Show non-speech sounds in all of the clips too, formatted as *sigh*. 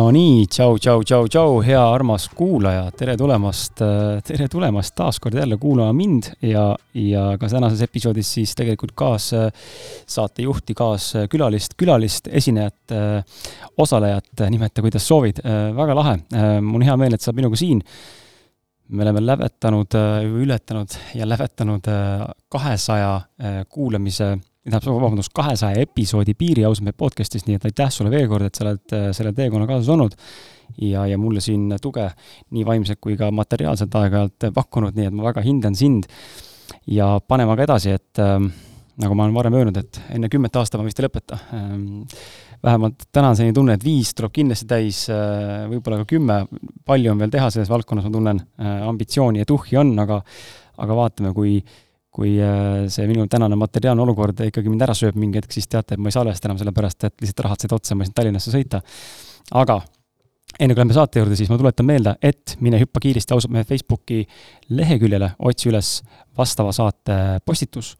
no nii, tšau, tšau, tšau, tšau, hea armas kuulaja, tere tulemast, tere tulemast taas kord jälle kuulama mind ja, ja ka tänases episoodis siis tegelikult kaassaatejuhti, kaaskülalist, külalist, esinejat, osalejat, nimeta kuidas soovid. väga lahe, mul on hea meel, et sa oled minuga siin. me oleme lävetanud, ületanud ja lävetanud kahesaja kuulamise tähendab, vabandust, kahesaja episoodi piiri ausalt podcast'is, nii et aitäh sulle veel kord, et sa oled äh, selle teekonna kaasas olnud ja, ja mulle siin tuge nii vaimselt kui ka materiaalselt aeg-ajalt pakkunud, nii et ma väga hindan sind. ja paneme aga edasi, et äh, nagu ma olen varem öelnud, et enne kümmet aastat ma vist ei lõpeta ähm,. vähemalt täna on selline tunne, et viis tuleb kindlasti täis äh,, võib-olla ka kümme, palju on veel teha selles valdkonnas, ma tunnen äh,, ambitsiooni ja tuhhi on, aga aga vaatame, kui kui äh, see minu tänane materiaalne olukord ikkagi mind ära sööb mingi hetk, siis teate, et ma ei salvesta enam sellepärast, et lihtsalt rahad said otsa, ma ei saanud Tallinnasse sõita. aga enne kui lähme saate juurde, siis ma tuletan meelde, et mine hüppa kiiresti ausalt meie Facebooki leheküljele, otsi üles vastava saate postitus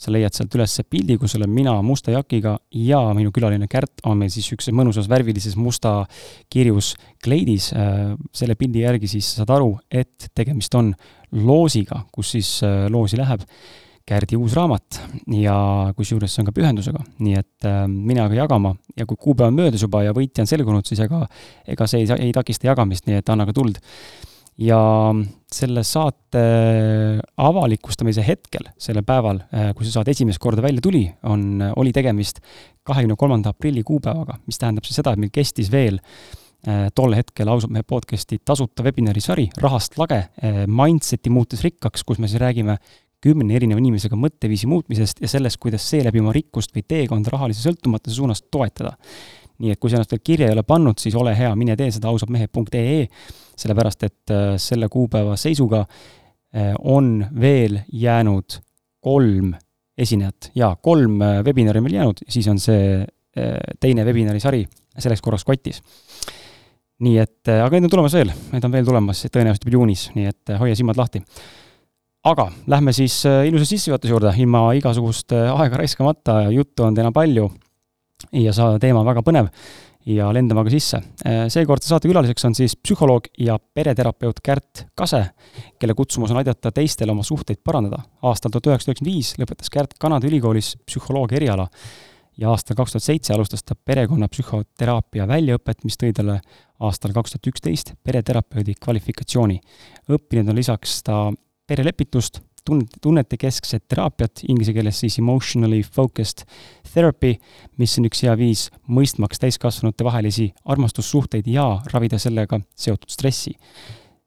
sa leiad sealt üles pildi, kus olen mina musta jakiga ja minu külaline Kärt on meil siis niisuguses mõnusas värvilises musta kirjus kleidis. Äh, selle pildi järgi siis saad aru, et tegemist on loosiga, kus siis äh, loosi läheb. Kärdi uus raamat ja kusjuures see on ka pühendusega, nii et äh, mine aga jagama ja kui kuupäev on möödas juba ja võitja on selgunud, siis ega, ega see ei, ei takista jagamist, nii et anna ka tuld ja selle saate avalikustamise hetkel, sellel päeval, äh, kui see saade esimest korda välja tuli, on, oli tegemist kahekümne kolmanda aprilli kuupäevaga, mis tähendab siis seda, et meil kestis veel äh, tol hetkel ausalt mehe podcast'i tasuta webinari sari Rahast lage, äh, Mindseti muutes rikkaks, kus me siis räägime kümne erineva inimesega mõtteviisi muutmisest ja sellest, kuidas seeläbi oma rikkust või teekonda rahalise sõltumatuse suunas toetada nii et kui sa ennast veel kirja ei ole pannud, siis ole hea, mine tee seda ausadmehed.ee, sellepärast et äh, selle kuupäeva seisuga äh, on veel jäänud kolm esinejat ja kolm äh, webinari on veel jäänud, siis on see teine webinari sari selleks korraks kotis. nii et, aga neid on tulemas veel, neid on veel tulemas tõenäoliselt juba juunis, nii et hoia silmad lahti. aga lähme siis ilusa sissejuhatuse juurde, ilma igasugust aega raiskamata, juttu on täna palju ja see teema on väga põnev ja lendame aga sisse. seekordse saate külaliseks on siis psühholoog ja pereterapeut Kärt Kase, kelle kutsumus on aidata teistel oma suhteid parandada. aastal tuhat üheksasada üheksakümmend viis lõpetas Kärt Kanada ülikoolis psühholoogia eriala ja aastal kaks tuhat seitse alustas ta perekonnapsühhoteraapia väljaõpet, mis tõi talle aastal kaks tuhat üksteist pereterapeudi kvalifikatsiooni. õppinud on lisaks ta perelepitust, tunnet, tunnetekeskset teraapiat, inglise keeles siis emotionally focused therapy, mis on üks hea viis mõistmaks täiskasvanute vahelisi armastussuhteid ja ravida sellega seotud stressi.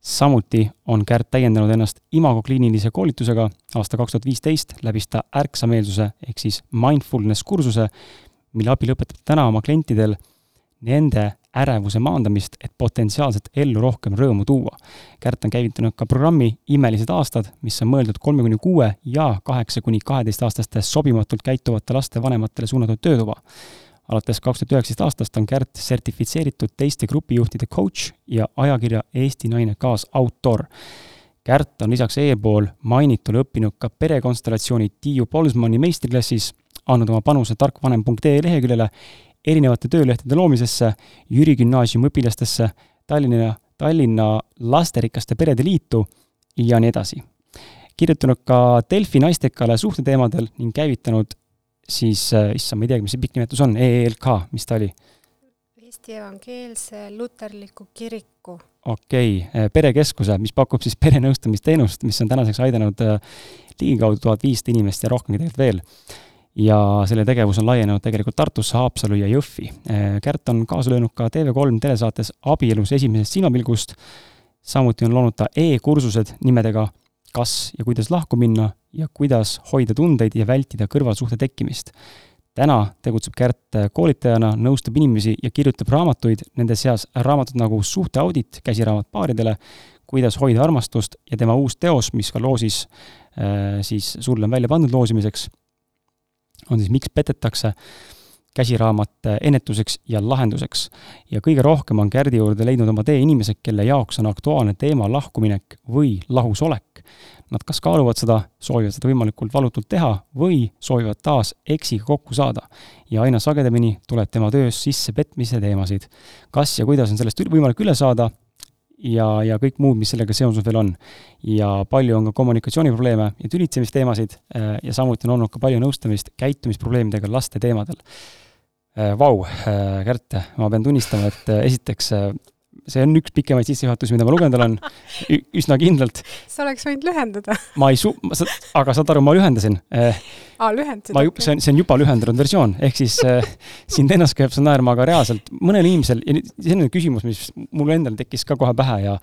samuti on Kärt täiendanud ennast Imago kliinilise koolitusega, aasta kaks tuhat viisteist läbis ta ärksameelsuse ehk siis mindfulness kursuse, mille abil õpetab täna oma klientidel nende ärevuse maandamist, et potentsiaalselt ellu rohkem rõõmu tuua. Kärt on käivitanud ka programmi Imelised aastad, mis on mõeldud kolme kuni kuue ja kaheksa kuni kaheteistaastaste sobimatult käituvate laste vanematele suunatud töötuba. alates kaks tuhat üheksateist aastast on Kärt sertifitseeritud teiste grupijuhtide coach ja ajakirja Eesti Naine kaasautor Kärt on lisaks eelpool mainitule õppinud ka perekonstellatsiooni Tiiu Polsmani meistriklassis, andnud oma panuse tarkvanem.ee leheküljele erinevate töölehtede loomisesse, Jüri Gümnaasiumi õpilastesse, Tallinna, Tallinna Lasterikaste Perede Liitu ja nii edasi. kirjutanud ka Delfi naistekale suhteteemadel ning käivitanud siis, äh, issand, ma ei teagi, mis see pikk nimetus on, EELK, mis ta oli? Eesti Evangeelse Luterliku Kiriku. okei okay., äh, perekeskuse, mis pakub siis perenõustamisteenust, mis on tänaseks aidanud äh, ligikaudu tuhat viissada inimest ja rohkemgi tegelikult veel ja selle tegevus on laienenud tegelikult Tartusse, Haapsalu ja Jõhvi. Äh, Kärt on kaasa löönud ka TV3 telesaates Abielus esimesest silmapilgust, samuti on loonud ta e-kursused nimedega Kas ja kuidas lahku minna ja kuidas hoida tundeid ja vältida kõrvalsuhte tekkimist. täna tegutseb Kärt koolitajana, nõustab inimesi ja kirjutab raamatuid, nende seas raamatud nagu Suhteaudit, käsiraamat paaridele, kuidas hoida armastust ja tema uus teos, mis ka loosis äh, siis sulle on välja pandud loosimiseks on siis Miks petetakse, käsiraamat ennetuseks ja lahenduseks. ja kõige rohkem on Kärdi juurde leidnud oma tee inimesed, kelle jaoks on aktuaalne teema lahkuminek või lahusolek. nad kas kaaluvad seda, soovivad seda võimalikult valutult teha või soovivad taas eksiga kokku saada. ja aina sagedamini tuleb tema töös sisse petmise teemasid. kas ja kuidas on sellest võimalik üle saada, ja, ja kõik muud, mis sellega seonduv veel on. ja palju on ka kommunikatsiooniprobleeme ja tülitsemisteemasid äh, ja samuti on olnud ka palju nõustamist käitumisprobleemidega laste teemadel. Äh, vau, äh, Kärt, ma pean tunnistama, et esiteks see on üks pikemaid sissejuhatusi, mida ma lugenud olen, üsna kindlalt. sa oleks võinud lühendada. ma ei su-, aga saad aru, ma lühendasin eh,. aa, lühendasid? ma ju, see on, see on juba lühendatud versioon, ehk siis eh, sind ennast käib see naerma, aga reaalselt mõnel inimesel, ja see on küsimus, mis mul endal tekkis ka kohe pähe ja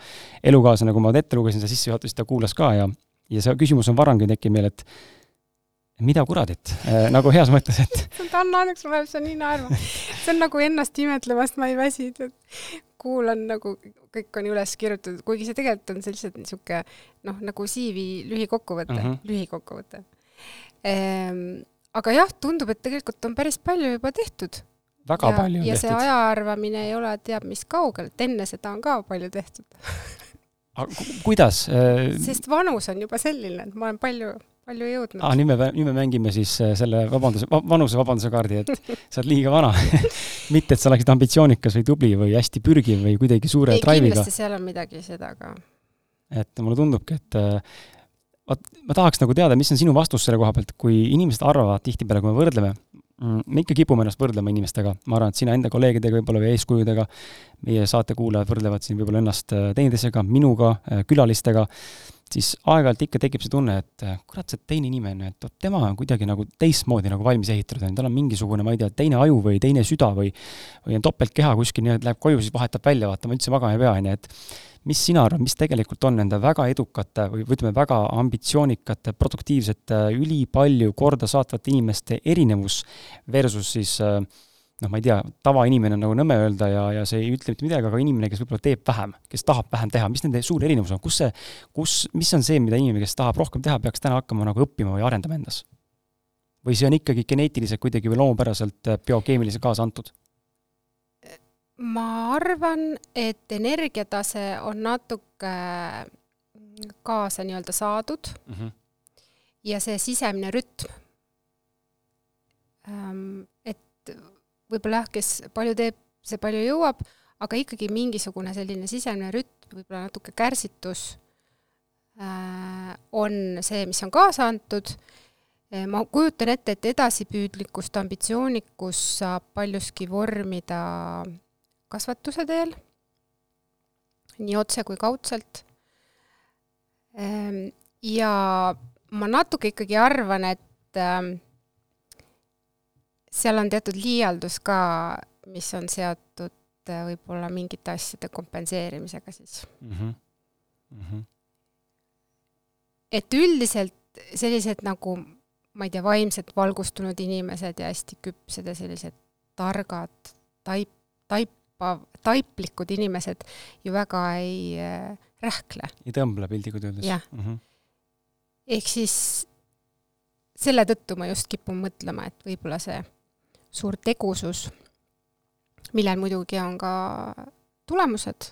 elukaaslane, kui ma ette lugesin seda sissejuhatust, ta kuulas ka ja, ja see küsimus on varemgi tekkinud meil, et mida kuradit äh,, nagu heas mõttes, et. Anna, õnneks mul läheb see nii naerma. see on nagu ennast imetlemast ma ei väsi, et kuulan nagu, kõik on üles kirjutatud, kuigi see tegelikult on sellised niisugune noh, nagu CV lühikokkuvõte uh, mhm. -huh. lühikokkuvõte ehm,. aga jah, tundub, et tegelikult on päris palju juba tehtud. väga ja, palju ja tehtud. see aja arvamine ei ole teab mis kaugel, et enne seda on ka palju tehtud aga kuidas? Äh, sest vanus on juba selline, et ma olen palju palju jõudnud. aa, nüüd me, nüüd me mängime siis äh, selle vabanduse, vanuse vabanduse kaardi, et *laughs* sa oled liiga vana *laughs* mitte, et sa oleksid ambitsioonikas või tubli või hästi pürgiv või kuidagi suure ei, drive'iga. kindlasti seal on midagi seda ka. et mulle tundubki, et äh, vot ma tahaks nagu teada, mis on sinu vastus selle koha pealt, kui inimesed arvavad tihtipeale, kui me võrdleme, mm, me ikka kipume ennast võrdlema inimestega, ma arvan, et sina enda kolleegidega võib-olla või eeskujudega, meie saatekuulajad võrdlevad siin võib-olla ennast äh, teineteisega, minuga, külalistega siis aeg-ajalt ikka tekib see tunne, et äh, kurat, see teine inimene, et tema on kuidagi nagu teistmoodi nagu valmis ehitatud, on tal on mingisugune, ma ei tea, teine aju või teine süda või või on topeltkeha kuskil, nii et läheb koju, siis vahetab välja, vaata, ma üldse magama ei pea, on ju, et mis sina arvad, mis tegelikult on nende väga edukate või, või ütleme, väga ambitsioonikate, produktiivsete, ülipalju korda saatvate inimeste erinevus versus siis äh, noh, ma ei tea, tavainimene on nagu nõme öelda ja, ja see ei ütle mitte midagi, aga inimene, kes võib-olla teeb vähem, kes tahab vähem teha, mis nende suur erinevus on, kus see, kus, mis on see, mida inimene, kes tahab rohkem teha, peaks täna hakkama nagu õppima või arendama endas? või see on ikkagi geneetiliselt kuidagi või loomupäraselt äh, biokeemiliselt kaasa antud? ma arvan, et energiatase on natuke kaasa nii-öelda saadud mm -hmm. ja see sisemine rütm. Ähm, et võib-olla jah, kes palju teeb, see palju jõuab, aga ikkagi mingisugune selline sisemine rütm, võib-olla natuke kärsitus äh, on see, mis on kaasa antud äh,. ma kujutan ette, et edasipüüdlikkust, ambitsioonikust saab paljuski vormida kasvatuse teel, nii otse kui kaudselt äh,. ja ma natuke ikkagi arvan, et äh, seal on teatud liialdus ka, mis on seotud äh, võib-olla mingite asjade kompenseerimisega siis mm. -hmm. Mm -hmm. et üldiselt sellised nagu, ma ei tea, vaimselt valgustunud inimesed ja hästi küpsed ja sellised targad, taip, taipav, taiplikud inimesed ju väga ei äh, rähkle. ei tõmble piltlikult öeldes. jah mm -hmm.. ehk siis selle tõttu ma just kipun mõtlema, et võib-olla see suur tegusus, millel muidugi on ka tulemused.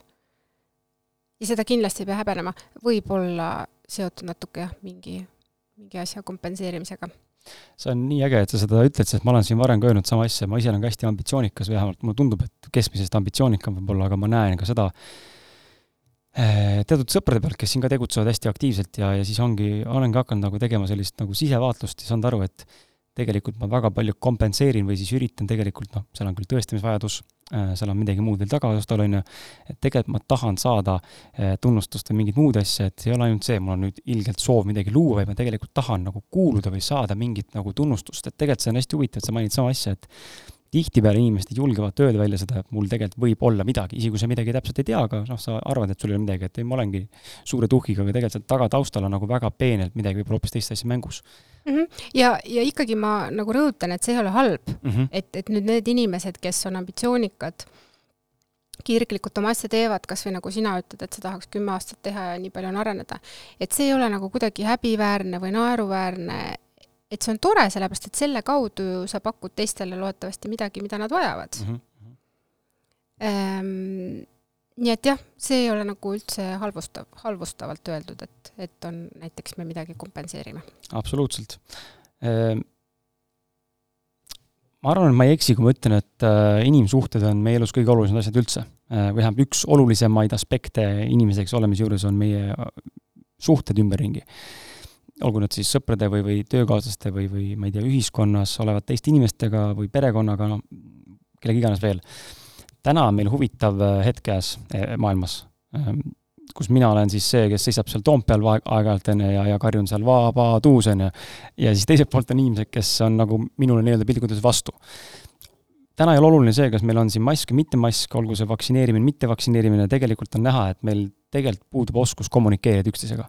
Ja seda kindlasti ei pea häbenema, võib olla seotud natuke jah, mingi, mingi asja kompenseerimisega. see on nii äge, et sa seda ütled, sest ma olen siin varem ka öelnud sama asja, ma ise olen ka hästi ambitsioonikas, vähemalt mulle tundub, et keskmisest ambitsioonikam võib-olla, aga ma näen ka seda eh, teatud sõprade pealt, kes siin ka tegutsevad hästi aktiivselt ja, ja siis ongi, olengi hakanud nagu tegema sellist nagu sisevaatlust ja saanud aru, et tegelikult ma väga palju kompenseerin või siis üritan tegelikult noh, seal on küll tõestamisvajadus, äh, seal on midagi muud veel tagataustal, on ju, et tegelikult ma tahan saada äh, tunnustust või mingit muud asja, et see ei ole ainult see, mul on nüüd ilgelt soov midagi luua, vaid ma tegelikult tahan nagu kuuluda või saada mingit nagu tunnustust, et tegelikult see on hästi huvitav, et sa mainid sama asja, et tihtipeale inimesed julgevad öelda välja seda, et mul tegelikult võib olla midagi, isegi kui sa midagi täpselt ei tea, aga noh, sa arvad, et sul ei ole midagi, et ei, ma olengi suure tuhhiga, aga tegelikult seal tagataustal on nagu väga peenelt midagi võib-olla hoopis teist asja mängus mm. -hmm. ja, ja ikkagi ma nagu rõhutan, et see ei ole halb mm, -hmm. et, et nüüd need inimesed, kes on ambitsioonikad, kirglikult oma asja teevad, kas või nagu sina ütled, et sa tahaks kümme aastat teha ja nii palju on areneda, et see ei ole nagu kuidagi häbiväärne või naeruväärne, et see on tore, sellepärast et selle kaudu sa pakud teistele loodetavasti midagi, mida nad vajavad mm. -hmm. Ehm, nii et jah, see ei ole nagu üldse halvustav, halvustavalt öeldud, et, et on näiteks me midagi kompenseerime. absoluutselt. Ehm, ma arvan, et ma ei eksi, kui ma ütlen, et äh, inimsuhted on meie elus kõige olulisemad asjad üldse. Äh, või vähemalt üks olulisemaid aspekte inimeseks olemise juures on meie äh, suhted ümberringi. Olgu need siis sõprade või, või töökaaslaste või, või ma ei tea, ühiskonnas olevat teiste inimestega või perekonnaga, no kellega iganes veel täna on meil huvitav äh, hetk käes äh, maailmas, ähm, kus mina olen siis see, kes seisab seal Toompeal aeg-ajalt, on ju, ja, ja karjun seal vabadus, on ju. ja siis teiselt poolt on inimesed, kes on nagu minule nii-öelda piltlikult öeldes vastu. täna ei ole oluline see, kas meil on siin mask või mitte mask, olgu see vaktsineerimine, mitte vaktsineerimine, tegelikult on näha, et meil tegelikult puudub oskus kommunikeerida üksteisega.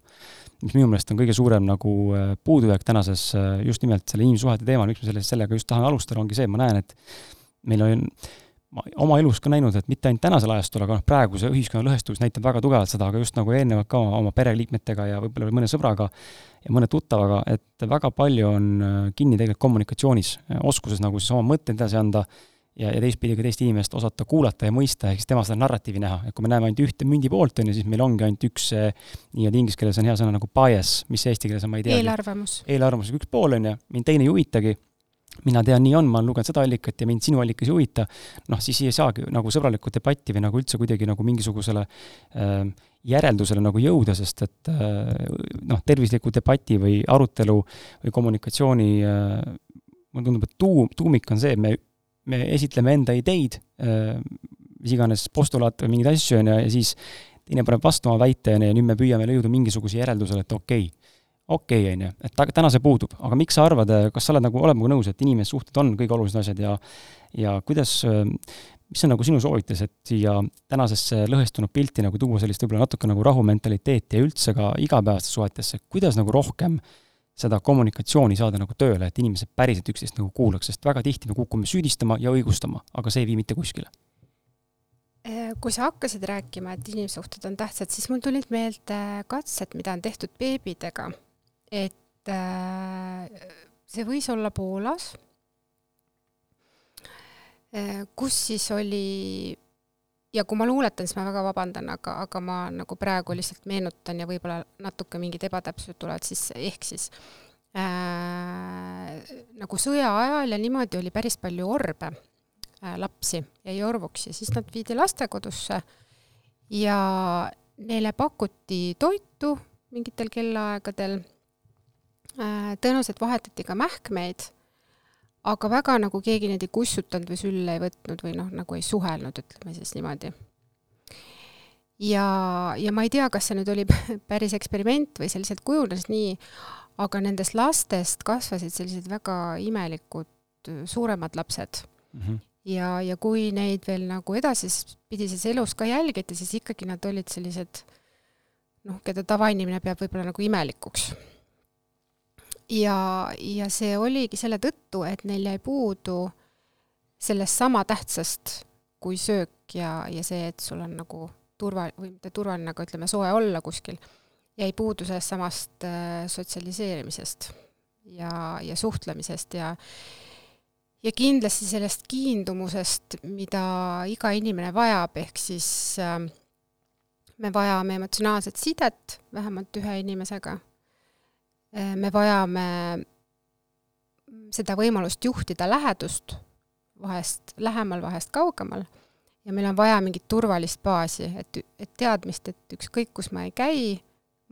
Mis minu meelest on kõige suurem nagu äh, puudujääk tänases just nimelt selle inimsuhete teemal, miks ma selle, sellega just tahan alustada, ongi see, ma näen, et meil on ma oma elus ka näinud, et mitte ainult tänasel ajastul, aga noh, praeguse ühiskonna lõhestus näitab väga tugevalt seda, aga just nagu eelnevalt ka oma pereliikmetega ja võib-olla mõne sõbraga ja mõne tuttavaga, et väga palju on äh, kinni tegelikult kommunikatsioonis, oskuses nagu siis oma mõtteid edasi anda ja, ja teistpidi ka teist inimest osata kuulata ja mõista, ehk siis tema seda narratiivi näha, et kui me näeme ainult ühte mündi poolt, on ju, siis meil ongi ainult üks nii-öelda inglise keeles on hea sõna nagu bias, mis eesti keeles on, ma ei tea. eelarvamus. eelarvamus, üks pool on ju, mind teine ei huvitagi mina tean, nii on, ma olen lugenud seda allikat ja mind sinu allikas ei huvita, noh, siis ei saagi nagu sõbralikku debatti või nagu üldse kuidagi nagu mingisugusele äh, järeldusele nagu jõuda, sest et äh, noh, tervisliku debati või arutelu või kommunikatsiooni äh, mulle tundub, et tuum, tuumik on see, et me, me esitleme enda ideid äh,, mis iganes postulaate või mingeid asju, on ju, ja siis teine paneb vastu oma väite, on ju, ja nüüd me püüame jõuda mingisuguse järeldusele, et okei okay,, okei okay,, on ju, et ta, täna see puudub, aga miks sa arvad, kas sa oled nagu, oled minuga nõus, et inimessuhted on kõige olulisemad asjad ja ja kuidas, mis on nagu sinu soovitus, et siia tänasesse lõhestunud pilti nagu tuua sellist võib-olla natuke nagu rahumentaliteeti ja üldse ka igapäevastesse suhetesse, kuidas nagu rohkem seda kommunikatsiooni saada nagu tööle, et inimesed päriselt üksteist nagu kuulaks, sest väga tihti me kukume süüdistama ja õigustama, aga see ei vii mitte kuskile. Äh, kui sa hakkasid rääkima, et inimsuhted on tähtsad, siis mul tulid meelde katsed, mida on tehtud beebidega. Et äh, see võis olla Poolas, äh, kus siis oli ja kui ma luuletan, siis ma väga vabandan, aga, aga ma nagu praegu lihtsalt meenutan ja võib-olla natuke mingid ebatäpsused tulevad sisse, ehk siis äh, nagu sõja ajal ja niimoodi oli päris palju orbe äh,, lapsi jäi orvuks ja siis nad viidi lastekodusse ja neile pakuti toitu mingitel kellaaegadel. Äh, tõenäoliselt vahetati ka mähkmeid, aga väga nagu keegi neid ei kussutanud või sülle ei võtnud või noh, nagu ei suhelnud, ütleme siis niimoodi. ja, ja ma ei tea, kas see nüüd oli *laughs* päris eksperiment või see lihtsalt kujunes nii, aga nendest lastest kasvasid sellised väga imelikud suuremad lapsed mm. -hmm. ja, ja kui neid veel nagu edaspidises elus ka jälgiti, siis ikkagi nad olid sellised noh, keda tavainimene peab võib-olla nagu imelikuks ja, ja see oligi selle tõttu, et neil jäi puudu sellest sama tähtsast kui söök ja, ja see, et sul on nagu turva, või mitte turvaline, aga ütleme, soe olla kuskil, jäi puudu sellest samast äh, sotsialiseerimisest ja, ja suhtlemisest ja ja kindlasti sellest kiindumusest, mida iga inimene vajab, ehk siis äh, me vajame emotsionaalset sidet vähemalt ühe inimesega me vajame seda võimalust juhtida lähedust, vahest lähemal, vahest kaugemal, ja meil on vaja mingit turvalist baasi, et, et teadmist, et ükskõik, kus ma ei käi,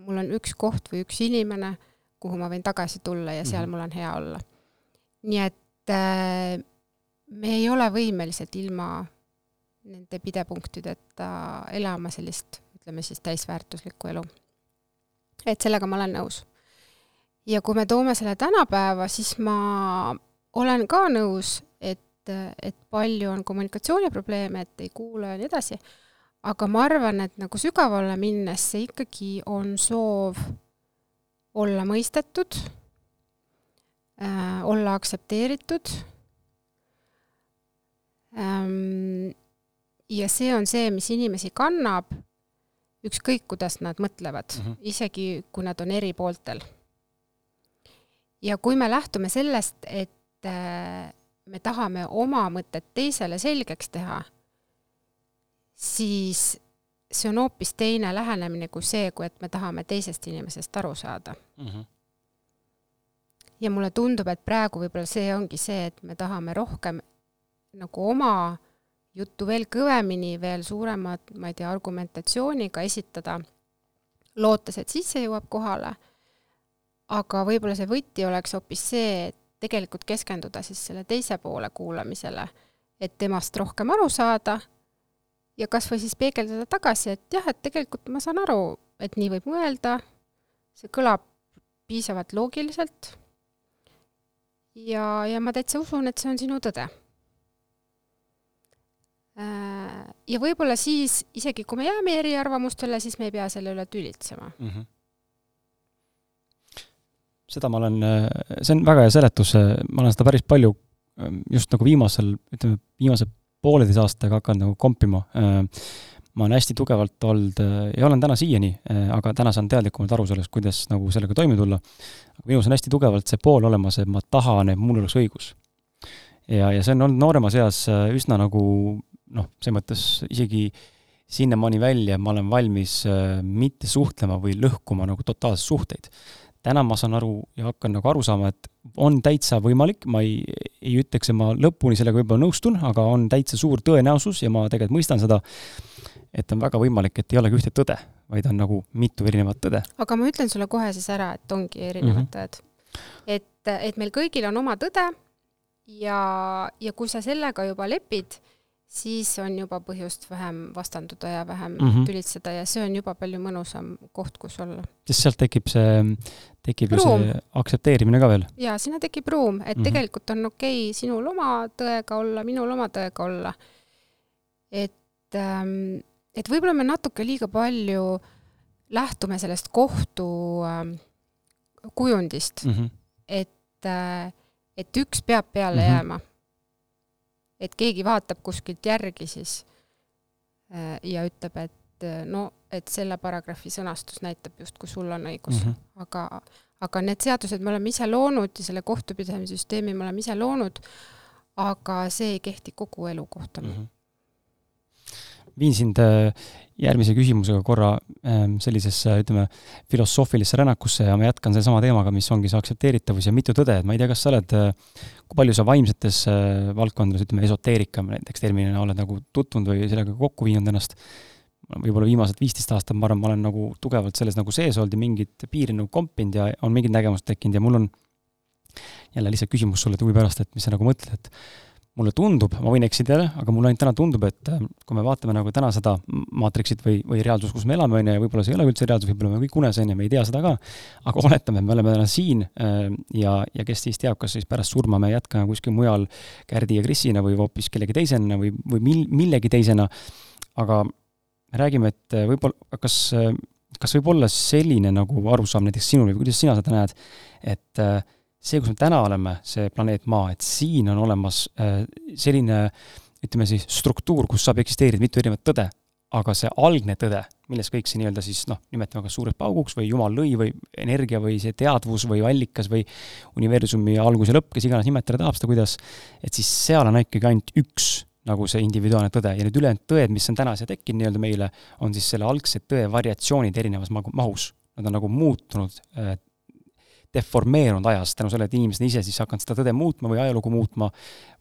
mul on üks koht või üks inimene, kuhu ma võin tagasi tulla ja seal mm -hmm. mul on hea olla. nii et äh, me ei ole võimelised ilma nende pidepunktideta elama sellist, ütleme siis täisväärtuslikku elu. et sellega ma olen nõus ja kui me toome selle tänapäeva, siis ma olen ka nõus, et, et palju on kommunikatsiooniprobleeme, et ei kuula ja nii edasi, aga ma arvan, et nagu sügavale minnes see ikkagi on soov olla mõistetud äh,, olla aktsepteeritud ähm,. ja see on see, mis inimesi kannab, ükskõik kuidas nad mõtlevad mm, -hmm. isegi kui nad on eri pooltel ja kui me lähtume sellest, et äh, me tahame oma mõtet teisele selgeks teha, siis see on hoopis teine lähenemine kui see, kui et me tahame teisest inimesest aru saada mm. -hmm. ja mulle tundub, et praegu võib-olla see ongi see, et me tahame rohkem nagu oma juttu veel kõvemini, veel suuremat, ma ei tea, argumentatsiooniga esitada, lootes, et siis see jõuab kohale. Aga võib-olla see võti oleks hoopis see, et tegelikult keskenduda siis selle teise poole kuulamisele, et temast rohkem aru saada ja kas või siis peegeldada tagasi, et jah, et tegelikult ma saan aru, et nii võib mõelda, see kõlab piisavalt loogiliselt ja, ja ma täitsa usun, et see on sinu tõde. Äh, ja võib-olla siis, isegi kui me jääme eriarvamustele, siis me ei pea selle üle tülitsema mm. -hmm seda ma olen, see on väga hea seletus, ma olen seda päris palju just nagu viimasel, ütleme, viimase pooleteise aastaga hakanud nagu kompima. ma olen hästi tugevalt olnud ja olen täna siiani, aga täna saan teadlikumalt aru sellest, kuidas nagu sellega toime tulla. minus on hästi tugevalt see pool olemas, et ma tahan, et mul oleks õigus. ja, ja see on olnud nooremas eas üsna nagu noh, selles mõttes isegi sinnamaani välja, ma olen valmis mitte suhtlema või lõhkuma nagu totaalseid suhteid täna ma saan aru ja hakkan nagu aru saama, et on täitsa võimalik, ma ei, ei ütleks, et ma lõpuni sellega võib-olla nõustun, aga on täitsa suur tõenäosus ja ma tegelikult mõistan seda, et on väga võimalik, et ei olegi ühte tõde, vaid on nagu mitu erinevat tõde. aga ma ütlen sulle kohe siis ära, et ongi erinevad mm -hmm. tõed. et, et meil kõigil on oma tõde ja, ja kui sa sellega juba lepid, siis on juba põhjust vähem vastanduda ja vähem mm -hmm. tülitseda ja see on juba palju mõnusam koht, kus olla. sest sealt tekib see, tekib ju see aktsepteerimine ka veel. jaa, sinna tekib ruum, et mm -hmm. tegelikult on okei okay sinul oma tõega olla, minul oma tõega olla. et, ähm, et võib-olla me natuke liiga palju lähtume sellest kohtu ähm, kujundist mm, -hmm. et, äh, et üks peab peale mm -hmm. jääma et keegi vaatab kuskilt järgi siis äh, ja ütleb, et äh, no, et selle paragrahvi sõnastus näitab justkui sul on õigus mm, -hmm. aga, aga need seadused me oleme ise loonud ja selle kohtupidamise süsteemi me oleme ise loonud, aga see ei kehti kogu elu kohta mm. -hmm viin sind äh, järgmise küsimusega korra ähm, sellisesse, ütleme, filosoofilisse rännakusse ja ma jätkan sellesama teemaga, mis ongi see aktsepteeritavus ja mitu tõde, et ma ei tea, kas sa oled, äh, kui palju sa vaimsetes äh, valdkondades, ütleme, esoteerika näiteks terminina oled nagu tutvunud või sellega kokku viinud ennast, võib-olla viimased viisteist aastat, ma arvan, ma olen nagu tugevalt selles nagu sees olnud ja mingit piiri nagu kompinud ja on mingid nägemused tekkinud ja mul on jälle lihtsalt küsimus sulle huvi pärast, et mis sa nagu mõtled, et mulle tundub, ma võin eksida jälle, aga mulle ainult täna tundub, et äh, kui me vaatame nagu täna seda maatriksit või, või reaalsust, kus me elame, on ju, ja võib-olla see ei ole üldse reaalsus, võib-olla me kõik unes, on ju, me ei tea seda ka, aga oletame, me oleme täna siin äh, ja, ja kes siis teab, kas siis pärast surma me jätkame kuskil mujal Kärdi ja Krisina või hoopis kellegi teisena või, või mil-, millegi teisena, aga me räägime, et äh, võib-olla, kas, kas võib olla selline nagu arusaam näiteks sinul või kuidas sina seda näed, et äh, see, kus me täna oleme, see planeet Maa, et siin on olemas äh, selline ütleme siis struktuur, kus saab eksisteerida mitu erinevat tõde, aga see algne tõde, milles kõik see nii-öelda siis noh, nimetame kas suureks pauguks või jumal lõi või energia või see teadvus või allikas või universumi algus ja lõpp, kes iganes nimetada tahab seda, kuidas, et siis seal on ikkagi ainult üks nagu see individuaalne tõde ja need ülejäänud tõed, mis on täna siia tekkinud nii-öelda meile, on siis selle algse tõe variatsioonid erinevas mahus. Nad on nagu muutunud deformeerunud ajas tänu sellele, et inimesed on ise siis hakanud seda tõde muutma või ajalugu muutma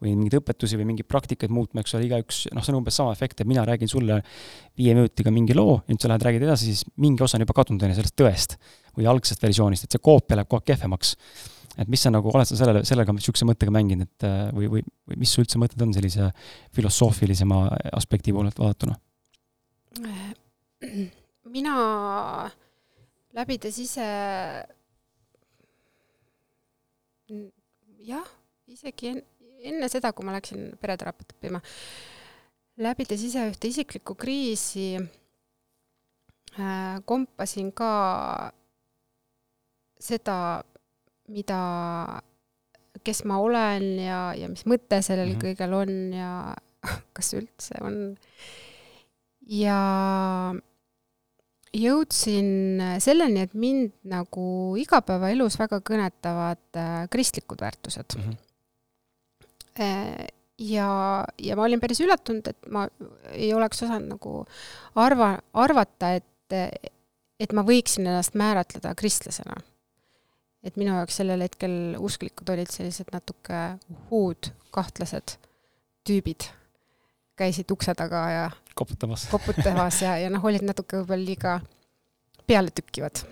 või mingeid õpetusi või mingeid praktikaid muutma, eks ole, igaüks, noh, see on umbes sama efekt, et mina räägin sulle viie minutiga mingi loo, nüüd sa lähed räägid edasi, siis mingi osa on juba kadunud, on ju, sellest tõest või algsest versioonist, et see koopia läheb kogu aeg kehvemaks. et mis sa nagu, oled sa sellele, sellega niisuguse mõttega mänginud, et või, või, või mis su üldse mõtted on sellise filosoofilisema aspekti poolelt vaadatuna? mina läbides ise jah, isegi en, enne seda, kui ma läksin pereteraapiat õppima, läbides ise ühte isiklikku kriisi äh,, kompasin ka seda, mida, kes ma olen ja, ja mis mõte sellel mm -hmm. kõigel on ja *laughs* kas üldse on. ja jõudsin selleni, et mind nagu igapäevaelus väga kõnetavad äh, kristlikud väärtused mm. -hmm. ja, ja ma olin päris üllatunud, et ma ei oleks osanud nagu arva, arvata, et, et ma võiksin ennast määratleda kristlasena. et minu jaoks sellel hetkel usklikud olid sellised natuke uhhuud, kahtlased tüübid, käisid ukse taga ja koputamas, koputamas ja, ja noh, olid natuke võib-olla liiga pealetükkivad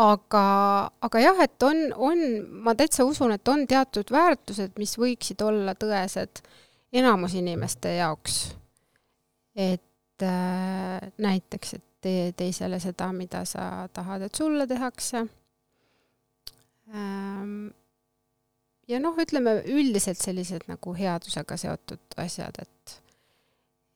aga, aga jah, et on, on, ma täitsa usun, et on teatud väärtused, mis võiksid olla tõesed enamus inimeste jaoks. et äh, näiteks, et tee teisele seda, mida sa tahad, et sulle tehakse ähm,. Ja noh, ütleme üldiselt sellised nagu headusega seotud asjad, et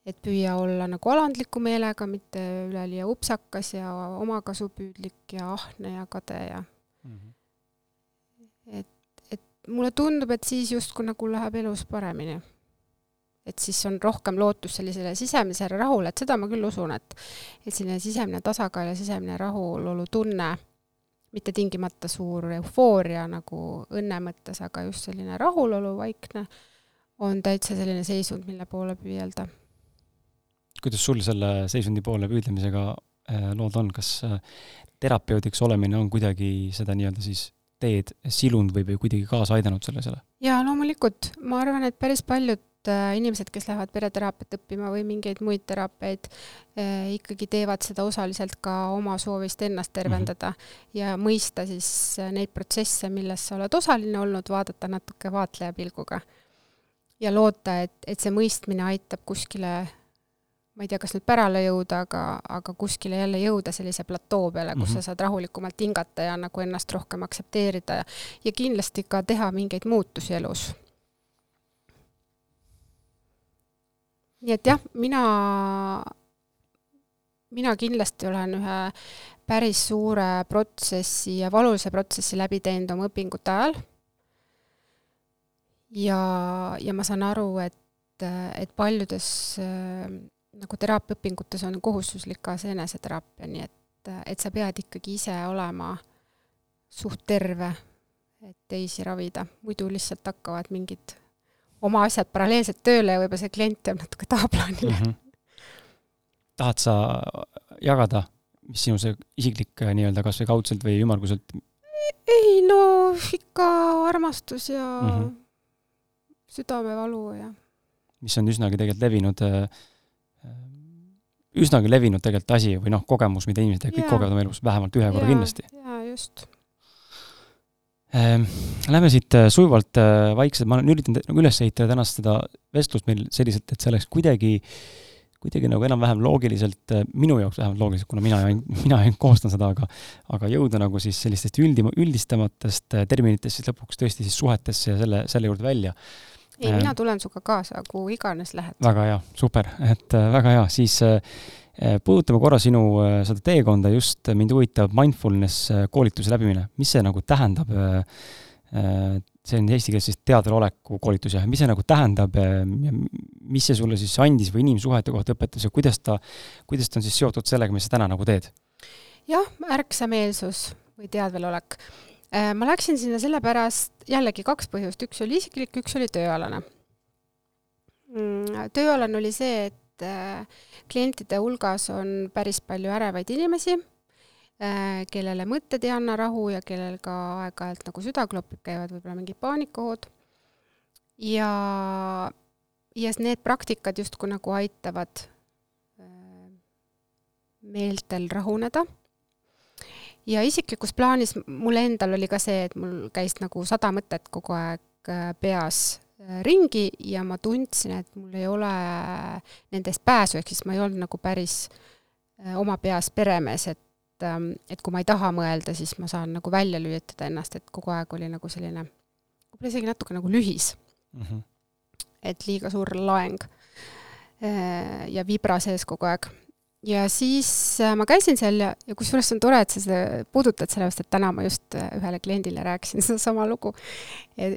et püüa olla nagu alandliku meelega, mitte üleliia upsakas ja omakasupüüdlik ja ahne ja kade ja mm -hmm. et, et mulle tundub, et siis justkui nagu läheb elus paremini. et siis on rohkem lootus sellisele sisemisele rahule, et seda ma küll usun, et et selline sisemine tasakaal ja sisemine rahulolutunne, mitte tingimata suur eufooria nagu õnne mõttes, aga just selline rahulolu, vaikne, on täitsa selline seisund, mille poole püüelda. Kuidas sul selle seisundi poole püüdlemisega äh, lood on, kas äh, terapeudiks olemine on kuidagi seda nii-öelda siis teed silunud või, või kuidagi kaasa aidanud sellisele? jaa, loomulikult, ma arvan, et päris paljud äh, inimesed, kes lähevad pereteraapiat õppima või mingeid muid teraapiaid eh,, ikkagi teevad seda osaliselt ka oma soovist ennast tervendada mm -hmm. ja mõista siis neid protsesse, milles sa oled osaline olnud, vaadata natuke vaatleja pilguga. ja loota, et, et see mõistmine aitab kuskile ma ei tea, kas nüüd pärale jõuda, aga, aga kuskile jälle jõuda sellise platoo peale, kus mm -hmm. sa saad rahulikumalt hingata ja nagu ennast rohkem aktsepteerida ja, ja kindlasti ka teha mingeid muutusi elus. Nii et jah, mina, mina kindlasti olen ühe päris suure protsessi ja valulise protsessi läbi teinud oma õpingute ajal. ja, ja ma saan aru, et, et paljudes nagu teraapiaõpingutes on kohustuslik ka see eneseteraapia, nii et, et sa pead ikkagi ise olema suht terve, et teisi ravida, muidu lihtsalt hakkavad mingid oma asjad paralleelselt tööle ja võib-olla see klient jääb natuke tahaplaanile mm. -hmm. tahad sa jagada, mis sinu see isiklik äh, nii-öelda kas või kaudselt või ümmarguselt? ei no ikka armastus ja mm -hmm. südamevalu ja mis on üsnagi tegelikult levinud äh, üsnagi levinud tegelikult asi või noh, kogemus, mida inimesed kõik kogevad oma elus vähemalt ühe korra kindlasti. jaa, just. Ehm, lähme siit äh, sujuvalt äh, vaikselt, ma olen üritanud nagu üles ehitada tänast seda vestlust meil selliselt, et see oleks kuidagi, kuidagi nagu enam-vähem loogiliselt, äh, minu jaoks vähemalt loogiliselt, kuna mina, mina koostan seda, aga aga jõuda nagu siis sellistest üldima, üldistamatest terminitest siis lõpuks tõesti siis suhetesse ja selle, selle juurde välja. Ei, mina tulen sinuga kaasa, kuhu iganes lähed. väga hea, super, et väga hea, siis äh, puudutame korra sinu seda teekonda, just mind huvitab mindfulness koolituse läbimine, mis see nagu tähendab? see on eesti keeles siis teadvaloleku koolitus jah, mis see nagu tähendab mis see sulle siis andis või inimsuhete kohta õpetas ja kuidas ta, kuidas ta on siis seotud sellega, mis sa täna nagu teed? jah, ärksameelsus või teadvelolek ma läksin sinna sellepärast, jällegi kaks põhjust, üks oli isiklik, üks oli tööalane. Mm, tööalane oli see, et äh, klientide hulgas on päris palju ärevaid inimesi, äh, kellele mõtted ei anna rahu ja kellel ka aeg-ajalt nagu süda klopib, käivad võib-olla mingid paanikahood. ja, ja need praktikad justkui nagu aitavad meeltel rahuneda ja isiklikus plaanis mul endal oli ka see, et mul käis nagu sada mõtet kogu aeg äh, peas äh, ringi ja ma tundsin, et mul ei ole nendest pääsu, ehk siis ma ei olnud nagu päris äh, oma peas peremees, et ähm, et kui ma ei taha mõelda, siis ma saan nagu välja lülitada ennast, et kogu aeg oli nagu selline, võib-olla isegi natuke nagu lühis mm. -hmm. et liiga suur laeng ja vibra sees kogu aeg ja siis äh, ma käisin seal ja, ja kusjuures on tore, et sa seda puudutad, sellepärast et täna ma just äh, ühele kliendile rääkisin *laughs* sedasama lugu.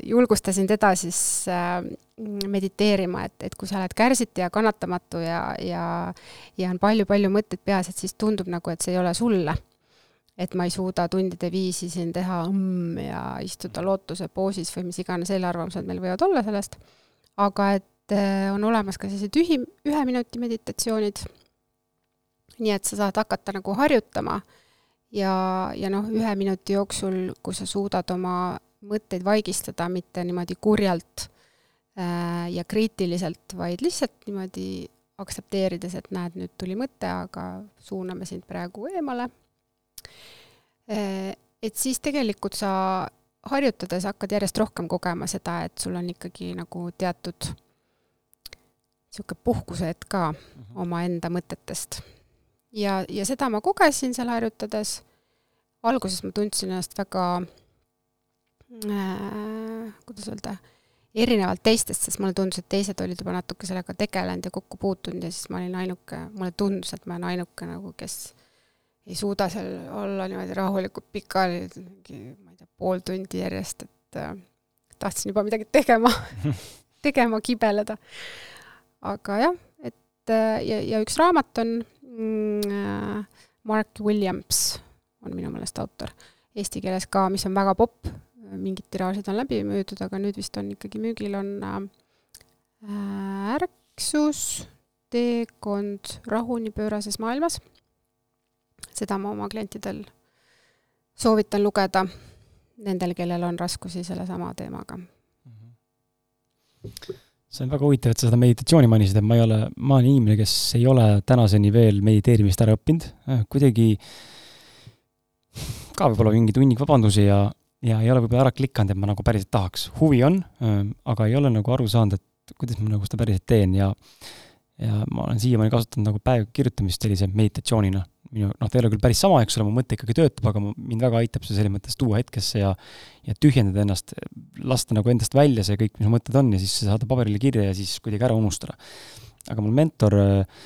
julgustasin teda siis äh, mediteerima, et, et kui sa oled kärsiti ja kannatamatu ja, ja ja on palju-palju mõtteid peas, et siis tundub nagu, et see ei ole sulle. et ma ei suuda tundide viisi siin teha õmm ja istuda lootuse poosis või mis iganes eelarvamused meil võivad olla sellest, aga et on olemas ka sellised ühi, ühe minuti meditatsioonid, nii et sa saad hakata nagu harjutama ja, ja noh, ühe minuti jooksul, kui sa suudad oma mõtteid vaigistada, mitte niimoodi kurjalt äh, ja kriitiliselt, vaid lihtsalt niimoodi aktsepteerides, et näed, nüüd tuli mõte, aga suuname sind praegu eemale. Äh, et siis tegelikult sa harjutades hakkad järjest rohkem kogema seda, et sul on ikkagi nagu teatud niisugune puhkusehetk ka mm -hmm. omaenda mõtetest. Ja, ja seda ma kogesin seal harjutades. alguses ma tundsin ennast väga äh,, kuidas öelda, erinevalt teistest, sest mulle tundus, et teised olid juba natuke sellega tegelenud ja kokku puutunud ja siis ma olin ainuke, mulle tundus, et ma olen ainuke nagu, kes ei suuda seal olla niimoodi rahulikult pikali, mingi, ma ei tea, pool tundi järjest, et äh, tahtsin juba midagi tegema *laughs* tegema kibeleda. aga jah, et äh, ja, ja üks raamat on Mark Williams on minu meelest autor, eesti keeles ka, mis on väga popp, mingid tiraažid on läbi müüdud, aga nüüd vist on ikkagi müügil, on äh, Ärksus, teekond rahuni pöörases maailmas. Seda ma oma klientidel soovitan lugeda, nendel, kellel on raskusi sellesama teemaga. See on väga huvitav, et sa seda meditatsiooni mainisid, et ma ei ole, ma olen inimene, kes ei ole tänaseni veel mediteerimist ära õppinud, kuidagi ka võib-olla mingi tunnik vabandusi ja, ja ei ole võib-olla ära klikanud, et ma nagu päriselt tahaks. huvi on, aga ei ole nagu aru saanud, et kuidas ma nagu seda päriselt teen ja ja ma olen siiamaani kasutanud nagu päev kirjutamist sellise meditatsioonina minu, noh, ta ei ole küll päris sama, eks ole, mu mõte ikkagi töötab, aga mind väga aitab see selles mõttes tuua hetkesse ja ja tühjendada ennast, lasta nagu endast välja see kõik, mis mõtted on ja siis saada paberile kirja ja siis kuidagi ära unustada. aga mul mentor äh,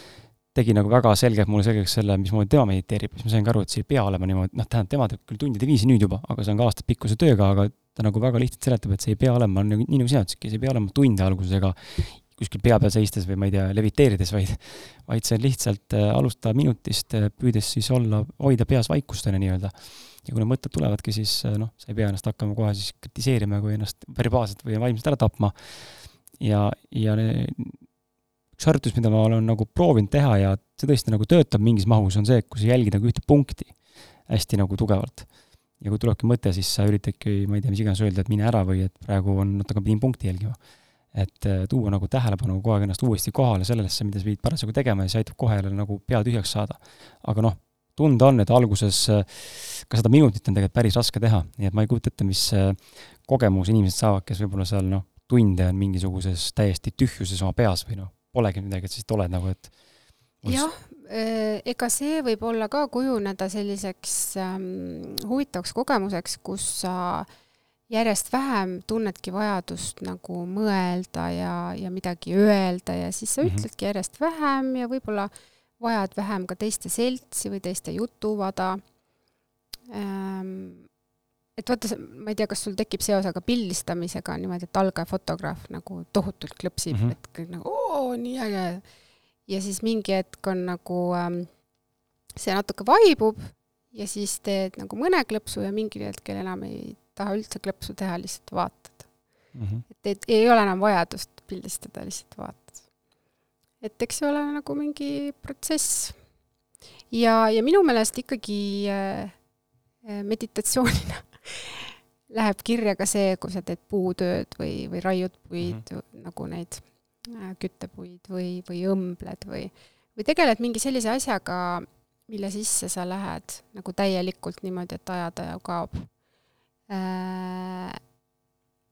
tegi nagu väga selgelt mulle selgeks selle, mismoodi tema mediteerib, siis ma sain ka aru, et see ei pea olema niimoodi, noh, tähendab, tema teeb küll tundide viisi nüüd juba, aga see on ka aastatepikkuse tööga, aga ta nagu väga lihtsalt seletab, et see ei pea olema, nagu, nii nagu sina ütlesidki, see ei pea olema tunde alguses ega kuskil pea peal seistes või ma ei tea, leviteerides, vaid, vaid see on lihtsalt äh, alustada minutist, äh, püüdes siis olla, hoida peas vaikust, on ju nii-öelda. ja kui need mõtted tulevadki, siis äh, noh, sa ei pea ennast hakkama kohe siis kritiseerima, kui ennast verbaalselt või vaimselt ära tapma. ja, ja üks harjutus, mida ma olen nagu proovinud teha ja see tõesti nagu töötab mingis mahus, on see, kui sa jälgid nagu ühte punkti hästi nagu tugevalt ja kui tulebki mõte, siis sa üritadki, ma ei tea, mis iganes öelda, et mine ära või et praegu on, natuke pidin punkti jälgima et äh, tuua nagu tähelepanu kogu aeg ennast uuesti kohale sellesse, mida sa pidid parasjagu tegema ja see aitab kohe jälle nagu pea tühjaks saada. aga noh, tunda on, et alguses äh, ka seda minutit on tegelikult päris raske teha, nii et ma ei kujuta ette, mis äh, kogemus inimesed saavad, kes võib-olla seal noh, tunde on mingisuguses täiesti tühjuses oma peas või noh, polegi midagi, et sa lihtsalt oled nagu, et jah, ega see võib olla ka kujuneda selliseks ähm, huvitavaks kogemuseks, kus sa äh, järjest vähem tunnedki vajadust nagu mõelda ja, ja midagi öelda ja siis sa mm -hmm. ütledki järjest vähem ja võib-olla vajad vähem ka teiste seltsi või teiste jutuvada ähm,. et vaata, ma ei tea, kas sul tekib seos aga pildistamisega niimoodi, et algaja fotograaf nagu tohutult klõpsib mm, -hmm. et kõik nagu oo, nii äge. ja siis mingi hetk on nagu ähm, see natuke vaibub ja siis teed nagu mõne klõpsu ja mingil hetkel enam ei taha üldse klõpsu teha, lihtsalt vaatad mm. -hmm. et ei, ei ole enam vajadust pildistada, lihtsalt vaatad. et eks see ole nagu mingi protsess. ja, ja minu meelest ikkagi äh, meditatsioonina *laughs* läheb kirja ka see, kui sa teed puutööd või, või raiud puid mm, -hmm. nagu neid äh, küttepuid või, või õmbled või, või tegeled mingi sellise asjaga, mille sisse sa lähed nagu täielikult niimoodi, et ajataja kaob Äh,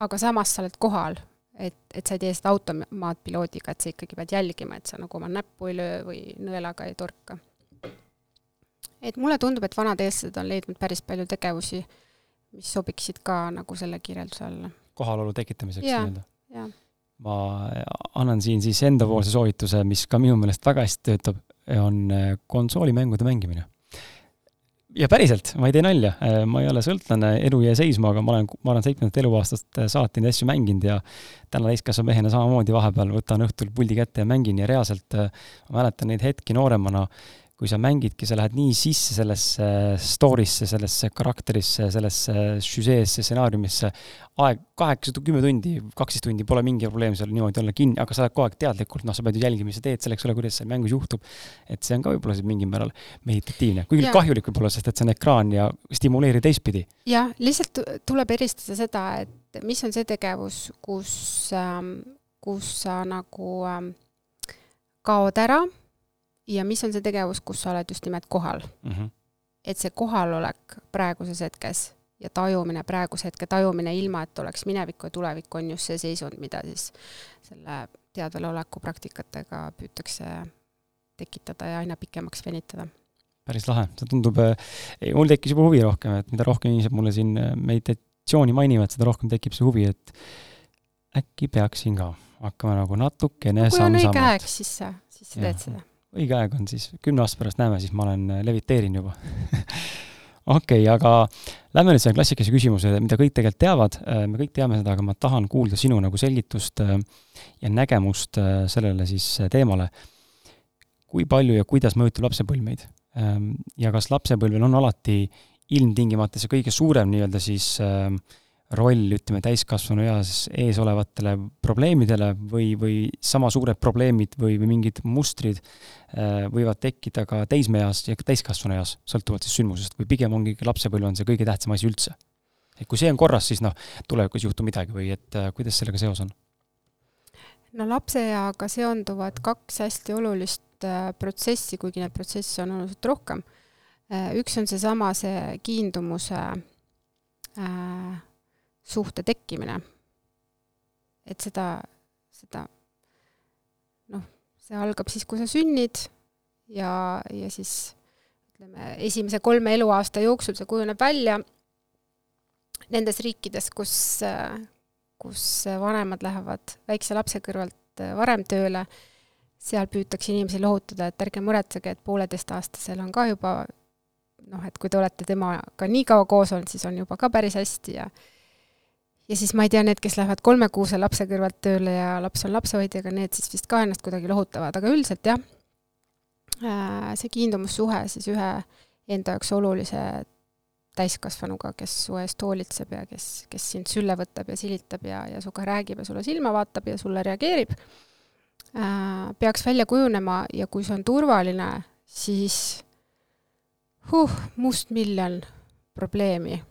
aga samas sa oled kohal, et, et sa ei tee seda automaatpiloodiga, et sa ikkagi pead jälgima, et sa nagu oma näppu ei löö või nõelaga ei torka. et mulle tundub, et vanad eestlased on leidnud päris palju tegevusi, mis sobiksid ka nagu selle kirjelduse alla. kohalolu tekitamiseks nii-öelda? ma annan siin siis endapoolse soovituse, mis ka minu meelest väga hästi töötab, on konsoolimängude mängimine ja päriselt, ma ei tee nalja, äh, ma ei ole sõltlane, elu jää seisma, aga ma olen, ma olen seitsmendat eluaastast äh, saati neid asju mänginud ja täna täiskasvanud mehena samamoodi vahepeal võtan õhtul puldi kätte ja mängin ja reaalselt äh, ma mäletan neid hetki nooremana, kui sa mängidki, sa lähed nii sisse sellesse story'sse, sellesse karakterisse, sellesse žüžeesse, stsenaariumisse, aeg kaheksa, kümme tundi, kaksteist tundi, pole mingi probleem seal niimoodi olla kinni, aga sa oled kogu aeg teadlikult, noh, sa pead ju jälgima, mis sa teed selleks, ole, kuidas seal mängus juhtub. et see on ka võib-olla mingil määral meditatiivne, kuigi kahjulik võib-olla, sest et see on ekraan ja stimuleeri teistpidi. jah, lihtsalt tuleb eristada seda, et mis on see tegevus, kus, ähm, kus sa nagu ähm, kaod ära ja mis on see tegevus, kus sa oled just nimelt kohal mm. -hmm. et see kohalolek praeguses hetkes ja tajumine, praeguse hetke tajumine, ilma et oleks minevikku ja tulevikku, on just see seisund, mida siis selle teadveloleku praktikatega püütakse tekitada ja aina pikemaks venitada. päris lahe, see tundub, eh, mul tekkis juba huvi rohkem, et mida rohkem inimesed mulle siin eh, meditatsiooni mainivad, seda rohkem tekib see huvi, et äkki peaksin ka hakkama nagu natukene kui on õige aeg, siis sa, siis sa teed seda õige aeg on siis, kümne aasta pärast näeme, siis ma olen, äh, leviteerin juba *laughs* okei okay,, aga lähme nüüd selle klassikalise küsimuse, mida kõik tegelikult teavad, äh, me kõik teame seda, aga ma tahan kuulda sinu nagu selgitust äh, ja nägemust sellele siis teemale. kui palju ja kuidas mõjutab lapsepõlv meid? Ähm, ja kas lapsepõlvel on alati ilmtingimata see kõige suurem nii-öelda siis äh, roll, ütleme, täiskasvanu eas ees olevatele probleemidele või, või sama suured probleemid või, või mingid mustrid äh, võivad tekkida ka teismeeas ja ka täiskasvanu eas, sõltuvalt siis sündmusest, või pigem ongi lapsepõlv on see kõige tähtsam asi üldse? et kui see on korras, siis noh, tulevikus ei juhtu midagi või et äh, kuidas sellega seos on? no lapseeaga seonduvad kaks hästi olulist äh, protsessi, kuigi neid protsesse on oluliselt rohkem. üks on seesama, see kiindumuse äh, suhte tekkimine. et seda, seda noh, see algab siis, kui sa sünnid ja, ja siis ütleme, esimese kolme eluaasta jooksul see kujuneb välja nendes riikides, kus, kus vanemad lähevad väikse lapse kõrvalt varem tööle, seal püütakse inimesi lohutada, et ärge muretsege, et pooleteistaastasel on ka juba noh, et kui te olete temaga nii kaua koos olnud, siis on juba ka päris hästi ja ja siis ma ei tea, need, kes lähevad kolmekuuse lapse kõrvalt tööle ja laps on lapsehoidjaga, need siis vist ka ennast kuidagi lohutavad, aga üldiselt jah, äh, see kiindumussuhe siis ühe enda jaoks olulise täiskasvanuga, kes su eest hoolitseb ja kes, kes sind sülle võtab ja silitab ja, ja sinuga räägib ja sulle silma vaatab ja sulle reageerib, äh, peaks välja kujunema. Ja kui see on turvaline, siis huh, mustmiljon probleemi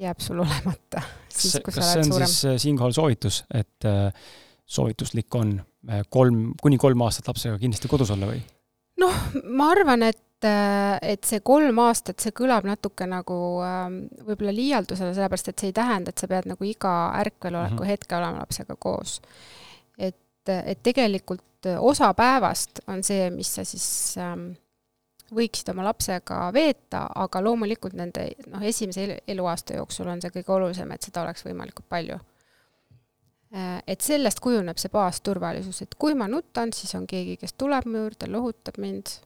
jääb sul olemata. *laughs* kas, kas see on suurem. siis äh, siinkohal soovitus, et äh, soovituslik on äh, kolm, kuni kolm aastat lapsega kindlasti kodus olla või? noh, ma arvan, et et see kolm aastat, see kõlab natuke nagu ähm, võib-olla liialdusena, sellepärast et see ei tähenda, et sa pead nagu iga ärkveloleku mm -hmm. hetke olema lapsega koos. et, et tegelikult osa päevast on see, mis sa siis ähm, võiksid oma lapsega veeta, aga loomulikult nende noh, esimese eluaasta jooksul on see kõige olulisem, et seda oleks võimalikult palju. Äh, et sellest kujuneb see baasturvalisus, et kui ma nutan, siis on keegi, kes tuleb mu juurde, lohutab mind.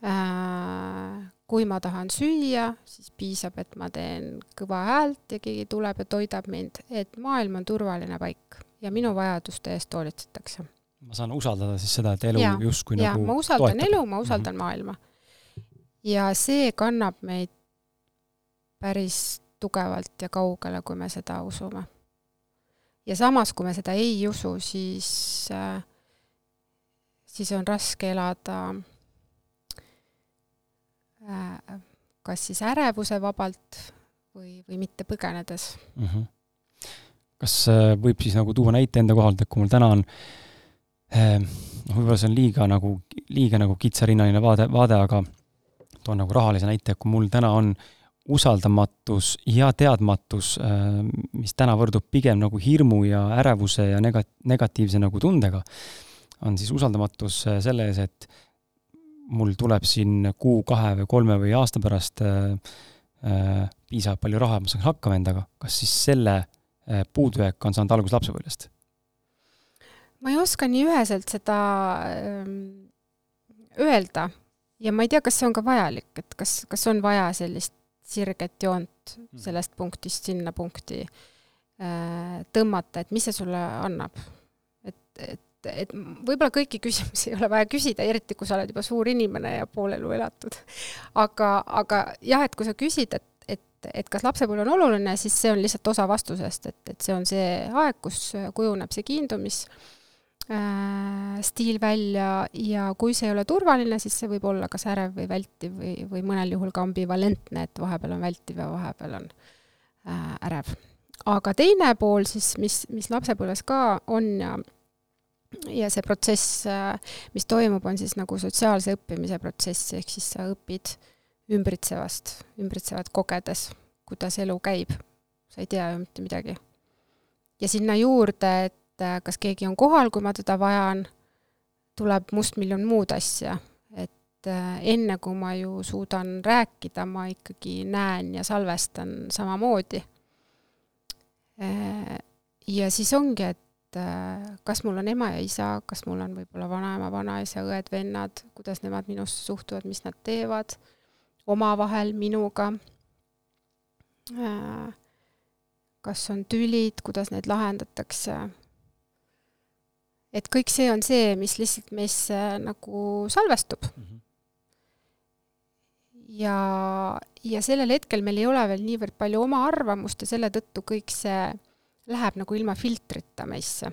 Äh, kui ma tahan süüa, siis piisab, et ma teen kõva häält ja keegi tuleb ja toidab mind, et maailm on turvaline paik ja minu vajaduste eest hoolitsetakse ma saan usaldada siis seda, et elu justkui nagu ma usaldan toetab. elu, ma usaldan mm -hmm. maailma. ja see kannab meid päris tugevalt ja kaugele, kui me seda usume. ja samas, kui me seda ei usu, siis äh,, siis on raske elada äh, kas siis ärevuse vabalt või, või mitte põgenedes mm. -hmm. kas äh, võib siis nagu tuua näite enda kohalt, et kui mul täna on äh, noh, võib-olla see on liiga nagu, liiga nagu kitsarinnaline vaade, vaade, aga toon nagu rahalise näite, kui mul täna on usaldamatus ja teadmatus, ehm, mis täna võrdub pigem nagu hirmu ja ärevuse ja nega-, negatiivse nagu tundega, on siis usaldamatus eh, selle ees, et mul tuleb siin kuu, kahe või kolme või aasta pärast äh, äh, piisavalt palju raha, ma saan hakkama endaga, kas siis selle puudujääk on saanud alguse lapsepõlvest? Ma ei oska nii üheselt seda ähm, öelda ja ma ei tea, kas see on ka vajalik, et kas, kas on vaja sellist sirget joont hmm. sellest punktist sinna punkti äh, tõmmata, et mis see sulle annab. et, et et võib-olla kõiki küsimusi ei ole vaja küsida, eriti kui sa oled juba suur inimene ja pool elu elatud. aga, aga jah, et kui sa küsid, et, et, et kas lapsepõlv on oluline, siis see on lihtsalt osa vastusest, et, et see on see aeg, kus kujuneb see kiindumis stiil välja ja kui see ei ole turvaline, siis see võib olla kas ärev või vältiv või, või mõnel juhul ka ambivalentne, et vahepeal on vältiv ja vahepeal on äh, ärev aga teine pool siis, mis, mis lapsepõlves ka on ja ja see protsess, mis toimub, on siis nagu sotsiaalse õppimise protsess, ehk siis sa õpid ümbritsevast, ümbritsevat kogedes, kuidas elu käib. sa ei tea ju mitte midagi. ja sinna juurde, et kas keegi on kohal, kui ma teda vajan, tuleb mustmiljon muud asja. et enne, kui ma ju suudan rääkida, ma ikkagi näen ja salvestan samamoodi Äh, ja siis ongi, et äh, kas mul on ema ja isa, kas mul on võib-olla vanaema, vanaisa, õed-vennad, kuidas nemad minusse suhtuvad, mis nad teevad omavahel, minuga. Äh, kas on tülid, kuidas need lahendatakse. Et kõik see on see, mis lihtsalt meisse nagu salvestub mm. -hmm ja, ja sellel hetkel meil ei ole veel niivõrd palju oma arvamust ja selle tõttu kõik see läheb nagu ilma filtrita meisse.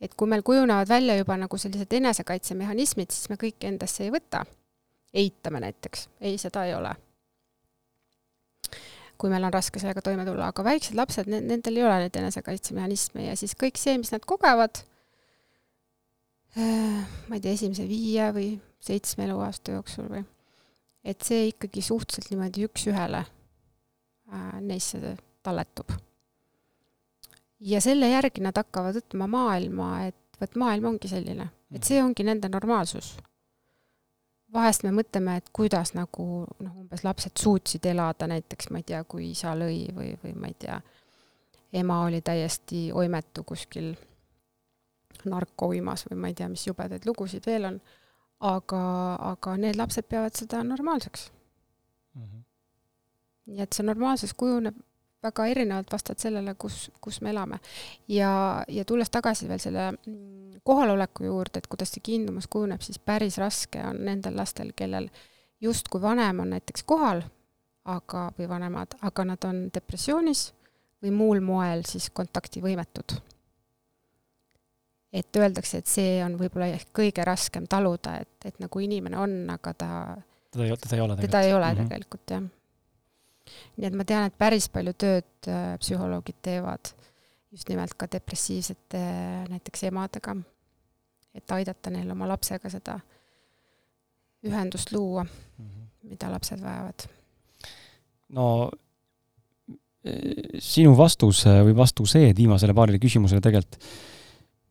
et kui meil kujunevad välja juba nagu sellised enesekaitsemehhanismid, siis me kõike endasse ei võta. eitame näiteks, ei, seda ei ole. Kui meil on raske sellega toime tulla, aga väiksed lapsed, nendel ei ole neid enesekaitsemehhanisme ja siis kõik see, mis nad kogevad, ma ei tea, esimese viie või seitsme eluaasta jooksul või et see ikkagi suhteliselt niimoodi üks-ühele äh, neisse talletub. ja selle järgi nad hakkavad võtma maailma, et vot maailm ongi selline, et see ongi nende normaalsus. Vahest me mõtleme, et kuidas nagu noh, umbes lapsed suutsid elada näiteks, ma ei tea, kui isa lõi või, või ma ei tea, ema oli täiesti oimetu kuskil narkouimas või ma ei tea, mis jubedaid lugusid veel on aga, aga need lapsed peavad seda normaalseks mm. -hmm. nii et see normaalsus kujuneb väga erinevalt vastavalt sellele, kus, kus me elame. ja, ja tulles tagasi veel selle mm, kohaloleku juurde, et kuidas see kiindumus kujuneb, siis päris raske on nendel lastel, kellel justkui vanem on näiteks kohal, aga, või vanemad, aga nad on depressioonis või muul moel siis kontaktivõimetud et öeldakse, et see on võib-olla ehk kõige raskem taluda, et, et nagu inimene on, aga ta teda ei, teda ei ole tegelikult. teda ei ole mm -hmm. tegelikult, jah. Nii et ma tean, et päris palju tööd äh, psühholoogid teevad just nimelt ka depressiivsete näiteks emadega, et aidata neil oma lapsega seda ühendust luua mm, -hmm. mida lapsed vajavad. no e, sinu vastus või vastused viimasele paarile küsimusele tegelikult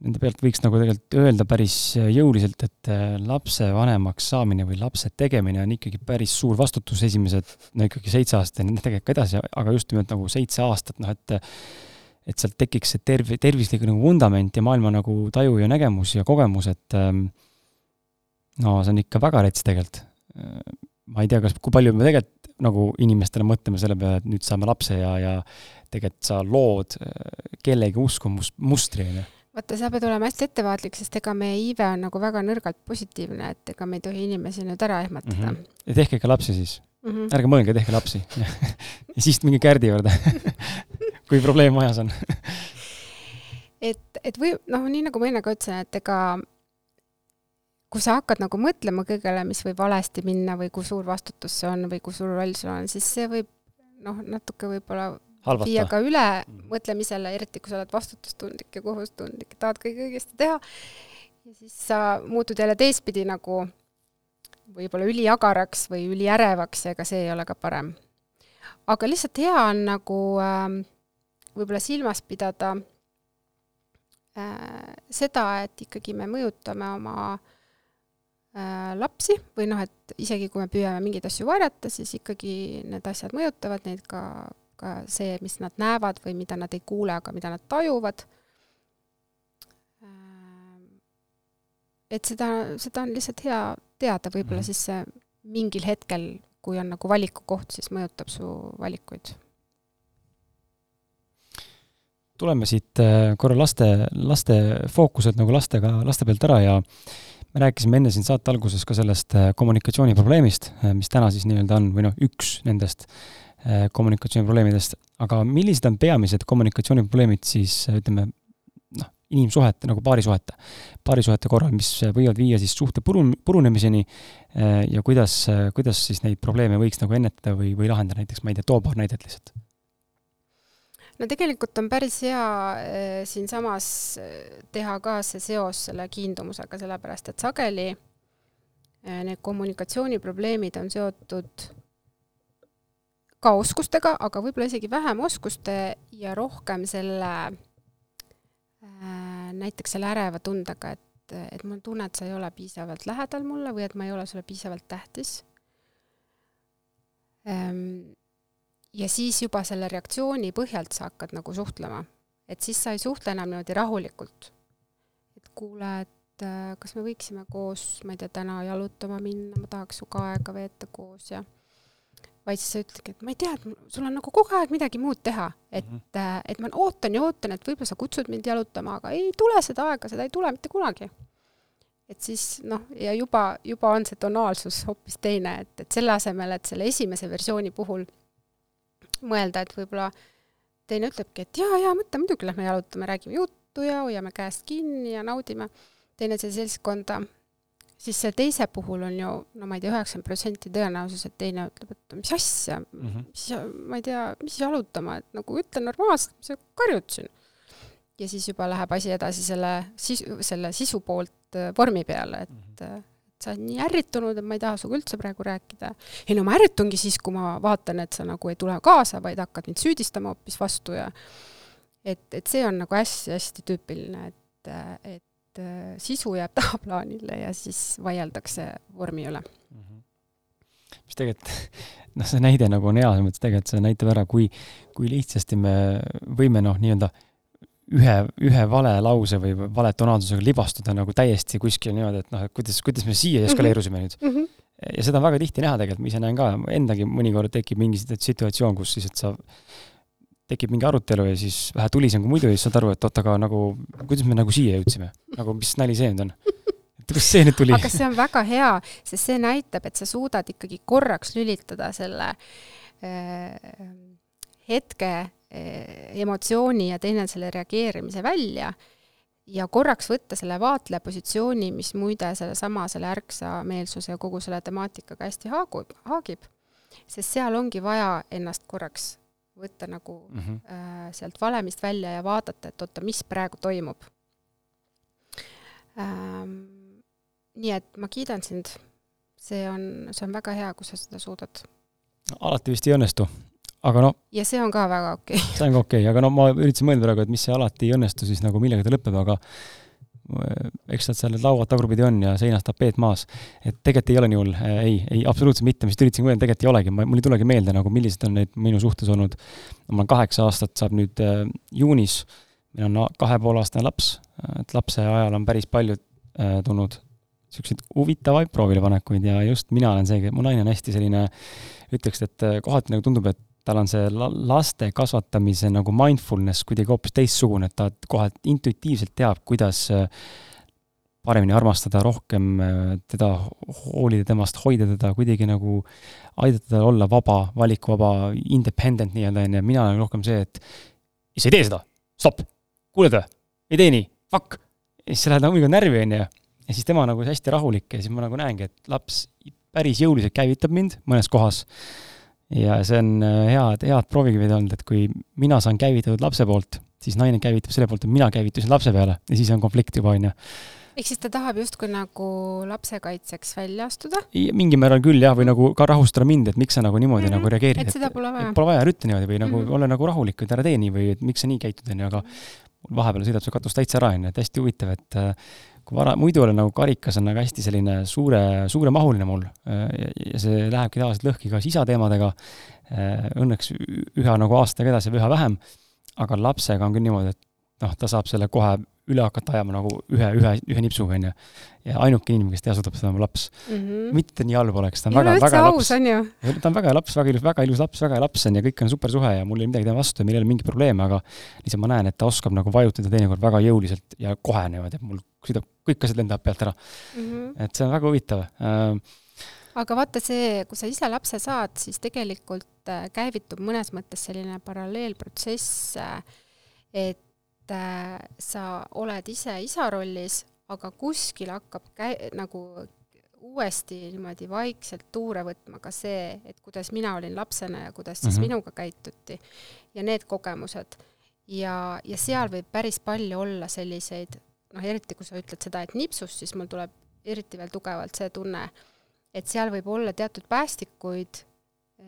nende pealt võiks nagu tegelikult öelda päris jõuliselt, et äh, lapsevanemaks saamine või lapse tegemine on ikkagi päris suur vastutus, esimesed, no ikkagi seitse aastat ja tegelikult ka edasi, aga just nimelt nagu seitse aastat, noh et et sealt tekiks see terv-, tervislik nagu vundament ja maailma nagu taju ja nägemus ja kogemus, et ähm, no see on ikka väga rets tegelikult. Äh, ma ei tea, kas, kui palju me tegelikult nagu inimestena mõtleme selle peale, et nüüd saame lapse ja, ja tegelikult sa lood äh, kellegi uskumust, mustri, on ju vaata, sa pead olema hästi ettevaatlik, sest ega meie iive on nagu väga nõrgalt positiivne, et ega me ei tohi inimesi nüüd ära ehmatada mm. -hmm. ja tehke ikka lapsi siis mm. -hmm. ärge mõelge, tehke lapsi *laughs* ja siis minge Kärdi juurde *laughs* kui probleem majas on et, et või noh, nii nagu ma enne ka ütlesin, et ega kui sa hakkad nagu mõtlema kõigele, mis võib valesti minna või kui suur vastutus see on või kui suur roll sul on, siis see võib noh, natuke võib-olla. Viia ka üle mõtlemisele, eriti kui sa oled vastutustundlik ja kohustundlik, tahad kõike õigesti teha. ja siis sa muutud jälle teistpidi nagu võib-olla üliagaraks või üliärevaks ja ega see ei ole ka parem. aga lihtsalt hea on nagu äh, võib-olla silmas pidada äh, seda, et ikkagi me mõjutame oma äh, lapsi või noh, et isegi kui me püüame mingeid asju varjata, siis ikkagi need asjad mõjutavad neid ka ka see, mis nad näevad või mida nad ei kuule, aga mida nad tajuvad. et seda, seda on lihtsalt hea teada, võib-olla mm. siis see mingil hetkel, kui on nagu valikukoht, siis mõjutab su valikuid. tuleme siit äh, korra laste, laste fookuselt nagu lastega, laste pealt ära ja me rääkisime enne siin saate alguses ka sellest äh, kommunikatsiooniprobleemist, äh, mis täna siis nii-öelda on, või noh, üks nendest kommunikatsiooniprobleemidest, aga millised on peamised kommunikatsiooniprobleemid siis ütleme, noh, inimsuhete nagu paarisuhete, paarisuhete korral, mis võivad viia siis suhte purun-, purunemiseni ja kuidas, kuidas siis neid probleeme võiks nagu ennetada või, või lahendada, näiteks ma ei tea, too paar näidet lihtsalt. No tegelikult on päris hea äh, siinsamas äh, teha ka see seos selle kiindumusega, sellepärast et sageli äh, need kommunikatsiooniprobleemid on seotud ka oskustega, aga võib-olla isegi vähem oskuste ja rohkem selle näiteks selle äreva tundega, et, et mul on tunne, et sa ei ole piisavalt lähedal mulle või et ma ei ole sulle piisavalt tähtis ehm, ja siis juba selle reaktsiooni põhjalt sa hakkad nagu suhtlema. et siis sa ei suhtle enam niimoodi rahulikult. et kuule, et äh, kas me võiksime koos, ma ei tea, täna jalutama minna, ma tahaks sinuga aega veeta koos ja vaid siis sa ütledki, et ma ei tea, et sul on nagu kogu aeg midagi muud teha, et mm, -hmm. et ma ootan ja ootan, et võib-olla sa kutsud mind jalutama, aga ei tule seda aega, seda ei tule mitte kunagi. et siis noh, ja juba, juba on see tonaalsus hoopis teine, et, et selle asemel, et selle esimese versiooni puhul mõelda, et võib-olla teine ütlebki, et jaa, jaa, mõtle, muidugi lähme jalutame, räägime juttu ja hoiame käest kinni ja naudime teineteise seltskonda, siis selle teise puhul on ju, no ma ei tea, üheksakümmend protsenti tõenäosus, et teine ütleb, et mis asja mm, -hmm. mis, ma ei tea, mis jalutama, et nagu ütle normaalselt, mis sa karjud siin. ja siis juba läheb asi edasi selle sisu, selle sisu poolt äh, vormi peale, et mm -hmm sa oled nii ärritunud, et ma ei taha sinuga üldse praegu rääkida. ei no ma ärritungi siis, kui ma vaatan, et sa nagu ei tule kaasa, vaid hakkad mind süüdistama hoopis vastu ja et, et see on nagu hästi-hästi tüüpiline, et, et äh, sisu jääb *laughs* tahaplaanile ja siis vaieldakse vormi üle mm. -hmm. mis tegelikult, *laughs* noh, see näide nagu on hea, selles mõttes tegelikult see näitab ära, kui, kui lihtsasti me võime noh, nii-öelda ühe, ühe vale lause või vale tonaalsusega libastuda nagu täiesti kuskil niimoodi, et noh, et kuidas, kuidas me siia mhm. eskaleerusime nüüd mm. -hmm. ja seda on väga tihti näha tegelikult, ma ise näen ka, endagi mõnikord tekib mingi situatsioon, kus siis, et sa, tekib mingi arutelu ja siis vähe tulisem kui muidu ja siis saad aru, et oot, aga nagu, kuidas me nagu siia jõudsime, nagu mis nali see nüüd on? Et kust see nüüd tuli? aga see on väga hea, sest see näitab, et sa suudad ikkagi korraks lülitada selle äh, hetke Eh, emotsiooni ja teineteisele reageerimise välja ja korraks võtta selle vaatleja positsiooni, mis muide sellesama, selle ärksa meelsuse ja kogu selle temaatikaga hästi haagub, haagib, sest seal ongi vaja ennast korraks võtta nagu mm -hmm. äh, sealt valemist välja ja vaadata, et oota, mis praegu toimub ähm,. nii et ma kiidan sind, see on, see on väga hea, kui sa seda suudad. alati vist ei õnnestu aga no ja see on ka väga okei okay. see on ka okei okay., aga no ma üritasin mõelda praegu, et mis see alati ei õnnestu siis nagu millega ta lõpeb, aga eks nad seal need lauad tagurpidi on ja seinas tapeet maas. et tegelikult ei ole nii hull, äh, ei, ei absoluutselt mitte, ma just üritasin mõelda, tegelikult ei olegi, mul ei tulegi meelde nagu, millised on need minu suhtes olnud. mul on kaheksa aastat, saab nüüd äh, juunis, meil on kahe poole aastane laps, et lapse ajal on päris palju äh, tulnud niisuguseid huvitavaid proovilepanekuid ja just mina olen see, mu naine on hästi selline, ütleks, et äh, kohati nagu tundub, et tal on see laste kasvatamise nagu mindfulness kuidagi hoopis teistsugune, et ta kohe intuitiivselt teab, kuidas äh, paremini armastada, rohkem äh, teda hoolida temast, hoida teda, kuidagi nagu aidata tal olla vaba, valikuvaba, independent nii-öelda, on ju, mina olen rohkem see, et sa ei tee seda, stopp, kuuled või, ei tee nii, fuck. ja siis sa lähed nagu närvi, on ju, ja siis tema nagu hästi rahulik ja siis ma nagu näengi, et laps päris jõuliselt käivitab mind mõnes kohas ja see on äh, head, head proovikivid olnud, et kui mina saan käivitatud lapse poolt, siis naine käivitab selle poolt, et mina käivitusin lapse peale ja siis on konflikt juba, on ju. ehk siis ta tahab justkui nagu lapse kaitseks välja astuda? mingil määral küll jah, või nagu ka rahustada mind, et miks sa nagu niimoodi mm -hmm. nagu reageerid. et seda pole vaja. Pole vaja, ära ütle niimoodi või nagu mm -hmm. ole nagu rahulik, et ära tee nii või et miks sa nii käitud, on ju, aga vahepeal sõidab see katus täitsa ära, on ju, et hästi huvitav, et äh, kui vara, muidu olen nagu karikas on nagu hästi selline suure, suuremahuline mul ja see lähebki tavaliselt lõhki ka isa teemadega, õnneks ühe nagu aastaga edasi või üha vähem, aga lapsega on küll niimoodi, et noh, ta saab selle kohe üle hakata ajama nagu ühe, ühe, ühe nipsuga, onju. ja ainuke inimene, kes teha suudab, seda on laps mm. -hmm. mitte nii halb oleks, ta on ei väga, väga laps. ta on väga hea laps, väga ilus, väga ilus laps, väga hea laps on ja kõik on super suhe ja mul ei ole midagi tema vastu ja meil ei ole mingit probleemi, aga lihtsalt ma näen, et ta oskab nagu vajutada teinekord väga jõuliselt ja kohe niimoodi, et mul sõidab, kõik asjad lendavad pealt ära mm. -hmm. et see on väga huvitav äh, aga vaata see, kui sa ise lapse saad, siis tegelikult äh, käivitub mõnes mõttes selline paralleelprotsess, äh, et sa oled ise isa rollis, aga kuskil hakkab käi-, nagu uuesti niimoodi vaikselt tuure võtma ka see, et kuidas mina olin lapsena ja kuidas siis mm -hmm. minuga käituti ja need kogemused. ja, ja seal võib päris palju olla selliseid, noh, eriti kui sa ütled seda, et nipsust, siis mul tuleb eriti veel tugevalt see tunne, et seal võib olla teatud päästikuid,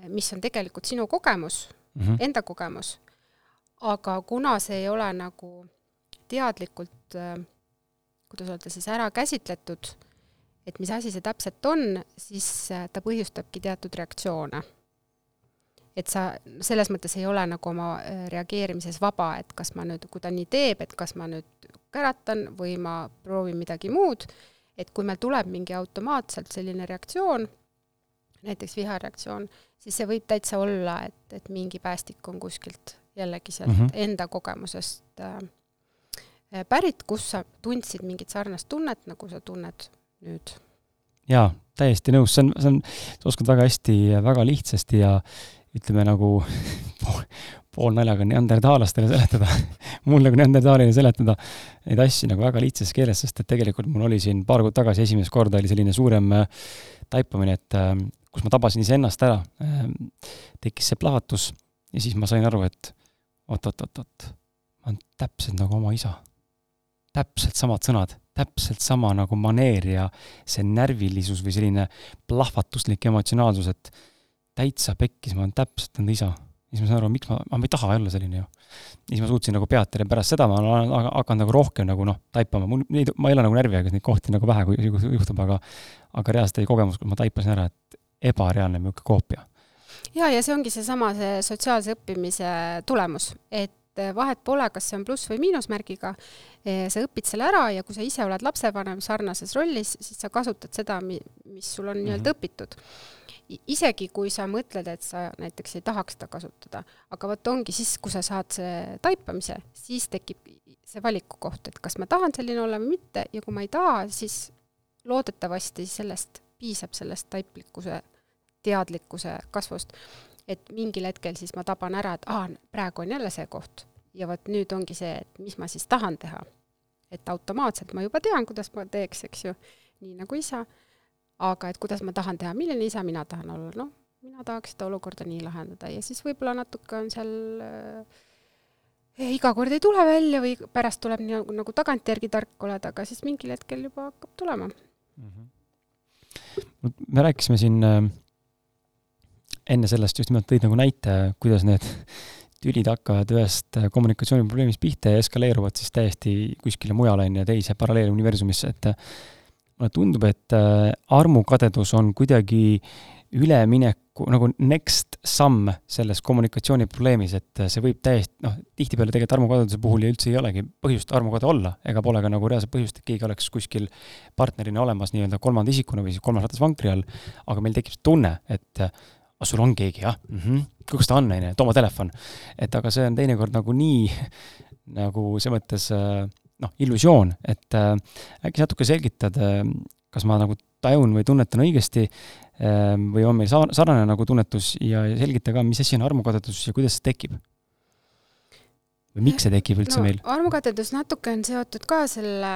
mis on tegelikult sinu kogemus mm, -hmm. enda kogemus, aga kuna see ei ole nagu teadlikult, eh, kuidas öelda siis, ära käsitletud, et mis asi see täpselt on, siis eh, ta põhjustabki teatud reaktsioone. et sa selles mõttes ei ole nagu oma reageerimises vaba, et kas ma nüüd, kui ta nii teeb, et kas ma nüüd käratan või ma proovin midagi muud et kui meil tuleb mingi automaatselt selline reaktsioon, näiteks vihareaktsioon, siis see võib täitsa olla, et, et mingi päästik on kuskilt jällegi sealt mm -hmm. enda kogemusest äh, pärit, kus sa tundsid mingit sarnast tunnet, nagu sa tunned nüüd. jaa, täiesti nõus, see on, see on, sa oskad väga hästi, väga lihtsasti ja ütleme nagu *laughs* poolnaljaga neandertaalastele seletada *laughs* mulle kui neandertaalile seletada neid asju nagu väga lihtsas keeles, sest et tegelikult mul oli siin paar kuud tagasi esimest korda oli selline suurem äh, taipamine, et äh, kus ma tabasin iseennast ära, tekkis see plahvatus ja siis ma sain aru, et oot-oot-oot-oot, ma olen täpselt nagu oma isa. täpselt samad sõnad, täpselt sama nagu maneer ja see närvilisus või selline plahvatuslik emotsionaalsus, et täitsa pekkis, ma olen täpselt enda isa siis ma saan aru, miks ma, ma ei taha olla selline ju. siis ma suutsin nagu peatada ja pärast seda ma olen hakanud nagu rohkem nagu noh, taipama, mul neid, ma ei ole nagu närvihaige, neid kohti nagu vähe kui juhtub, aga aga reaalselt oli kogemus, kus ma taipasin ära, et ebareaalne niisugune koopia. Ja, ja see ongi seesama, see sotsiaalse õppimise tulemus, et vahet pole, kas see on pluss või miinusmärgiga, sa õpid selle ära ja kui sa ise oled lapsevanem sarnases rollis, siis sa kasutad seda, mis sul on mm -hmm. nii-öelda õpitud isegi kui sa mõtled, et sa näiteks ei tahaks seda kasutada, aga vot ongi siis, kui sa saad see taipamise, siis tekib see valiku koht, et kas ma tahan selline olla või mitte ja kui ma ei taha, siis loodetavasti sellest piisab, sellest taiplikkuse, teadlikkuse kasvust, et mingil hetkel siis ma taban ära, et aa, praegu on jälle see koht ja vot nüüd ongi see, et mis ma siis tahan teha. et automaatselt ma juba tean, kuidas ma teeks, eks ju, nii nagu isa aga et kuidas ma tahan teha, milline isa mina tahan olla, noh, mina tahaks seda olukorda nii lahendada ja siis võib-olla natuke on seal äh, iga kord ei tule välja või pärast tuleb nii nagu, nagu tagantjärgi tark oled, aga siis mingil hetkel juba hakkab tulema mm. -hmm. me rääkisime siin äh, enne sellest just nimelt tõid nagu näite, kuidas need *laughs* tülid hakkavad ühest kommunikatsiooniprobleemist pihta ja eskaleeruvad siis täiesti kuskile mujale, on ju, teise paralleeluniversumisse, et mulle tundub, et äh, armukadedus on kuidagi ülemineku nagu next samm selles kommunikatsiooniprobleemis, et see võib täiesti, noh, tihtipeale tegelikult armukadeduse puhul ju üldse ei olegi põhjust armukade olla, ega pole ka nagu reaalset põhjust, et keegi oleks kuskil partnerina olemas nii-öelda kolmanda isikuna või siis kolmas ratas vankri all, aga meil tekib tunne, et ah, sul on keegi, jah mm -hmm., kus ta on, on ju, too oma telefon. et aga see on teinekord nagu nii, nagu selles mõttes äh, noh, illusioon, et äh, äkki natuke selgitad äh,, kas ma nagu tajun või tunnetan õigesti äh, või on meil sa-, sarnane nagu tunnetus ja selgita ka, mis asi on armukadedus ja kuidas see tekib? või miks see tekib üldse no, meil? armukadedus natuke on seotud ka selle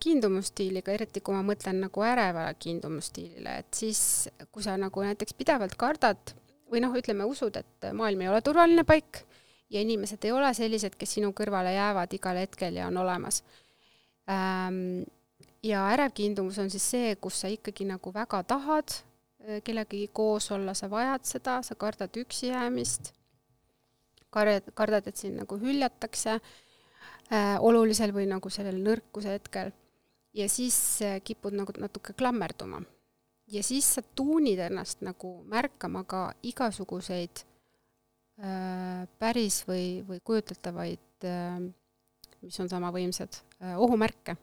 kiindumusstiiliga, eriti kui ma mõtlen nagu ärevale kiindumusstiilile, et siis, kui sa nagu näiteks pidevalt kardad või noh, ütleme, usud, et maailm ei ole turvaline paik ja inimesed ei ole sellised, kes sinu kõrvale jäävad igal hetkel ja on olemas ähm,. ja ärevkiindumus on siis see, kus sa ikkagi nagu väga tahad äh, kellegagi koos olla, sa vajad seda, sa kardad üksi jäämist, kardad, kardad, et sind nagu hüljatakse äh, olulisel või nagu sellel nõrkuse hetkel ja siis äh, kipud nagu natuke klammerduma. ja siis sa tuunid ennast nagu märkama ka igasuguseid Äh, päris või, või kujutletavaid äh, mis on sama võimsad, ohumärke.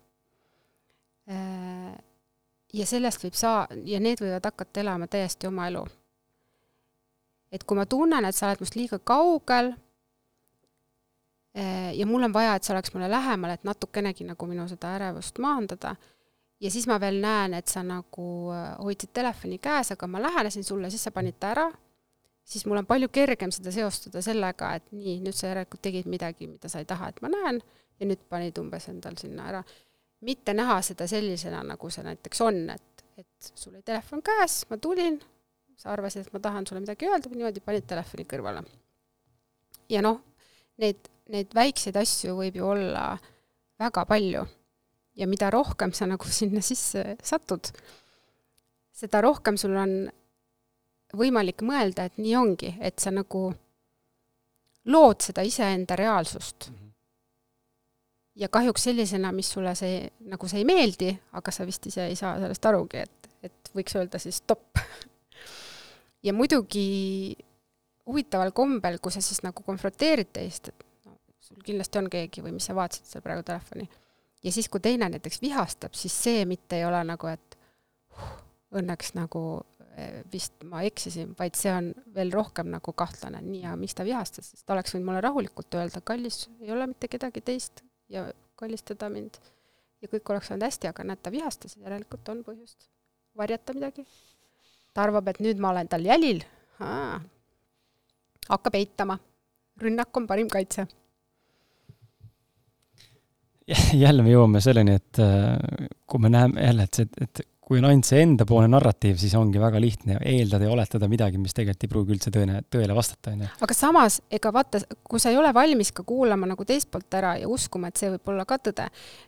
ja sellest võib saa-, ja need võivad hakata elama täiesti oma elu. et kui ma tunnen, et sa oled must liiga kaugel ja mul on vaja, et sa oleks mulle lähemal, et natukenegi nagu minu seda ärevust maandada, ja siis ma veel näen, et sa nagu hoidsid telefoni käes, aga ma lähenesin sulle, siis sa panid ta ära siis mul on palju kergem seda seostada sellega, et nii, nüüd sa järelikult tegid midagi, mida sa ei taha, et ma näen, ja nüüd panid umbes endal sinna ära. mitte näha seda sellisena, nagu see näiteks on, et, et sul oli telefon käes, ma tulin, sa arvasid, et ma tahan sulle midagi öelda, niimoodi panid telefoni kõrvale. ja noh, neid, neid väikseid asju võib ju olla väga palju. ja mida rohkem sa nagu sinna sisse satud, seda rohkem sul on võimalik mõelda, et nii ongi, et sa nagu lood seda iseenda reaalsust. Mhm. ja kahjuks sellisena, mis sulle see, nagu see ei meeldi, aga sa vist ise ei saa sellest arugi, et, et võiks öelda siis stopp. *laughs* ja muidugi huvitaval kombel, kui sa siis nagu konfronteerid teist, et kindlasti on keegi või mis sa vaatasid seal praegu telefoni, ja siis, kui teine näiteks vihastab, siis see mitte ei ole nagu, et huh, õnneks nagu Eh, vist ma eksisin, vaid see on veel rohkem nagu kahtlane, nii, ja miks ta vihastas, sest ta oleks võinud mulle rahulikult öelda, kallis, ei ole mitte kedagi teist ja kallistada mind. ja kõik oleks olnud hästi, aga näed, ta vihastas, järelikult on põhjust varjata midagi. ta arvab, et nüüd ma olen tal jälil, hakkab eitama. rünnak on parim kaitse *laughs* jälle me jõuame selleni, et äh, kui me näeme jälle, et see, et kui on ainult see endapoolne narratiiv, siis ongi väga lihtne eeldada ja oletada midagi, mis tegelikult ei pruugi üldse tõene, tõele vastata, on ju. aga samas, ega vaata, kui sa ei ole valmis ka kuulama nagu teist poolt ära ja uskuma, et see võib olla ka tõde,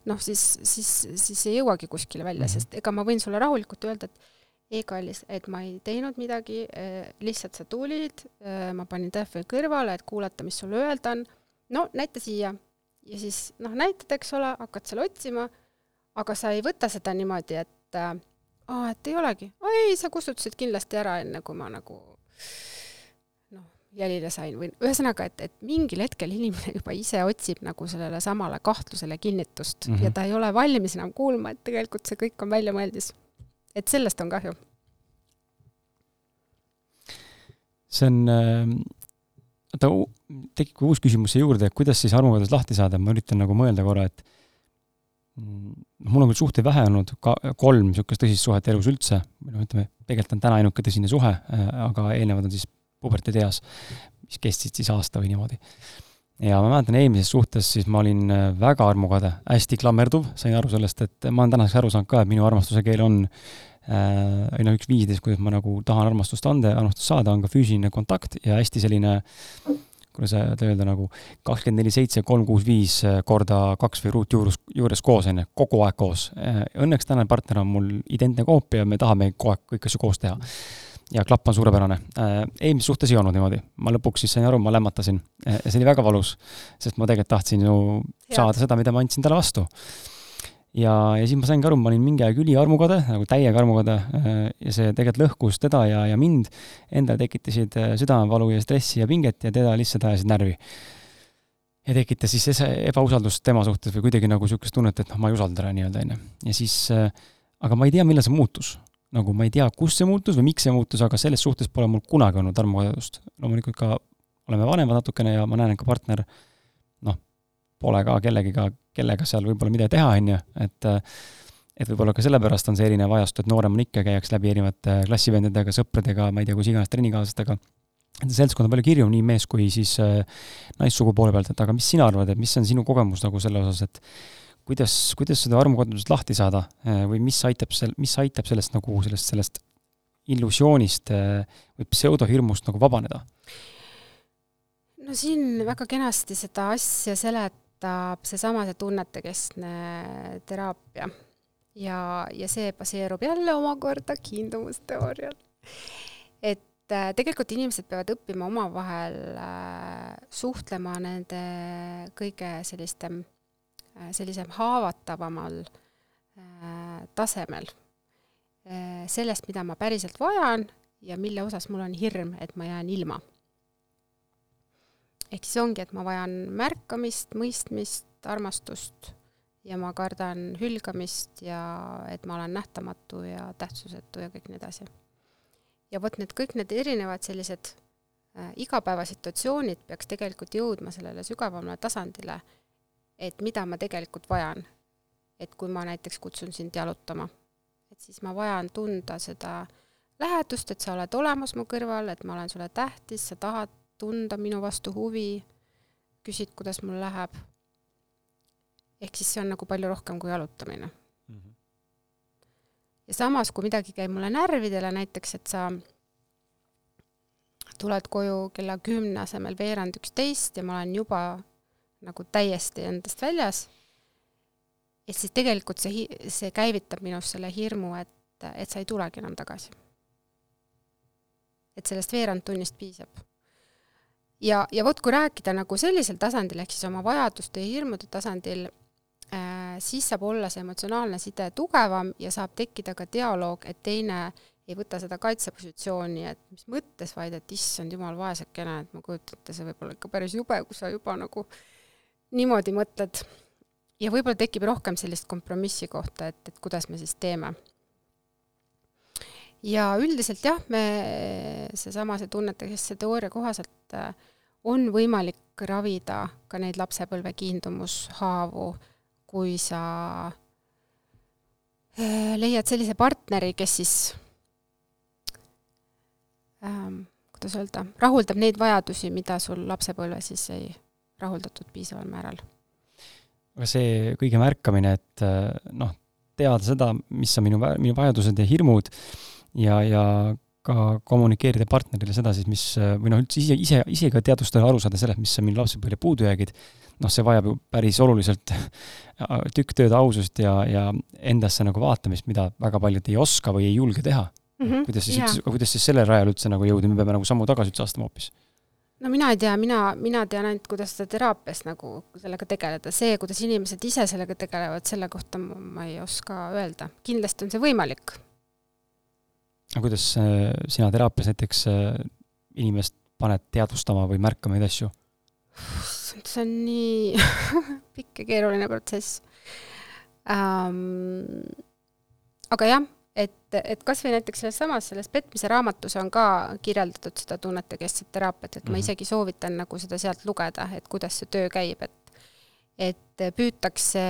noh siis, siis, siis ei jõuagi kuskile välja mm, -hmm. sest ega ma võin sulle rahulikult öelda, et ei, kallis, et ma ei teinud midagi, eh, lihtsalt sa tulid, eh, ma panin telefoni kõrvale, et kuulata, mis sulle öelda on, no näita siia. Ja siis noh, näitad, eks ole, hakkad seal otsima, aga sa ei võta seda niimoodi, et äh, aa, et ei olegi. ei, sa kustutasid kindlasti ära, enne kui ma nagu noh, jälile sain või ühesõnaga, et, et mingil hetkel inimene juba ise otsib nagu sellele samale kahtlusele kinnitust mm -hmm. ja ta ei ole valmis enam kuulma, et tegelikult see kõik on väljamõeldis. et sellest on kahju. see on äh oota, tekib uus küsimus siia juurde, et kuidas siis armukadest lahti saada, ma üritan nagu mõelda korra, et noh, mul on küll suhteid vähe olnud, ka kolm niisugust tõsist suhet elus üldse, noh, ütleme, tegelikult on täna ainuke tõsine suhe, äh, aga eelnevad on siis puberteedieas, mis kestsid siis aasta või niimoodi. ja ma mäletan, eelmises suhtes siis ma olin äh, väga armukade, hästi klammerduv, sain aru sellest, et ma olen tänaseks aru saanud ka, et minu armastuse keel on äh, või noh, üks viisidest, kuidas ma nagu tahan armastust anda ja armastust saada, on ka füüsiline kontakt ja hästi selline äh, kuidas öelda nagu kakskümmend neli, seitse, kolm, kuus, viis korda kaks või ruut juures, juures koos, on ju, kogu aeg koos. Õnneks tänane partner on mul identne koopia, me tahame kogu aeg kõiki asju koos teha. ja klapp on suurepärane. eelmises suhtes ei olnud niimoodi, ma lõpuks siis sain aru, ma lämmatasin ja see oli väga valus, sest ma tegelikult tahtsin ju saada seda, mida ma andsin talle vastu ja, ja siis ma saingi aru, ma olin mingi aeg üliarmukade, nagu täiega armukade äh, ja see tegelikult lõhkus teda ja, ja mind. Endal tekitasid äh, südamevalu ja stressi ja pinget ja teda lihtsalt ajasid närvi. ja tekitas siis ebausaldust tema suhtes või kuidagi nagu niisugust tunnet, et noh, ma ei usalda teda nii-öelda, on ju. ja siis, äh, aga ma ei tea, millal see muutus. nagu ma ei tea, kus see muutus või miks see muutus, aga selles suhtes pole mul kunagi olnud armukadedust. loomulikult ka oleme vanemad natukene ja ma näen, et ka partner noh, pole ka kellegiga kellega seal võib-olla midagi teha, on ju, et et võib-olla ka sellepärast on see erinev ajastu, et noorem on ikka, käiakse läbi erinevate klassivendadega, sõpradega, ma ei tea, kus iganes trennikaaslastega, seltskond on palju kirjum, nii mees kui siis äh, naissugu poole pealt, et aga mis sina arvad, et mis on sinu kogemus nagu selle osas, et kuidas, kuidas seda armukodusest lahti saada äh, või mis aitab sel-, mis aitab sellest nagu, sellest, sellest illusioonist äh, või pseudohirmust nagu vabaneda? no siin väga kenasti seda asja selet-, aitab seesama, see tunnetekeskne teraapia. ja, ja see baseerub jälle omakorda kiindumusteoorial. et äh, tegelikult inimesed peavad õppima omavahel äh, suhtlema nende kõige sellistem, äh, sellisem haavatavamal tasemel. sellest, mida ma päriselt vajan ja mille osas mul on hirm, et ma jään ilma ehk siis ongi, et ma vajan märkamist, mõistmist, armastust ja ma kardan hülgamist ja et ma olen nähtamatu ja tähtsusetu ja kõik nii edasi. ja vot need kõik need erinevad sellised äh, igapäevasituatsioonid peaks tegelikult jõudma sellele sügavamale tasandile, et mida ma tegelikult vajan. et kui ma näiteks kutsun sind jalutama, et siis ma vajan tunda seda lähedust, et sa oled olemas mu kõrval, et ma olen sulle tähtis, sa tahad tunda minu vastu huvi, küsid, kuidas mul läheb ehk siis see on nagu palju rohkem kui jalutamine mm. -hmm. ja samas, kui midagi käib mulle närvidele, näiteks et sa tuled koju kella kümne asemel veerand üksteist ja ma olen juba nagu täiesti endast väljas, et siis tegelikult see, see käivitab minus selle hirmu, et, et sa ei tulegi enam tagasi. et sellest veerand tunnist piisab. Ja, ja vot, kui rääkida nagu sellisel tasandil, ehk siis oma vajaduste ja hirmude tasandil, Äh, siis saab olla see emotsionaalne side tugevam ja saab tekkida ka dialoog, et teine ei võta seda kaitsepositsiooni, et mis mõttes, vaid et issand jumal, vaesekene, et ma kujutan ette, see võib olla ikka päris jube, kui sa juba nagu niimoodi mõtled. ja võib-olla tekib rohkem sellist kompromissi kohta, et, et kuidas me siis teeme. ja üldiselt jah, me, seesama, see tunnetekeskse teooria kohaselt äh, on võimalik ravida ka neid lapsepõlve kiindumushaavu kui sa äh, leiad sellise partneri, kes siis ähm, kuidas öelda, rahuldab neid vajadusi, mida sul lapsepõlves siis ei rahuldatud piisaval määral. aga see kõige märkamine, et äh, noh, teada seda, mis on minu, minu vajadused ja hirmud ja, ja ka kommunikeerida partnerile seda siis, mis või noh, üldse ise, ise, ise ka teadvustada, aru saada sellest, mis on minu lapsepõlve puudujäägid, noh, see vajab ju päris oluliselt tükk tööd ausust ja, ja endasse nagu vaatamist, mida väga paljud ei oska või ei julge teha mm. -hmm, kuidas siis üldse, kuidas siis sellel rajal üldse nagu jõuda, me peame nagu sammu tagasi üldse astuma hoopis? no mina ei tea, mina, mina tean ainult, kuidas seda teraapias nagu sellega tegeleda, see, kuidas inimesed ise sellega tegelevad, selle kohta ma ei oska öelda. kindlasti on see võimalik. Aga kuidas äh, sina teraapias näiteks äh, inimest paned teadvustama või märkama neid asju? see on nii *laughs* pikk ja keeruline protsess um,. aga jah, et, et kas või näiteks selles samas, selles petmise raamatus on ka kirjeldatud seda tunnetekeskset teraapiat, et mm -hmm. ma mhm. isegi soovitan nagu seda sealt lugeda, et kuidas see töö käib, et et püütakse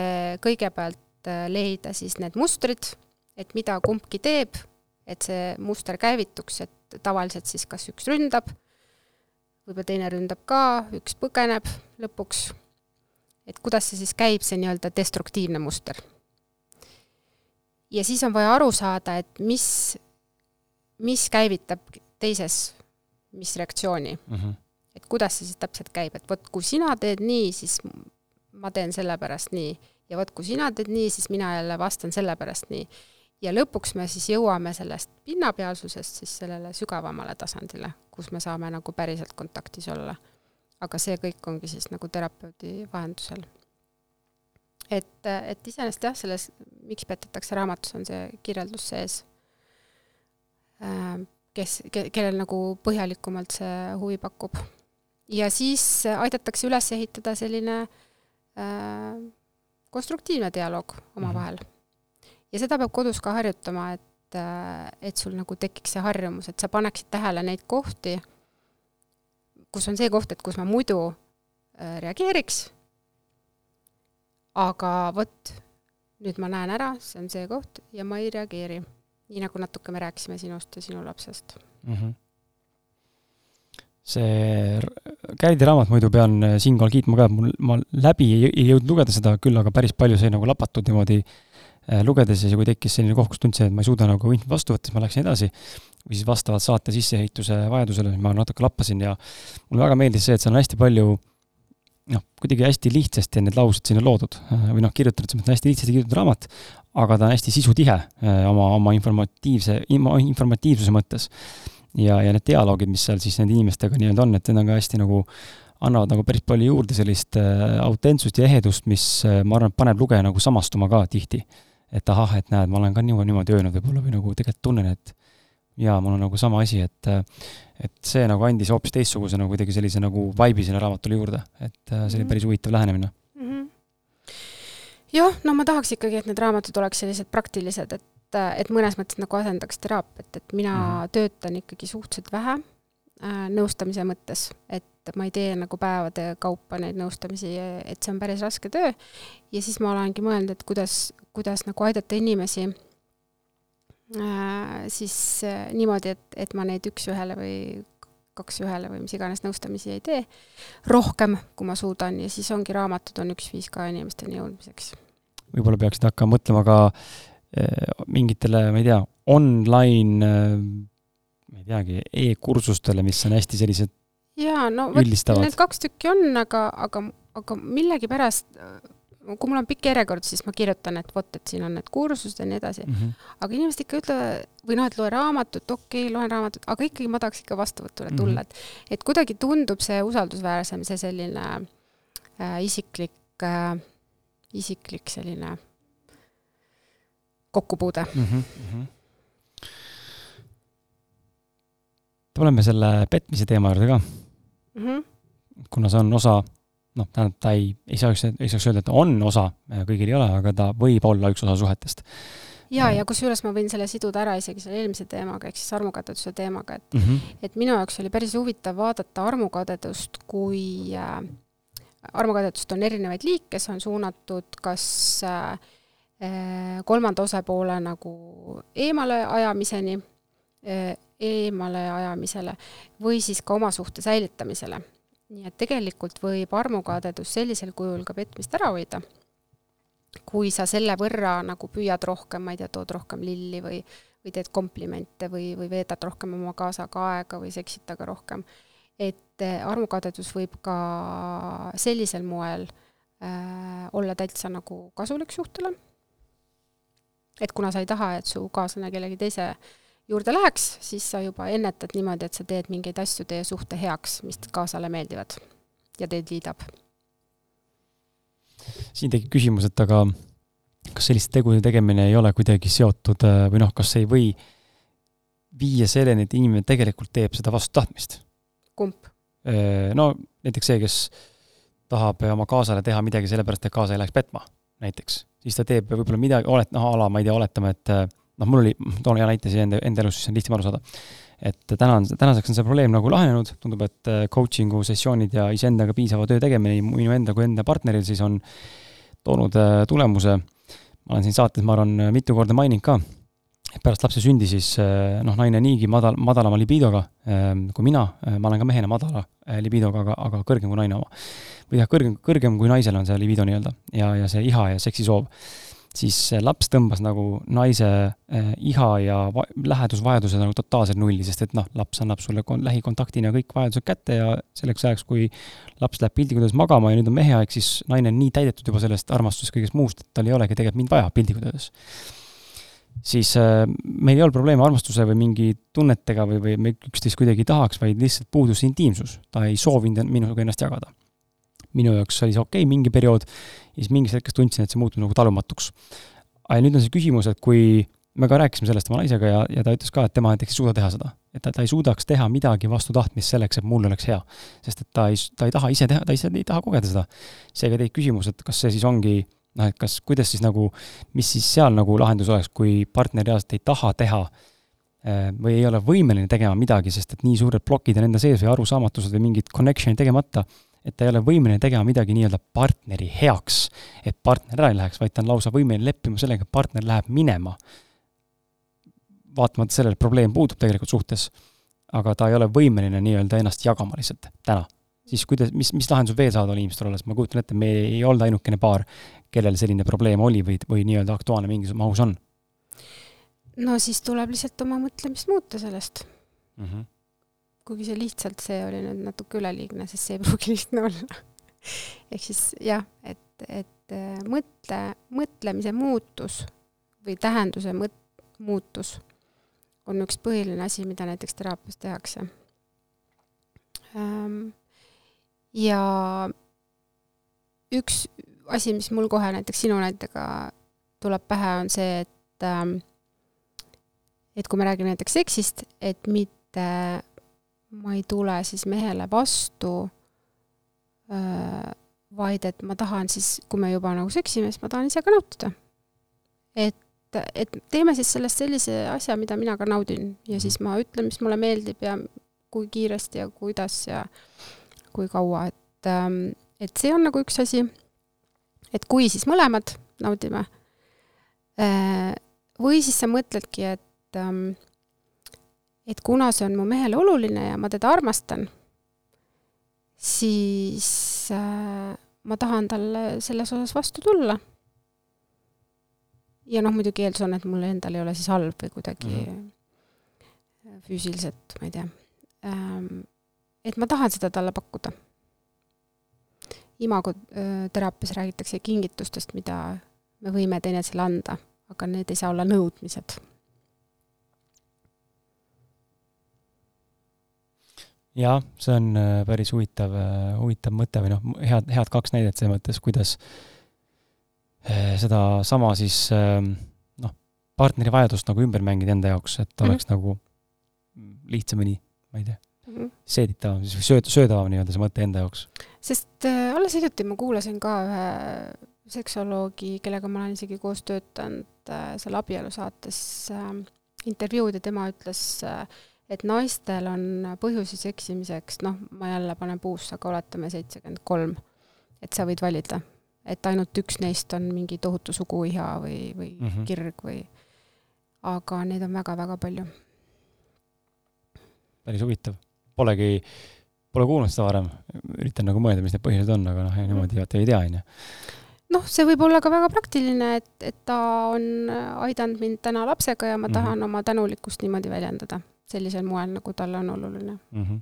kõigepealt leida siis need mustrid, et mida kumbki teeb, et see muster käivituks, et tavaliselt siis kas üks ründab võib-olla teine ründab ka, üks põgeneb lõpuks. et kuidas see siis käib, see nii-öelda destruktiivne muster. ja siis on vaja aru saada, et mis, mis käivitab teises mis reaktsiooni mm. -hmm. et kuidas see siis täpselt käib, et vot kui sina teed nii, siis ma teen sellepärast nii ja vot kui sina teed nii, siis mina jälle vastan sellepärast nii ja lõpuks me siis jõuame sellest pinnapealsusest siis sellele sügavamale tasandile, kus me saame nagu päriselt kontaktis olla. aga see kõik ongi siis nagu terapeudi vahendusel. et, et iseenesest jah, selles Miks petetakse raamatus on see kirjeldus sees, kes, kellel nagu põhjalikumalt see huvi pakub. ja siis aidatakse üles ehitada selline äh, konstruktiivne dialoog omavahel mm. -hmm ja seda peab kodus ka harjutama, et, äh, et sul nagu tekiks see harjumus, et sa paneksid tähele neid kohti, kus on see koht, et kus ma muidu äh, reageeriks, aga vot, nüüd ma näen ära, see on see koht ja ma ei reageeri. nii nagu natuke me rääkisime sinust ja sinu lapsest mm. -hmm see Kärdi raamat muidu pean äh, siinkohal kiitma ka, mul, ma läbi ei, ei jõudnud lugeda seda, küll aga päris palju sai nagu lapatud niimoodi Äh, lugedes ja kui tekkis selline koht, kus tundsin, et ma ei suuda nagu infot vastu võtta, siis ma läksin edasi või siis vastavalt saate sisseehituse vajadusele, ma natuke lappasin ja mulle väga meeldis see, et seal on hästi palju noh, kuidagi hästi lihtsasti on need laused sinna loodud äh, või noh, kirjutatud, see on hästi lihtsasti kirjutatud raamat, aga ta on hästi sisutihe äh, oma, oma informatiivse, informatiivsuse mõttes. ja, ja need dialoogid, mis seal siis nende inimestega nii-öelda on, et need on ka hästi nagu annavad nagu päris palju juurde sellist autentsust ja ehedust, mis ma arvan, paneb lugeja nagu samastuma ka tihti et ahah, et näed, ma olen ka niimoodi, niimoodi öelnud võib-olla või nagu tegelikult tunnen, et jaa, mul on nagu sama asi, et et see nagu andis hoopis teistsuguse nagu kuidagi sellise nagu vibe'i sinna raamatule juurde, et see oli mhm. päris huvitav lähenemine mm. -hmm. jah, no ma tahaks ikkagi, et need raamatud oleks sellised praktilised, et, et mõnes mõttes nagu asendaks teraapiat, et mina mm -hmm. töötan ikkagi suhteliselt vähe äh, nõustamise mõttes, et ma ei tee nagu päevade kaupa neid nõustamisi, et see on päris raske töö. ja siis ma olengi mõelnud, et kuidas, kuidas nagu aidata inimesi äh, siis äh, niimoodi, et, et ma neid üks-ühele või kaks ühele või mis iganes nõustamisi ei tee, rohkem, kui ma suudan ja siis ongi raamatud on üks viis ka inimesteni jõudmiseks. võib-olla peaksid hakkama mõtlema ka eh, mingitele, ma ei tea, online eh, ma ei teagi e, e-kursustele, mis on hästi sellised jaa, no vot, need kaks tükki on, aga, aga, aga millegipärast kui mul on pikk järjekord, siis ma kirjutan, et vot, et siin on need kursused ja nii edasi mm. -hmm. aga inimesed ikka ütlevad, või noh, et loe raamatut, okei okay,, loen raamatut, aga ikkagi ma tahaks ikka vastuvõtule mhm. tulla mm, -hmm. et et kuidagi tundub see usaldusväärsem, see selline äh, isiklik äh,, isiklik selline kokkupuude mm. -hmm. tuleme selle petmise teema juurde ka mm. -hmm. kuna see on osa noh, tähendab, ta ei, ei saaks, ei saaks öelda, et ta on osa, kõigil ei ole, aga ta võib olla üks osa suhetest. ja, ja kusjuures ma võin selle siduda ära isegi selle eelmise teemaga, ehk siis armukadeduse teemaga, et mm, -hmm. et minu jaoks oli päris huvitav vaadata armukadedust, kui äh, armukadedust on erinevaid liike, see on suunatud kas äh, kolmanda osapoole nagu eemale ajamiseni äh,, eemale ajamisele või siis ka oma suhte säilitamisele nii et tegelikult võib armukadedus sellisel kujul ka petmist ära hoida, kui sa selle võrra nagu püüad rohkem, ma ei tea, tood rohkem lilli või, või teed komplimente või, või veedad rohkem oma kaasaga aega või seksid temaga rohkem. et eh, armukadedus võib ka sellisel moel äh, olla täitsa nagu kasulik suhtele, et kuna sa ei taha, et su kaaslane kellegi teise äh, juurde läheks, siis sa juba ennetad niimoodi, et sa teed mingeid asju teie suhte heaks, mis kaasale meeldivad ja teid liidab. siin tekib küsimus, et aga kas selliste tegude tegemine ei ole kuidagi seotud äh, või noh, kas ei või viia selleni, et inimene tegelikult teeb seda vastu tahtmist? kumb? Äh, no näiteks see, kes tahab oma kaasale teha midagi sellepärast, et kaasa ei läheks petma, näiteks, siis ta teeb võib-olla midagi, olet-, noh, a la ma ei tea, oletame, et äh, noh, mul oli, toon hea näite siia enda, enda elus, siis on lihtsam aru saada. et täna on, tänaseks on see probleem nagu lahenenud, tundub, et äh, coaching'u sessioonid ja iseendaga piisava töö tegemine nii minu enda kui enda partneril siis on toonud äh, tulemuse. ma olen siin saates, ma arvan, mitu korda maininud ka, et pärast lapse sündi siis äh, noh, naine niigi madal, madalama libidoga kui mina, ma olen ka mehena madala libidoga, aga, aga kõrgem kui naine oma. või jah, kõrgem, kõrgem kui naisel on see libido nii-öelda ja, ja see iha ja seksisoov siis laps tõmbas nagu naise eh, iha ja lähedusvajaduse nagu totaalselt nulli, sest et noh, laps annab sulle lähikontaktina kõik vajadused kätte ja selleks ajaks, kui laps läheb piltlikult öeldes magama ja nüüd on mehe aeg, siis naine on nii täidetud juba sellest armastusest, kõigest muust, et tal ei olegi tegelikult mind vaja piltlikult öeldes. siis äh, meil ei olnud probleeme armastuse või mingi tunnetega või, või me üksteist kuidagi ei tahaks, vaid lihtsalt puudus intiimsus. ta ei soovinud minuga ennast jagada minu jaoks oli see okei okay, mingi periood ja siis mingist hetkest tundsin, et see muutub nagu talumatuks. aga nüüd on see küsimus, et kui me ka rääkisime sellest oma naisega ja, ja ta ütles ka, et tema näiteks ei suuda teha seda. et ta, ta ei suudaks teha midagi vastu tahtmist selleks, et mul oleks hea. sest et ta ei, ta ei taha ise teha, ta ise ei taha kogeda seda. seega tekib küsimus, et kas see siis ongi noh, et kas, kuidas siis nagu, mis siis seal nagu lahendus oleks, kui partner reaalselt ei taha teha eh, või ei ole võimeline tegema midagi, sest et nii suured plokid on enda sees või arusaamatused või mingid connection'id tegemata, et ta ei ole võimeline tegema midagi nii-öelda partneri heaks, et partner ära ei läheks, vaid ta on lausa võimeline leppima sellega, et partner läheb minema. vaatamata sellele, probleem puudub tegelikult suhtes, aga ta ei ole võimeline nii-öelda ennast jagama lihtsalt täna. siis kuidas, mis, mis lahendused veel saavad olla inimestel olles, ma kujutan ette, me ei olnud ainukene paar, kellel selline probleem oli või, või nii-öelda aktuaalne mingis mahus on. no siis tuleb lihtsalt oma mõtlemist muuta sellest mm. -hmm kuigi see lihtsalt, see oli nüüd natuke üleliigne, sest see ei *laughs* pruugi lihtne olla. ehk siis jah, et, et äh, mõtle, mõtlemise muutus või tähenduse mõt-, muutus on üks põhiline asi, mida näiteks teraapias tehakse. Ja üks asi, mis mul kohe näiteks sinu näitega tuleb pähe, on see, et ähm, et kui me räägime näiteks seksist, et mitte ma ei tule siis mehele vastu vaid et ma tahan siis, kui me juba nagu seksime, siis ma tahan ise ka nautida. et, et teeme siis sellest sellise asja, mida mina ka naudin ja siis ma ütlen, mis mulle meeldib ja kui kiiresti ja kuidas ja kui kaua, et, ähm, et see on nagu üks asi. et kui siis mõlemad naudime. Või siis sa mõtledki, et, ähm, et kuna see on mu mehele oluline ja ma teda armastan, siis äh, ma tahan talle selles osas vastu tulla. ja noh, muidugi eeldus on, et mul endal ei ole siis halb või kuidagi mm -hmm. füüsiliselt, ma ei tea ähm,. et ma tahan seda talle pakkuda. imagoteraapias räägitakse kingitustest, mida me võime teineteisele anda, aga need ei saa olla nõudmised jah, see on äh, päris huvitav, äh, huvitav mõte või noh, head, head kaks näidet selles mõttes, kuidas äh, sedasama siis ähm, noh, partneri vajadust nagu ümber mängida enda jaoks, et mhm. oleks mm -hmm. nagu lihtsamini, ma ei tea mm -hmm., seeditavam, siis sööd, söödavam nii-öelda see mõte enda jaoks. sest äh, alles hiljuti ma kuulasin ka ühe seksoloogi, kellega ma olen isegi koos töötanud äh, seal abielusaates äh, intervjuud ja tema ütles äh, et naistel on põhjusi seksimiseks, noh, ma jälle panen puusse, aga oletame seitsekümmend kolm, et sa võid valida, et ainult üks neist on mingi tohutu suguiha või, või mm -hmm. kirg või, aga neid on väga-väga palju. päris huvitav, polegi, pole kuulnud seda varem, üritan nagu mõelda, mis need põhjused on, aga noh, niimoodi vaata ei tea, on ju noh, see võib olla ka väga praktiline, et, et ta on aidanud mind täna lapsega ja ma mm -hmm. tahan oma tänulikkust niimoodi väljendada sellisel moel, nagu talle on oluline mm. -hmm.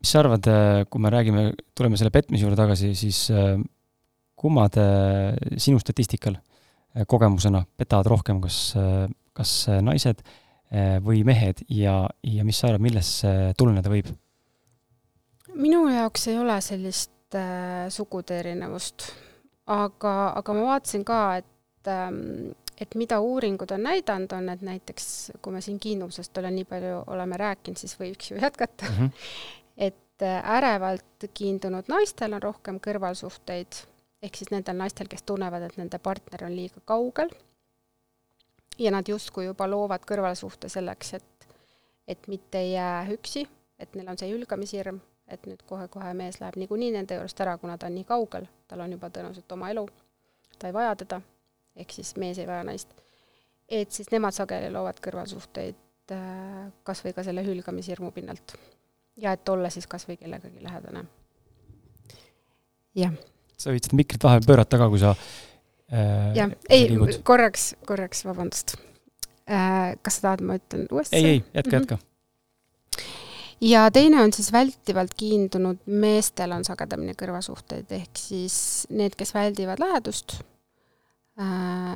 mis sa arvad, äh, kui me räägime, tuleme selle petmise juurde tagasi, siis äh, kummad äh, sinu statistikal kogemusena petavad rohkem, kas, kas naised või mehed ja, ja mis sa arvad, millest see tuleneda võib? minu jaoks ei ole sellist äh, sugude erinevust, aga, aga ma vaatasin ka, et ähm, et mida uuringud on näidanud, on, et näiteks kui me siin kiinusest olen nii palju, oleme rääkinud, siis võiks ju jätkata. Mm, -hmm. *laughs* et äh, ärevalt kiindunud naistel on rohkem kõrvalsuhteid, ehk siis nendel naistel, kes tunnevad, et nende partner on liiga kaugel. Ja nad justkui juba loovad kõrvalsuhte selleks, et, et mitte ei jää üksi, et neil on see hülgamishirm, et nüüd kohe-kohe mees läheb niikuinii nende juurest ära, kuna ta on nii kaugel, tal on juba tõenäoliselt oma elu, ta ei vaja teda ehk siis mees ei vaja naist, et siis nemad sageli loovad kõrvalsuhteid äh, kas või ka selle hülgamishirmu pinnalt. ja et olla siis kas või kellegagi lähedane. jah. sa võid seda mikrit vahele pöörata ka, kui sa äh, jah, ei, korraks, korraks, vabandust äh,. kas sa tahad, ma ütlen uuesti? ei, ei, jätka mm, -hmm. jätka ja teine on siis vältivalt kiindunud, meestel on sagedamini kõrvasuhteid, ehk siis need, kes väldivad lähedust Äh,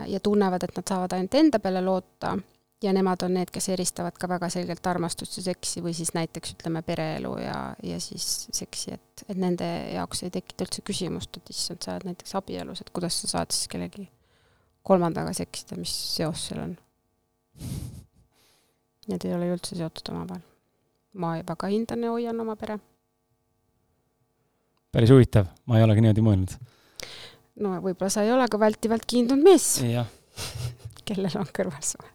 ja tunnevad, et nad saavad ainult enda peale loota ja nemad on need, kes eristavad ka väga selgelt armastust ja seksi või siis näiteks ütleme, pereelu ja, ja siis seksi, et, et nende jaoks ei tekita üldse küsimust, et issand, sa oled näiteks abielus, et kuidas sa saad siis kellegi kolmandaga seksida, mis seos seal on? Need ei ole ju üldse seotud omavahel. ma väga hindan ja hoian oma pere. päris huvitav, ma ei olegi niimoodi mõelnud no võib-olla sa ei ole ka vältivalt kiindunud mees, kellel on kõrvalsuhe.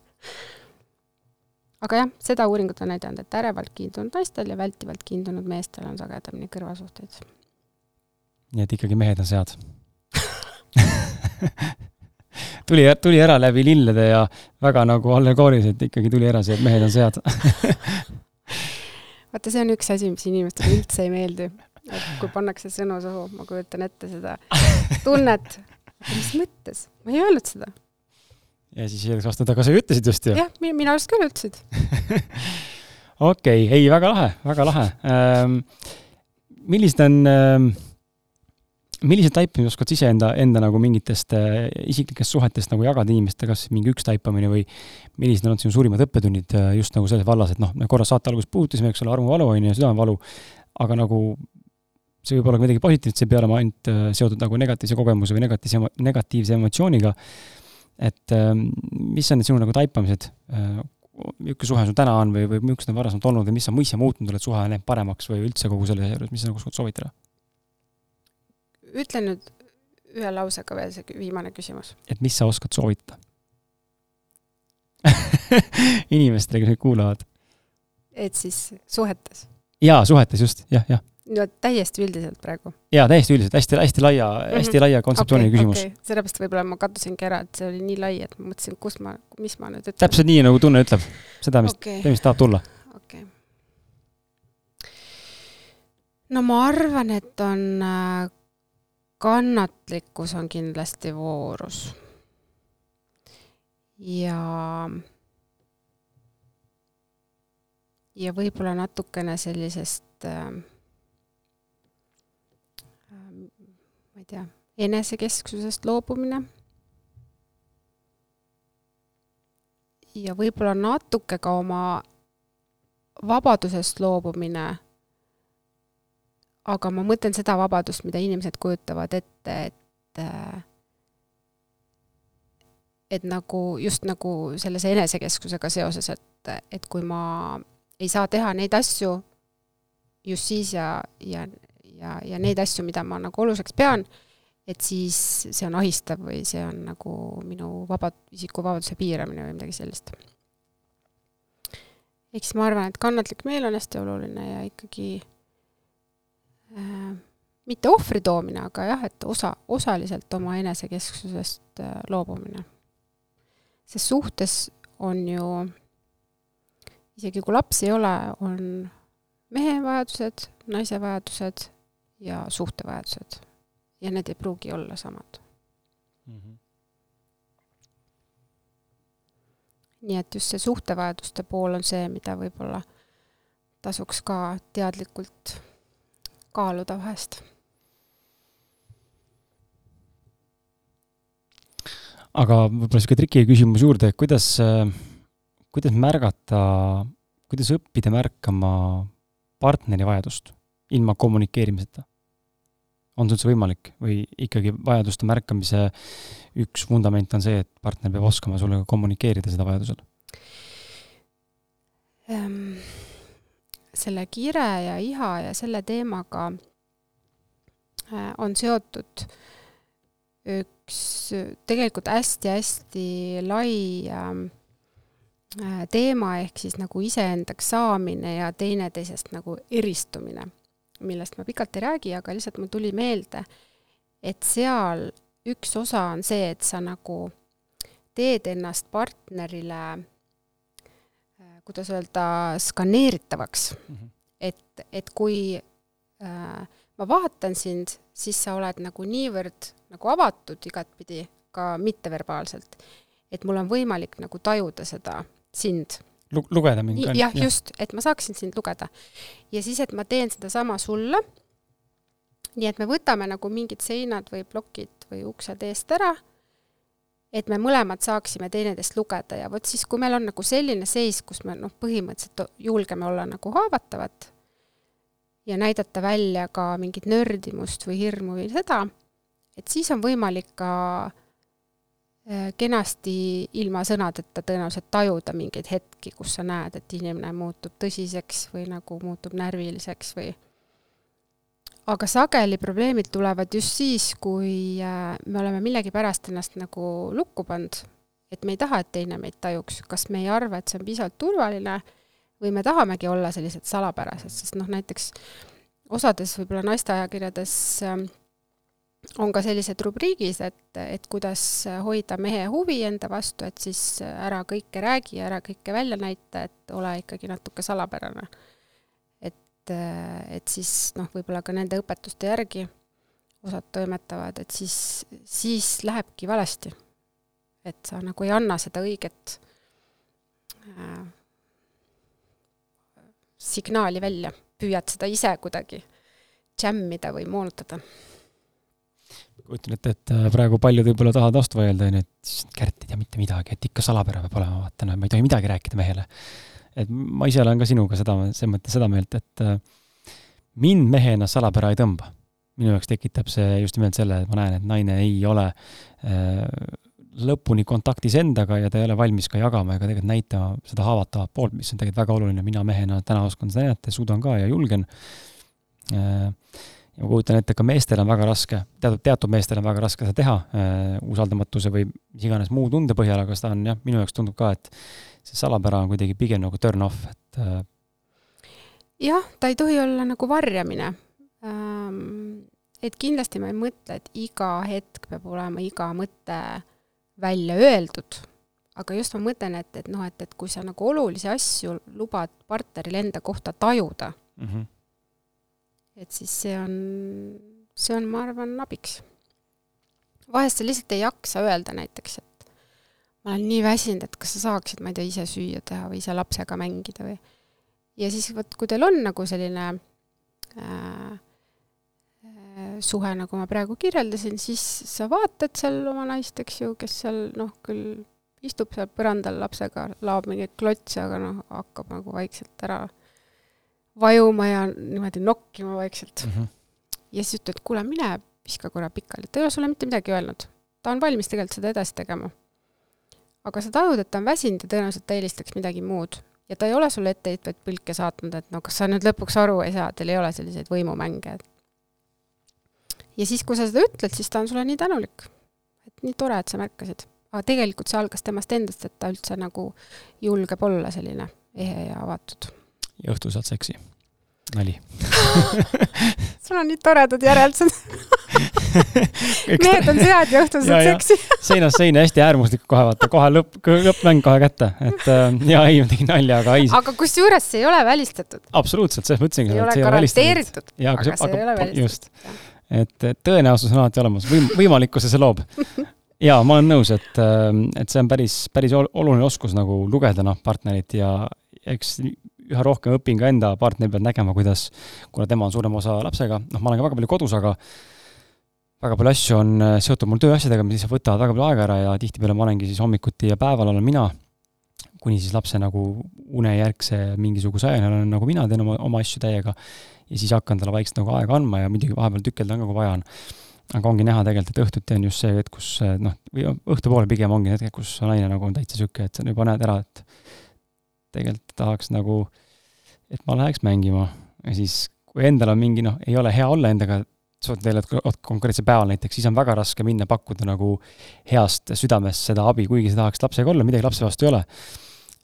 aga jah, seda uuringud on näidanud, et ärevalt kiindunud naistel ja vältivalt kiindunud meestel on sagedamini kõrvalsuhteid. nii et ikkagi mehed on sead *laughs* tuli, tuli ära läbi lillede ja väga nagu allegooriliselt ikkagi tuli ära see, et mehed on sead *laughs* vaata, see on üks asi, mis inimestele üldse ei meeldi et kui pannakse sõnu suhu, ma kujutan ette seda *laughs* tunnet. mis mõttes? ma ei öelnud seda. ja siis vastu, et aga sa ju ütlesid just ju. jah, minu arust küll ütlesid *laughs* okei okay., ei, väga lahe, väga lahe ähm,. millised on ähm, milliseid taipamisi oskad sa ise enda, enda nagu mingitest äh, isiklikest suhetest nagu jagada inimestega, kas mingi üks taipamine või millised on sinu suurimad õppetunnid äh, just nagu selles vallas, et noh, me korra saate alguses puudutasime, eks ole, armuvalu on ju, südamevalu, aga nagu see võib olla ka midagi positiivset, see ei pea olema ainult äh, seotud nagu negatiivse kogemuse või negatiivse, negatiivse emotsiooniga. et ähm, mis on need sinu nagu taipamised, äh, milline suhe sul täna on või, või milline on varasemalt olnud või mis on, mis on muutunud, et suhe läinud paremaks või üldse kogu selle juures, mis sa nagu soovitada? ütle nüüd ühe lausega veel see viimane küsimus. et mis sa oskad soovitada *laughs* inimestele, kes meid kuulavad? et siis suhetes? jaa, suhetes just, jah, jah no täiesti üldiselt praegu. jaa, täiesti üldiselt, hästi, hästi laia mm, -hmm. hästi laia kontseptsiooniline okay, küsimus okay.. sellepärast võib-olla ma kadusingi ära, et see oli nii lai, et ma mõtlesin, kus ma, mis ma nüüd ütlen. täpselt nii, nagu tunne ütleb. seda, mis okay., mis tahab tulla. okei okay.. no ma arvan, et on, äh, kannatlikkus on kindlasti voorus. ja ja võib-olla natukene sellisest äh, ma ei tea, enesekesksusest loobumine. ja võib-olla natuke ka oma vabadusest loobumine. aga ma mõtlen seda vabadust, mida inimesed kujutavad ette, et et nagu just nagu selles enesekeskusega seoses, et, et kui ma ei saa teha neid asju just siis ja, ja ja, ja neid asju, mida ma nagu oluliseks pean, et siis see on ahistav või see on nagu minu vaba, isikuvabaduse piiramine või midagi sellist. ehk siis ma arvan, et kannatlik meel on hästi oluline ja ikkagi äh, mitte ohvri toomine, aga jah, et osa, osaliselt oma enesekesksusest äh, loobumine. sest suhtes on ju, isegi kui lapsi ei ole, on mehe vajadused, naise vajadused ja suhtevajadused. ja need ei pruugi olla samad mm. -hmm. nii et just see suhtevajaduste pool on see, mida võib-olla tasuks ka teadlikult kaaluda vahest. aga võib-olla niisugune triki küsimus juurde, kuidas, kuidas märgata, kuidas õppida märkama partneri vajadust ilma kommunikeerimiseta? On see üldse võimalik või ikkagi vajaduste märkamise üks vundament on see, et partner peab oskama sulle kommunikeerida seda vajadusel ähm,? selle kire ja iha ja selle teemaga äh, on seotud üks tegelikult hästi-hästi lai ähm, äh, teema, ehk siis nagu iseendaks saamine ja teineteisest nagu eristumine millest ma pikalt ei räägi, aga lihtsalt mul tuli meelde, et seal üks osa on see, et sa nagu teed ennast partnerile, äh, kuidas öelda, skaneeritavaks mm. -hmm. et, et kui äh, ma vaatan sind, siis sa oled nagu niivõrd nagu avatud igatpidi, ka mitteverbaalselt, et mul on võimalik nagu tajuda seda sind lugeda mind ka? jah, just, et ma saaksin sind lugeda. ja siis, et ma teen sedasama sulle, nii et me võtame nagu mingid seinad või plokid või uksed eest ära, et me mõlemad saaksime teineteist lugeda ja vot siis, kui meil on nagu selline seis, kus me noh, põhimõtteliselt julgeme olla nagu haavatavad ja näidata välja ka mingit nördimust või hirmu või seda, et siis on võimalik ka kenasti ilma sõnadeta tõenäoliselt tajuda mingeid hetki, kus sa näed, et inimene muutub tõsiseks või nagu muutub närviliseks või aga sageli probleemid tulevad just siis, kui äh, me oleme millegipärast ennast nagu lukku pannud, et me ei taha, et teine meid tajuks, kas me ei arva, et see on piisavalt turvaline või me tahamegi olla sellised salapärased, sest noh, näiteks osades võib-olla naisteajakirjades äh, on ka sellised rubriigis, et, et kuidas hoida mehe huvi enda vastu, et siis ära kõike räägi, ära kõike välja näita, et ole ikkagi natuke salapärane. et, et siis noh, võib-olla ka nende õpetuste järgi osad toimetavad, et siis, siis lähebki valesti. et sa nagu ei anna seda õiget äh, signaali välja, püüad seda ise kuidagi džämmida või moonutada kujutan ette, et äh, praegu paljud võib-olla tahavad vastu vaielda, on ju, et Kärt ei tea mitte midagi, et ikka salapära peab olema, vaata, no ma ei tohi midagi rääkida mehele. et ma ise olen ka sinuga seda, selles mõttes seda meelt, et äh, mind mehena salapära ei tõmba. minu jaoks tekitab see just nimelt selle, et ma näen, et naine ei ole äh, lõpuni kontaktis endaga ja ta ei ole valmis ka jagama ega tegelikult näitama seda haavatavat poolt, mis on tegelikult väga oluline, mina mehena täna oskan seda näidata suudan ka ja julgen. Ja ma kujutan ette, ka meestel on väga raske, teatud, teatud meestel on väga raske seda teha, usaldamatuse või mis iganes muu tunde põhjal, aga seda on jah, minu jaoks tundub ka, et see salapära on kuidagi pigem nagu turn off, et jah, ta ei tohi olla nagu varjamine ähm et kindlasti ma ei mõtle, et iga hetk peab olema iga mõte välja öeldud, aga just ma mõtlen, et, et noh, et, et kui sa nagu olulisi asju lubad partneril enda kohta tajuda mm, -hmm. Et siis see on, see on, ma arvan, abiks. vahest sa lihtsalt ei jaksa öelda näiteks, et ma olen nii väsinud, et kas sa saaksid, ma ei tea, ise süüa teha või ise lapsega mängida või ja siis vot, kui teil on nagu selline äh, suhe, nagu ma praegu kirjeldasin, siis sa vaatad seal oma naist, eks ju, kes seal noh, küll istub seal põrandal lapsega, laob mingeid klotse, aga noh, hakkab nagu vaikselt ära vajuma ja niimoodi nokkima vaikselt mm. -hmm. ja siis ütled, kuule, mine viska korra pikali, ta ei ole sulle mitte midagi öelnud. ta on valmis tegelikult seda edasi tegema. aga sa tajud, et ta on väsinud ja tõenäoliselt ta eelistaks midagi muud. ja ta ei ole sulle etteheitvaid pilke saatnud, et no kas sa nüüd lõpuks aru ei saa, teil ei ole selliseid võimumänge, ja siis, kui sa seda ütled, siis ta on sulle nii tänulik. et nii tore, et sa märkasid. aga tegelikult see algas temast endast, et ta üldse nagu julgeb olla selline ehe ja avatud. ja õhtul saad seksi. Nali *laughs* sul on nii toredad järeldused *laughs* mehed on sead ja õhtul saad seksi *laughs* seinast seina hästi äärmuslik kohe vaata, kohe lõpp, lõppmäng kohe kätte, et äh, ja ei, ma tegin nalja, aga ei. aga kusjuures see ei ole välistatud. absoluutselt, selles mõtlesingi. ei ole garanteeritud, aga, aga see ei ole välistatud et, et tõenäosus on alati olemas, võim-, võimalikkuse see loob. jaa, ma olen nõus, et, ähm, et see on päris, päris oluline oskus nagu lugeda noh, partnerit ja eks üha rohkem õpin ka enda partneri pealt nägema, kuidas, kuna tema on suurem osa lapsega, noh, ma olen ka väga palju kodus, aga väga palju asju on äh, seotud mul tööasjadega, mis lihtsalt võtavad väga palju aega ära ja tihtipeale ma olengi siis hommikuti ja päeval olen mina, kuni siis lapse nagu unejärgse mingisuguse ajani olen nagu mina, teen oma, oma asju täiega ja siis hakkan talle vaikselt nagu aega andma ja muidugi vahepeal tükeldan ka, kui vaja on. aga ongi näha tegelikult, et õhtuti on just see hetk, kus noh, või õhtupoole pigem ongi hetk, kus naine nagu on täitsa sihuke, et sa juba näed ära, et tegelikult tahaks nagu, et ma läheks mängima ja siis, kui endal on mingi noh, ei ole hea olla endaga, sa oled veel konkreetsel päeval näiteks, siis on väga raske minna pakkuda nagu heast südamest seda abi, kuigi sa tahaks lapsega olla, midagi lapse vastu ei ole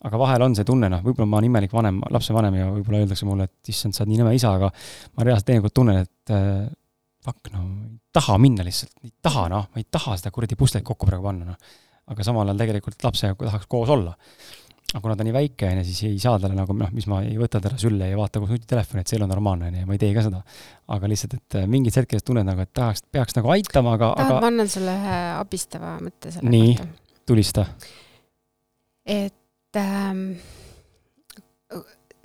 aga vahel on see tunne, noh, võib-olla ma olen imelik vanem, lapsevanem ja võib-olla öeldakse mulle, et issand, sa oled nii nõme isa, aga ma reaalselt teinekord tunnen, et äh, fuck, no ei taha minna lihtsalt, ei taha, noh, ma ei taha seda kuradi puslet kokku praegu panna, noh. aga samal ajal tegelikult lapsega tahaks koos olla. Aga kuna ta on nii väike, on ju, siis ei saa talle nagu noh, mis ma ei võta teda sülle ja vaata koos nutitelefoni, et see ei ole normaalne, on ju, ma ei tee ka seda. aga lihtsalt, et äh, mingis hetkes tunned nagu, et tahaks, peaks nagu aitama, aga tahad, ma annan sulle ühe abistava mõtte selle nii, kohta? nii, tulista. et ähm,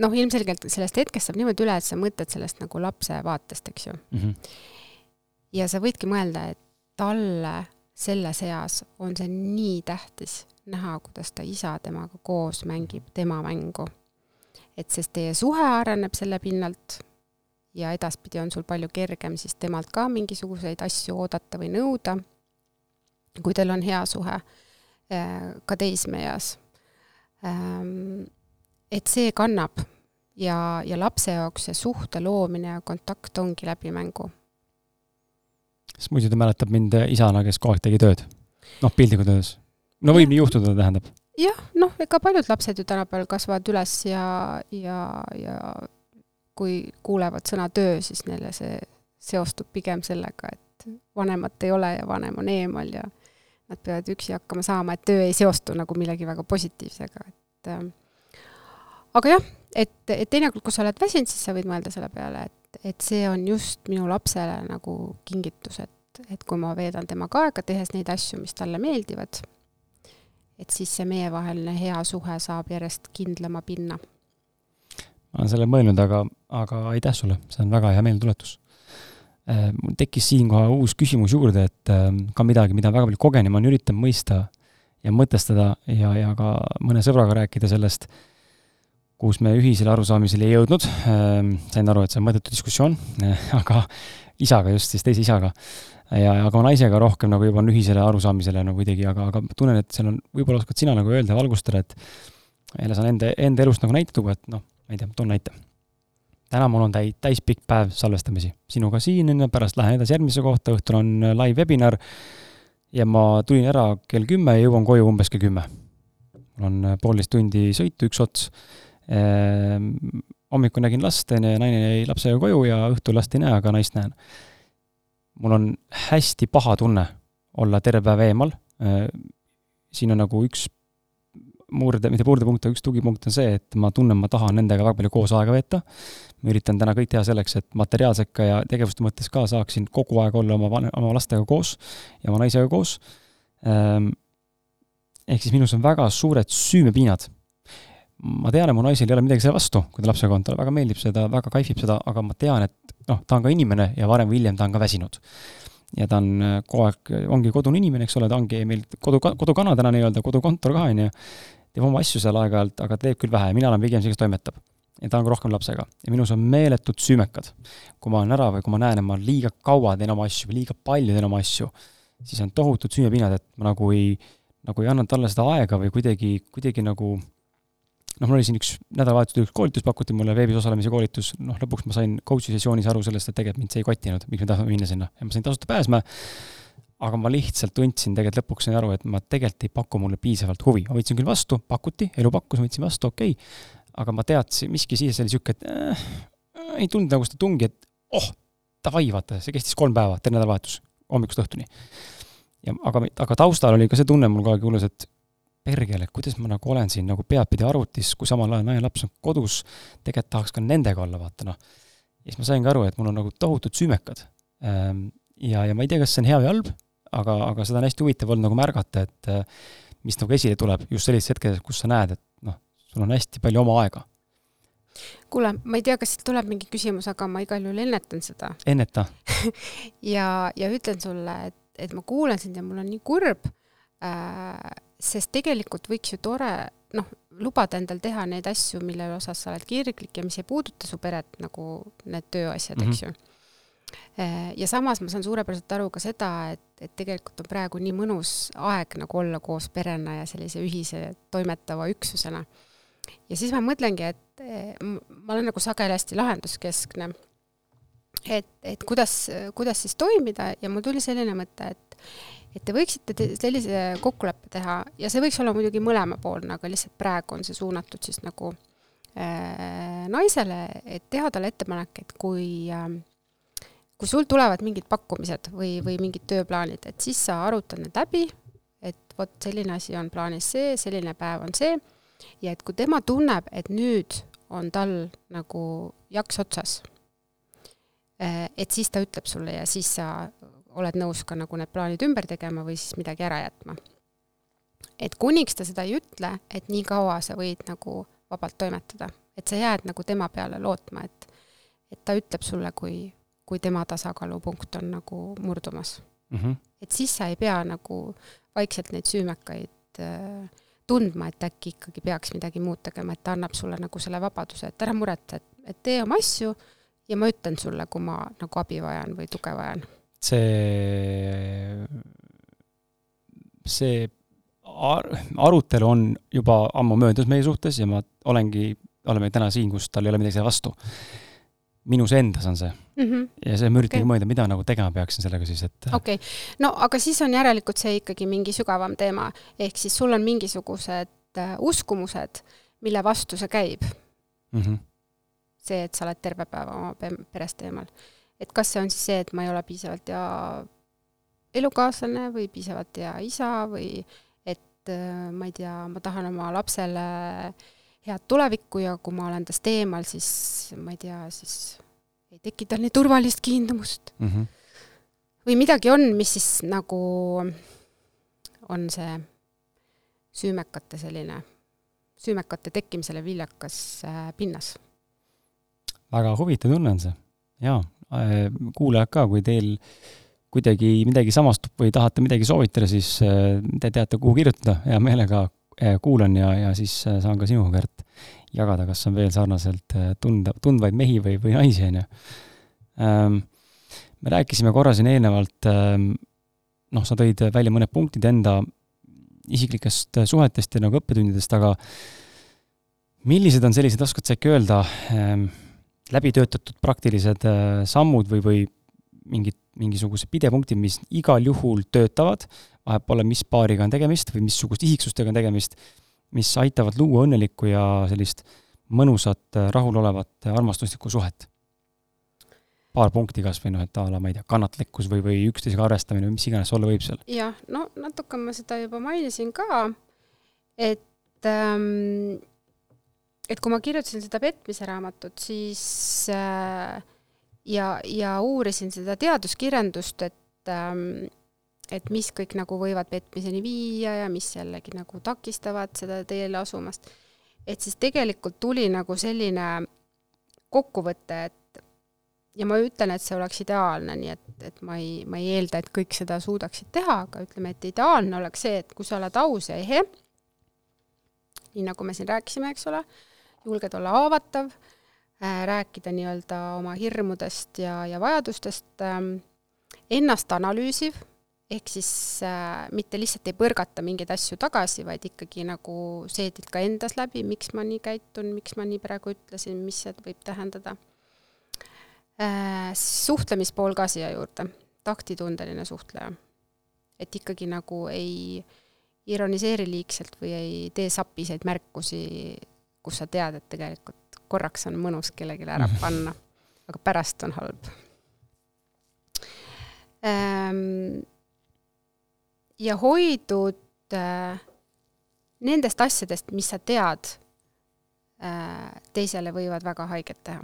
noh, ilmselgelt sellest hetkest saab niimoodi üle, et sa mõtled sellest nagu lapse vaatest, eks ju mm. -hmm. ja sa võidki mõelda, et talle selles eas on see nii tähtis näha, kuidas ta isa temaga koos mängib tema mängu. et sest teie suhe areneb selle pinnalt ja edaspidi on sul palju kergem siis temalt ka mingisuguseid asju oodata või nõuda, kui teil on hea suhe äh, ka teismeeas Ehm, et see kannab ja, ja lapse jaoks see suhte loomine ja kontakt ongi läbi mängu. sest muidu ta mäletab mind isana, kes kogu aeg tegi tööd. noh, piltlikult öeldes. No võib ja. nii juhtuda, tähendab. jah, noh, ega paljud lapsed ju tänapäeval kasvavad üles ja, ja, ja kui kuulevad sõna töö, siis neile see seostub pigem sellega, et vanemat ei ole ja vanem on eemal ja nad peavad üksi hakkama saama, et töö ei seostu nagu millegi väga positiivsega, et äh, aga jah, et, et teinekord, kui sa oled väsinud, siis sa võid mõelda selle peale, et, et see on just minu lapsele nagu kingitus, et, et kui ma veedan temaga aega, tehes neid asju, mis talle meeldivad, et siis see meievaheline hea suhe saab järjest kindlama pinna. ma olen selle mõelnud, aga, aga aitäh sulle, see on väga hea meeldetuletus Äh, mul tekkis siinkohal uus küsimus juurde, et ähm, ka midagi, mida väga palju kogen ja ma üritan mõista ja mõtestada ja, ja ka mõne sõbraga rääkida sellest, kus me ühisele arusaamisele ei jõudnud. Ähm, sain aru, et see on mõttetu diskussioon, *laughs* aga isaga just, siis teise isaga. Ja, aga oma naisega rohkem nagu juba on ühisele arusaamisele nagu kuidagi, aga, aga ma tunnen, et seal on, võib-olla oskad sina nagu öelda, valgustada, et jälle saan enda, enda elust nagu näite tuua, et noh, ma ei tea, toon näite. täna mul on täi-, täispikk päev salvestamisi. sinuga siin, pärast lähen edasi järgmise kohta, õhtul on live webinar ja ma tulin ära kell kümme ja jõuan koju umbes kell kümme. mul on poolteist tundi sõitu, üks ots ehm, hommikul nägin last, on ju, ja naine jäi lapsega koju ja õhtul last ei näe, aga naist näen. Mul on hästi paha tunne olla terve päev eemal, ehm, siin on nagu üks murde, mitte murdepunkt, aga üks tugipunkt on see, et ma tunnen, ma tahan nendega väga palju koos aega veeta. ma üritan täna kõik teha selleks, et materiaalselt ka ja tegevuste mõttes ka saaksin kogu aeg olla oma van-, oma lastega koos ja oma naisega koos. Ehm, ehk siis minus on väga suured süümepiinad. Ma tean, et mu naisel ei ole midagi selle vastu, kui ta lapsega on, talle väga meeldib seda, väga kaifib seda, aga ma tean, et noh, ta on ka inimene ja varem või hiljem ta on ka väsinud ja ta on kogu aeg, ongi kodune inimene, eks ole, ta ongi meil kodu, kodukana täna nii-öelda, kodukontor ka, on ju, teeb oma asju seal aeg-ajalt, aga teeb küll vähe mina olen pigem see, kes toimetab. ja ta on ka rohkem lapsega. ja minus on meeletud süümekad. kui ma olen ära või kui ma näen, et ma liiga kaua teen oma asju või liiga palju teen oma asju, siis on tohutud süümepinnad, et ma nagu ei, nagu ei anna talle seda aega või kuidagi, kuidagi nagu noh, mul oli siin üks nädalavahetusel üks koolitus, pakuti mulle veebis osalemise koolitus, noh, lõpuks ma sain coach'i sessioonis aru sellest, et tegelikult mind see ei kottinud, miks ma tahan minna sinna ja ma sain tasuta pääsme aga ma lihtsalt tundsin tegelikult lõpuks sain aru, et ma tegelikult ei paku mulle piisavalt huvi, ma võtsin küll vastu, pakuti, elu pakkus, ma võtsin vastu, okei okay., aga ma teadsin, miski siis oli niisugune, et äh, ei tulnud nagu seda tungi, et oh, davai, vaata, see kestis kolm päeva, terve nädalavahetus, hommikust õhtuni. ja aga, aga taustal oli ka see tunne mul kogu aeg hullus, et pergele, kuidas ma nagu olen siin nagu peadpidi arvutis, kui samal ajal naine laps on kodus, tegelikult tahaks ka nendega olla, vaata noh. ja siis ma saingi aru, et mul on nagu tohutud süümekad. Ehm, ja, ja ma ei tea, kas see on hea või halb, aga, aga seda on hästi huvitav olnud nagu märgata, et äh, mis nagu esile tuleb just sellises hetkes, kus sa näed, et noh, sul on hästi palju oma aega. kuule, ma ei tea, kas siit tuleb mingi küsimus, aga ma igal juhul ennetan seda. enneta *laughs* ja, ja ütlen sulle, et, et ma kuulan sind ja mul on nii kurb äh,, sest tegelikult võiks ju tore noh, lubada endal teha neid asju, mille osas sa oled kirglik ja mis ei puuduta su peret, nagu need tööasjad mm, -hmm. eks ju Äh, ja samas ma saan suurepäraselt aru ka seda, et, et tegelikult on praegu nii mõnus aeg nagu olla koos perena ja sellise ühise toimetava üksusena. ja siis ma mõtlengi, et eh, ma olen nagu sageli hästi lahenduskeskne. et, et kuidas, kuidas siis toimida ja mul tuli selline mõte, et et te võiksite te sellise kokkuleppe teha ja see võiks olla muidugi mõlemapoolne, aga lihtsalt praegu on see suunatud siis nagu äh, naisele, et teha talle ettepanek, et kui äh, kui sul tulevad mingid pakkumised või, või mingid tööplaanid, et siis sa arutad need läbi, et vot selline asi on plaanis see, selline päev on see, ja et kui tema tunneb, et nüüd on tal nagu jaks otsas, eh, et siis ta ütleb sulle ja siis sa oled nõus ka nagu need plaanid ümber tegema või siis midagi ära jätma. et kuniks ta seda ei ütle, et nii kaua sa võid nagu vabalt toimetada, et sa jääd nagu tema peale lootma, et et ta ütleb sulle, kui kui tema tasakaalupunkt on nagu murdumas mm. -hmm. et siis sa ei pea nagu vaikselt neid süümekaid äh, tundma, et äkki ikkagi peaks midagi muud tegema, et ta annab sulle nagu selle vabaduse, et ära muretse, et, et tee oma asju ja ma ütlen sulle, kui ma nagu abi vajan või tuge vajan. See, see ar-, arutelu on juba ammu möödas meie suhtes ja ma olengi, oleme täna siin, kus tal ei ole midagi selle vastu minus endas on see mm. -hmm. ja see, ma üritangi okay. mõelda, mida nagu tegema peaksin sellega siis, et okei okay., no aga siis on järelikult see ikkagi mingi sügavam teema, ehk siis sul on mingisugused äh, uskumused, mille vastu see käib mm. -hmm. see, et sa oled terve päeva oma perest eemal. Et kas see on siis see, et ma ei ole piisavalt hea elukaaslane või piisavalt hea isa või et äh, ma ei tea, ma tahan oma lapsele head tulevikku ja kui ma olen tast eemal, siis ma ei tea, siis ei teki tal nii turvalist kiindumust mm. -hmm. või midagi on, mis siis nagu on see süümekate selline, süümekate tekkimisele viljakas äh, pinnas. väga huvitav tunne on see, jaa. Kuulajad ka, kui teil kuidagi midagi samastub või tahate midagi soovitada, siis äh, te teate, kuhu kirjutada, hea meelega Eh, kuulan ja, ja siis saan ka sinuga, Kärt, jagada, kas on veel sarnaselt tunda, tundvaid mehi või, või naisi, on ju. Ehm, me rääkisime korra siin eelnevalt, ähm, noh, sa tõid välja mõned punktid enda isiklikest suhetest ja nagu õppetundidest, aga millised on sellised, oskad sa äkki öelda, ähm, läbitöötatud praktilised äh, sammud või, või mingid, mingisugused pidepunktid, mis igal juhul töötavad, vahet pole, mis paariga on tegemist või missugust isiksustega on tegemist, mis aitavad luua õnnelikku ja sellist mõnusat, rahulolevat, armastuslikku suhet? paar punkti kas või noh, et a la ma ei tea, kannatlikkus või, või üksteisega arvestamine või mis iganes olla võib seal. jah, no natuke ma seda juba mainisin ka, et ähm, et kui ma kirjutasin seda petmise raamatut, siis äh, ja, ja uurisin seda teaduskirjandust, et ähm, et mis kõik nagu võivad petmiseni viia ja mis jällegi nagu takistavad seda teele asumast. et siis tegelikult tuli nagu selline kokkuvõte, et ja ma ütlen, et see oleks ideaalne, nii et, et ma ei, ma ei eelda, et kõik seda suudaksid teha, aga ütleme, et ideaalne oleks see, et kui sa oled aus ja ehe, nii nagu me siin rääkisime, eks ole, julged olla haavatav äh,, rääkida nii-öelda oma hirmudest ja, ja vajadustest äh,, ennast analüüsiv, ehk siis äh, mitte lihtsalt ei põrgata mingeid asju tagasi, vaid ikkagi nagu seedid ka endas läbi, miks ma nii käitun, miks ma nii praegu ütlesin, mis see võib tähendada äh,. suhtlemispool ka siia juurde, taktitundeline suhtleja. et ikkagi nagu ei ironiseeri liigselt või ei tee sapiseid märkusi kus sa tead, et tegelikult korraks on mõnus kellelegi ära mhm. panna, aga pärast on halb ähm,. ja hoidud äh, nendest asjadest, mis sa tead äh,, teisele võivad väga haiget teha.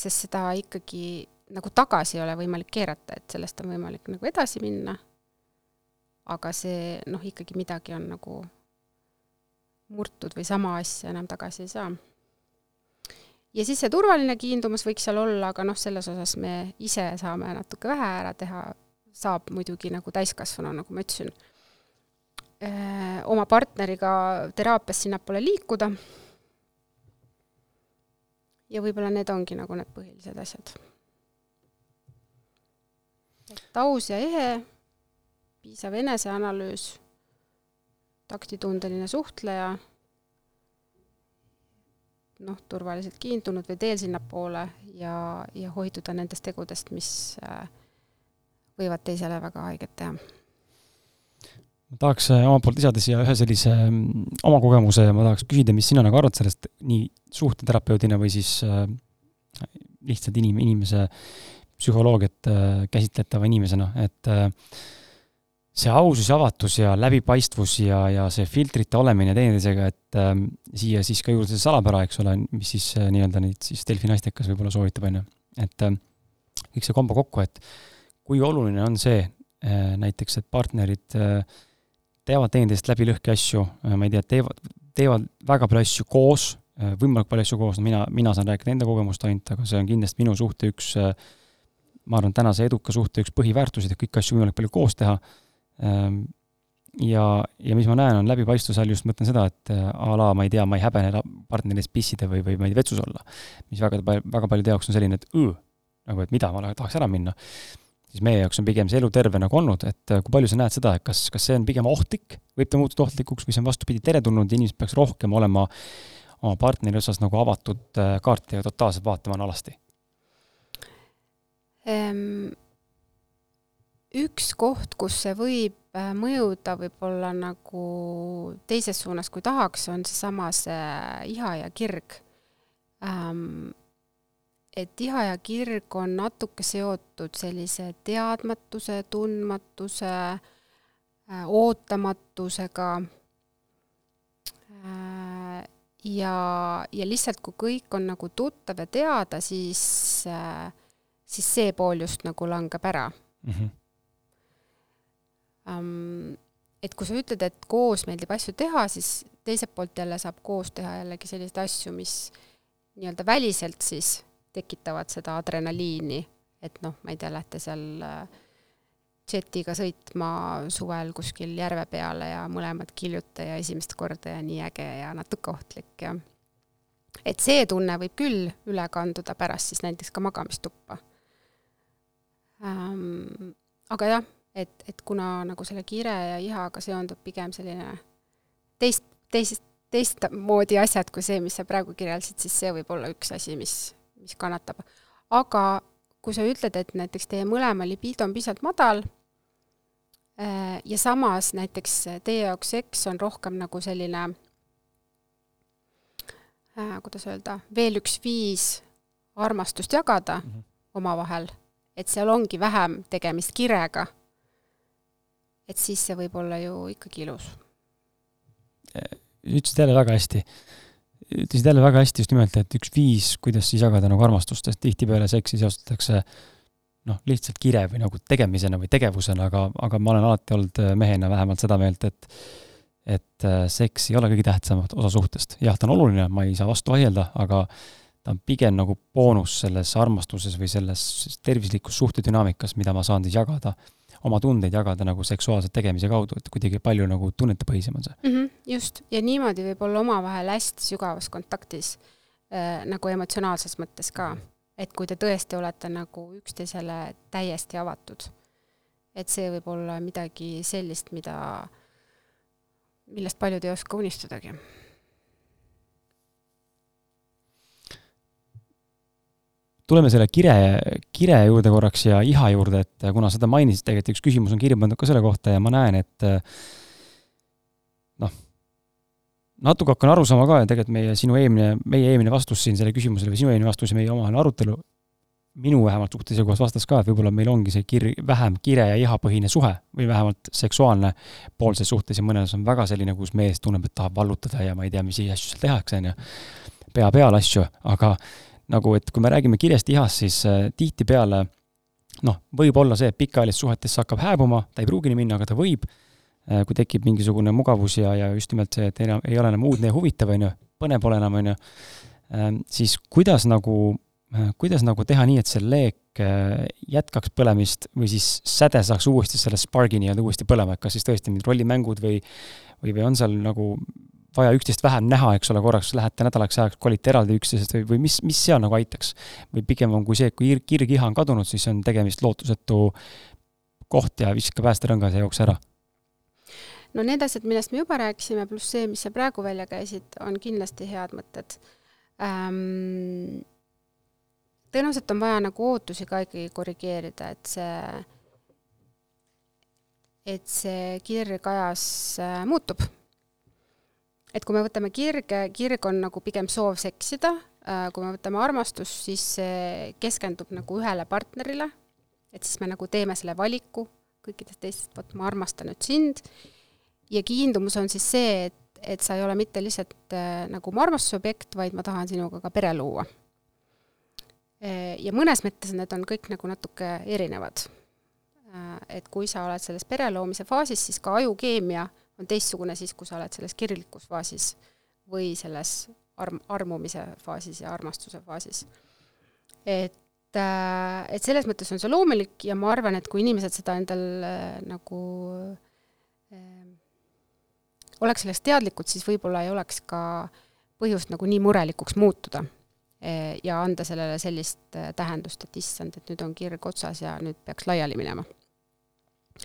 sest seda ikkagi nagu tagasi ei ole võimalik keerata, et sellest on võimalik nagu edasi minna. aga see noh, ikkagi midagi on nagu murtud või sama asja enam tagasi ei saa. ja siis see turvaline kiindumus võiks seal olla, aga noh, selles osas me ise saame natuke vähe ära teha, saab muidugi nagu täiskasvanu, nagu ma ütlesin, oma partneriga teraapias sinnapoole liikuda. ja võib-olla need ongi nagu need põhilised asjad. et aus ja ehe, piisav eneseanalüüs taktitundeline suhtleja, noh, turvaliselt kiindunud või teel sinnapoole ja, ja hoiduda nendest tegudest, mis äh, võivad teisele väga haiget teha. ma tahaks äh, omalt poolt lisada siia ühe sellise mm, oma kogemuse ja ma tahaks küsida, mis sina nagu arvad sellest nii suhteterapeudina või siis äh, lihtsalt inim-, inimese psühholoogiat käsitletava inimesena, et äh, see ausus ja avatus ja läbipaistvus ja, ja see filtrite olemine teineteisega, et ähm, siia siis ka juurde see salapära, eks ole, mis siis äh, nii-öelda neid siis Delfi naistekas võib-olla soovitab, on ju. et äh, kõik see kombo kokku, et kui oluline on see äh, näiteks, et partnerid äh, teevad teineteisest läbi lõhki asju äh,, ma ei tea, teevad, teevad väga palju asju koos äh,, võimalikult palju asju koos, no mina, mina saan rääkida enda kogemust ainult, aga see on kindlasti minu suhte üks äh, ma arvan, tänase eduka suhte üks põhiväärtuseid, et kõiki asju võimalikult palju koos teha Ehm, ja, ja mis ma näen, on läbipaistvuse all just mõtlen seda, et äh, a la ma ei tea, ma ei häbene partneris pissida või, või ma ei tea, vetsus olla. mis väga, väga paljude jaoks on selline, et õõ, nagu et mida, ma tahaks ära minna. siis meie jaoks on pigem see elu terve nagu olnud, et äh, kui palju sa näed seda, et kas, kas see on pigem ohtlik, võib ta muutuda ohtlikuks või see on vastupidi teretulnud ja inimesed peaks rohkem olema oma partneri osas nagu avatud äh, kaarti ja totaalselt vaatama on alasti um,? Üks koht, kus see võib äh, mõjuda võib-olla nagu teises suunas, kui tahaks, on seesama see iha ja kirg ähm,. et iha ja kirg on natuke seotud sellise teadmatuse, tundmatuse äh,, ootamatusega äh, ja, ja lihtsalt, kui kõik on nagu tuttav ja teada, siis siis see pool just nagu langeb ära mm. -hmm et kui sa ütled, et koos meeldib asju teha, siis teiselt poolt jälle saab koos teha jällegi selliseid asju, mis nii-öelda väliselt siis tekitavad seda adrenaliini, et noh, ma ei tea, lähte seal džetiga äh, sõitma suvel kuskil järve peale ja mõlemad kiljute ja esimest korda ja nii äge ja natuke ohtlik ja et see tunne võib küll üle kanduda pärast siis näiteks ka magamistuppa ähm,. aga jah, et, et kuna nagu selle kire ja ihaga seondub pigem selline teist, teisest, teistmoodi asjad kui see, mis sa praegu kirjeldasid, siis see võib olla üks asi, mis, mis kannatab. aga kui sa ütled, et näiteks teie mõlema libido on piisavalt madal äh, ja samas näiteks teie jaoks seks on rohkem nagu selline äh, kuidas öelda, veel üks viis armastust jagada mm -hmm. omavahel, et seal ongi vähem tegemist kirega, et siis see võib olla ju ikkagi ilus ütlesid jälle väga hästi. ütlesid jälle väga hästi just nimelt, et üks viis, kuidas siis jagada nagu armastust, sest tihtipeale seksi seostatakse noh, lihtsalt kire või nagu tegemisena või tegevusena, aga, aga ma olen alati olnud mehena vähemalt seda meelt, et et äh, seks ei ole kõige tähtsam osa suhtest. jah, ta on oluline, ma ei saa vastu vaielda, aga ta on pigem nagu boonus selles armastuses või selles tervislikus suhtedünaamikas, mida ma saan siis jagada oma tundeid jagada nagu seksuaalse tegemise kaudu, et kuidagi palju nagu tunnetepõhisem on see mm. -hmm, just, ja niimoodi võib olla omavahel hästi sügavas kontaktis äh, nagu emotsionaalses mõttes ka. et kui te tõesti olete nagu üksteisele täiesti avatud, et see võib olla midagi sellist, mida, millest paljud ei oska unistadagi tuleme selle kire, kire juurde korraks ja iha juurde, et kuna seda mainisid, tegelikult üks küsimus on kirja pandud ka selle kohta ja ma näen, et noh, natuke hakkan aru saama ka ja tegelikult meie, sinu eelmine, meie eelmine vastus siin sellele küsimusele või sinu eelmine vastus ja meie omavaheline arutelu, minu vähemalt suhte seisukohast vastas ka, et võib-olla meil ongi see kir-, vähem kire ja ihapõhine suhe või vähemalt seksuaalne pool selles suhtes ja mõnes on väga selline, kus mees tunneb, et tahab vallutada ja ma ei tea, mis asju seal tehakse, on ju, pea peal asju, aga nagu et kui me räägime kirjast ihast, siis äh, tihtipeale noh, võib olla see, et pikaajalises suhetes hakkab hääbuma, ta ei pruugi nii minna, aga ta võib, äh, kui tekib mingisugune mugavus ja, ja just nimelt see, et enam ei ole enam uudne ja huvitav, on ju, põnev pole enam, on ju, ähm, siis kuidas nagu, äh, kuidas nagu teha nii, et see leek jätkaks põlemist või siis säde saaks uuesti selle spargi nii-öelda uuesti põlema, et kas siis tõesti mingid rollimängud või või, või on seal nagu vaja üksteist vähem näha, eks ole, korraks lähete nädalaks ajaks, kolite eraldi üksteisest või, või mis, mis seal nagu aitaks? või pigem on kui see, kui kirg-iha on kadunud, siis on tegemist lootusetu koht ja viska päästerõngas ja jookse ära? no need asjad, millest me juba rääkisime, pluss see, mis sa praegu välja käisid, on kindlasti head mõtted ähm,. tõenäoliselt on vaja nagu ootusi ka ikkagi korrigeerida, et see, et see kirg ajas äh, muutub et kui me võtame kirge, kirg on nagu pigem soov seksida, äh, kui me võtame armastust, siis see keskendub nagu ühele partnerile, et siis me nagu teeme selle valiku kõikidest teistest, vot ma armastan nüüd sind, ja kiindumus on siis see, et, et sa ei ole mitte lihtsalt äh, nagu mu armastusobjekt, vaid ma tahan sinuga ka pere luua. Äh, ja mõnes mõttes need on kõik nagu natuke erinevad. et kui sa oled selles pere loomise faasis, siis ka ajukeemia on teistsugune siis, kui sa oled selles kirglikus faasis või selles arm-, armumise faasis ja armastuse faasis. et, äh, et selles mõttes on see loomulik ja ma arvan, et kui inimesed seda endal äh, nagu äh, oleks sellest teadlikud, siis võib-olla ei oleks ka põhjust nagu nii murelikuks muutuda äh, ja anda sellele sellist äh, tähendust, et issand, et nüüd on kirg otsas ja nüüd peaks laiali minema.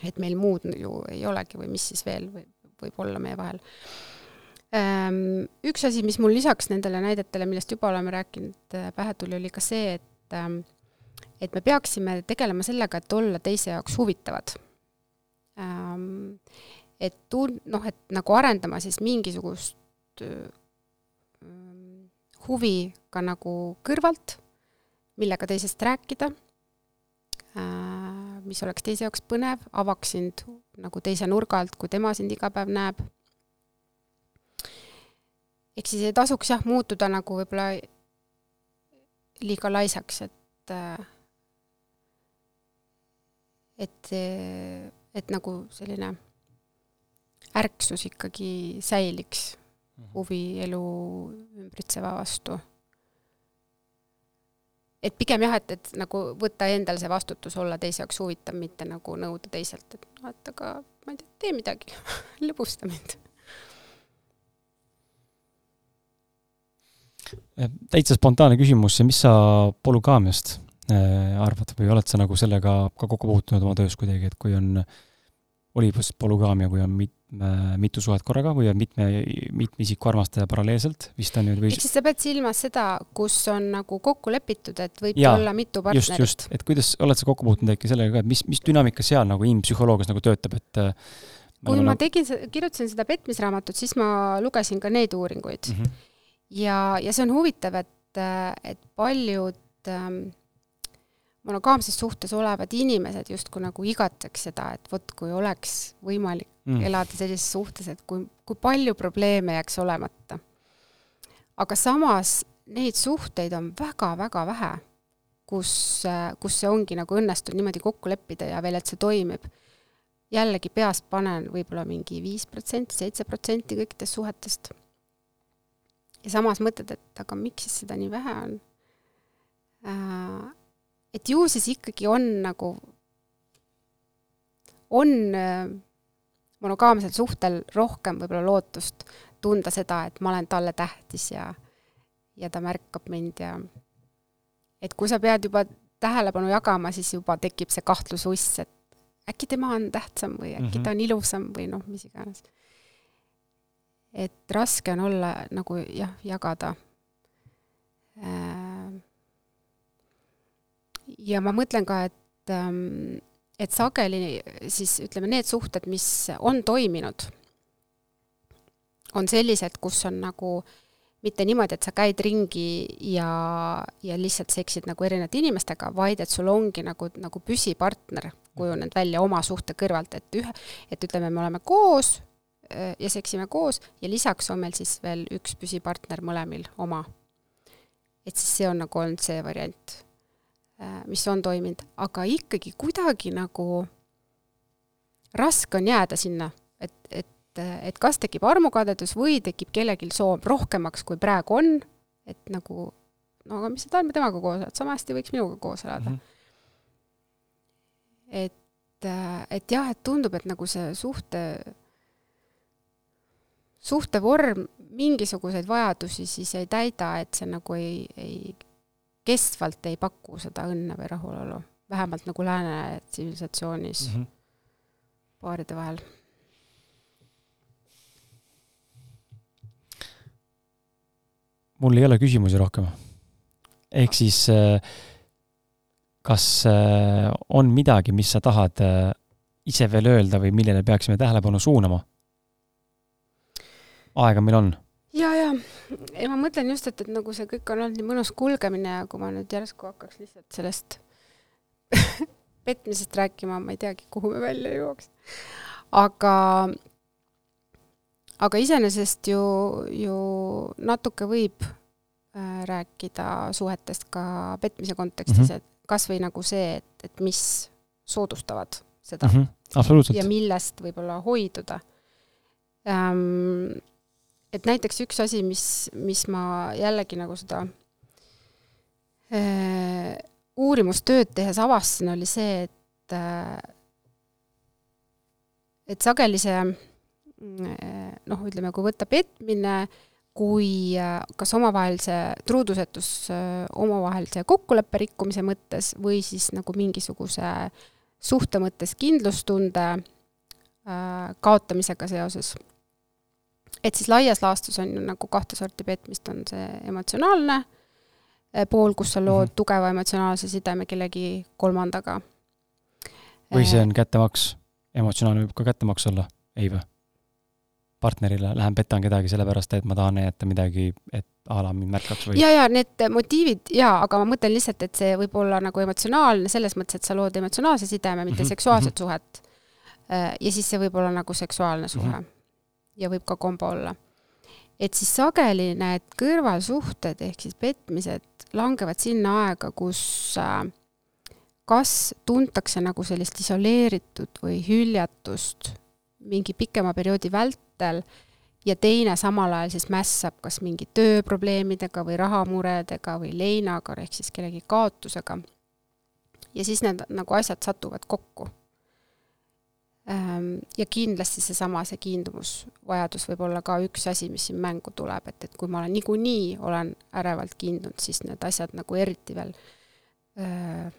et meil muud ju ei olegi või mis siis veel või võib olla meie vahel. Ehm, üks asi, mis mul lisaks nendele näidetele, millest juba oleme rääkinud, äh, pähe tuli, oli ka see, et ähm, et me peaksime tegelema sellega, et olla teise jaoks huvitavad. Ehm, et tun-, noh, et nagu arendama siis mingisugust huvi ka nagu kõrvalt, millega teisest rääkida mis oleks teise jaoks põnev, avaks sind nagu teise nurga alt, kui tema sind iga päev näeb. ehk siis ei tasuks jah, muutuda nagu võib-olla liiga laisaks, et et, et nagu selline ärksus ikkagi säiliks, mhm. huvi elu ümbritseva vastu et pigem jah, et, et nagu võtta endal see vastutus, olla teise jaoks huvitav, mitte nagu nõuda teiselt, et noh, et aga ma ei tea, tee midagi *laughs* lõbusta mind. täitsa spontaanne küsimus, mis sa polügaamiast äh, arvad või oled sa nagu sellega ka kokku puutunud oma töös kuidagi, et kui on, oli vist polügaamia, kui on mitme, mitu suhet korraga või on mitme, mitme isiku armastaja paralleelselt, vist on ju või ehk siis sa pead silmas seda, kus on nagu kokku lepitud, et võib Jaa, olla mitu partnerit? just, just, et kuidas, oled sa kokku puutunud äkki sellega ka, et mis, mis dünaamika seal nagu inimpsühholoogias nagu töötab, et äh, kui ma nagu... tegin, kirjutasin seda petmisraamatut, siis ma lugesin ka neid uuringuid mm. -hmm. ja, ja see on huvitav, et, et paljud ähm, monogaamses suhtes olevad inimesed justkui nagu igatseks seda, et vot kui oleks võimalik mm. elada sellises suhtes, et kui, kui palju probleeme jääks olemata. aga samas neid suhteid on väga-väga vähe, kus, kus see ongi nagu õnnestunud niimoodi kokku leppida ja veel, et see toimib jällegi peast panen võib-olla mingi viis protsenti, seitse protsenti kõikidest suhetest. ja samas mõtled, et aga miks siis seda nii vähe on? Äh, et ju siis ikkagi on nagu, on äh, monogaamsel suhtel rohkem võib-olla lootust tunda seda, et ma olen talle tähtis ja, ja ta märkab mind ja et kui sa pead juba tähelepanu jagama, siis juba tekib see kahtlususs, et äkki tema on tähtsam või äkki mm -hmm. ta on ilusam või noh, mis iganes. et raske on olla nagu jah, jagada. Äh, ja ma mõtlen ka, et, ähm, et sageli siis ütleme, need suhted, mis on toiminud, on sellised, kus on nagu mitte niimoodi, et sa käid ringi ja, ja lihtsalt seksid nagu erinevate inimestega, vaid et sul ongi nagu, nagu püsipartner kujunenud välja oma suhte kõrvalt, et ühe, et ütleme, me oleme koos äh, ja seksime koos ja lisaks on meil siis veel üks püsipartner mõlemil oma. et siis see on nagu olnud see variant, mis on toiminud, aga ikkagi kuidagi nagu raske on jääda sinna, et, et, et kas tekib armukadedus või tekib kellelgi soov rohkemaks, kui praegu on, et nagu no aga mis sa tahad temaga koos elada, sama hästi võiks minuga koos elada. Mm. -hmm et, et jah, et tundub, et nagu see suhte, suhtevorm mingisuguseid vajadusi siis ei täida, et see nagu ei, ei, kestvalt ei paku seda õnne või rahulolu, vähemalt nagu lääne tsivilisatsioonis mm -hmm. paaride vahel mul ei ole küsimusi rohkem. ehk siis äh, kas äh, on midagi, mis sa tahad äh, ise veel öelda või millele peaksime tähelepanu suunama? aega meil on. Ja ma mõtlen just, et, et nagu see kõik on olnud nii mõnus kulgemine ja kui ma nüüd järsku hakkaks lihtsalt sellest *laughs* petmisest rääkima, ma ei teagi, kuhu me välja jõuaks. aga, aga iseenesest ju, ju natuke võib äh, rääkida suhetest ka petmise kontekstis mm, -hmm. et kas või nagu see, et, et mis soodustavad seda mm. -hmm, ja millest võib-olla hoiduda ähm,. Et näiteks üks asi, mis, mis ma jällegi nagu seda äh, uurimustööd tehes avastasin, oli see, et äh, et sageli see äh, noh, ütleme, kui võtta petmine kui äh, kas omavahelise truudusetus äh, omavahelise kokkuleppe rikkumise mõttes või siis nagu mingisuguse suhte mõttes kindlustunde kaotamisega seoses. Et siis laias laastus on ju nagu kahte sorti petmist, on see emotsionaalne pool, kus sa lood mm -hmm. tugeva emotsionaalse sideme kellegi kolmandaga. või see on kättemaks, emotsionaalne võib ka kättemaks olla, ei või? partnerile, lähen petan kedagi sellepärast, et ma tahan näidata midagi, et a la mind märkaks või? ja, ja need motiivid jaa, aga ma mõtlen lihtsalt, et see võib olla nagu emotsionaalne selles mõttes, et sa lood emotsionaalse sideme, mitte mm -hmm. seksuaalset mm -hmm. suhet. Äh, ja siis see võib olla nagu seksuaalne suhe mm. -hmm. Ja võib ka kombo olla. et siis sageli need kõrvalsuhted ehk siis petmised langevad sinna aega, kus äh, kas tuntakse nagu sellist isoleeritud või hüljatust mingi pikema perioodi vält-, vältel ja teine samal ajal siis mässab kas mingi tööprobleemidega või rahamuredega või leinaga, ehk siis kellegi kaotusega. ja siis need nagu asjad satuvad kokku. Ähm, ja kindlasti seesama, see kiindumusvajadus võib olla ka üks asi, mis siin mängu tuleb, et, et kui ma olen niikuinii, olen ärevalt kiindunud, siis need asjad nagu eriti veel öö,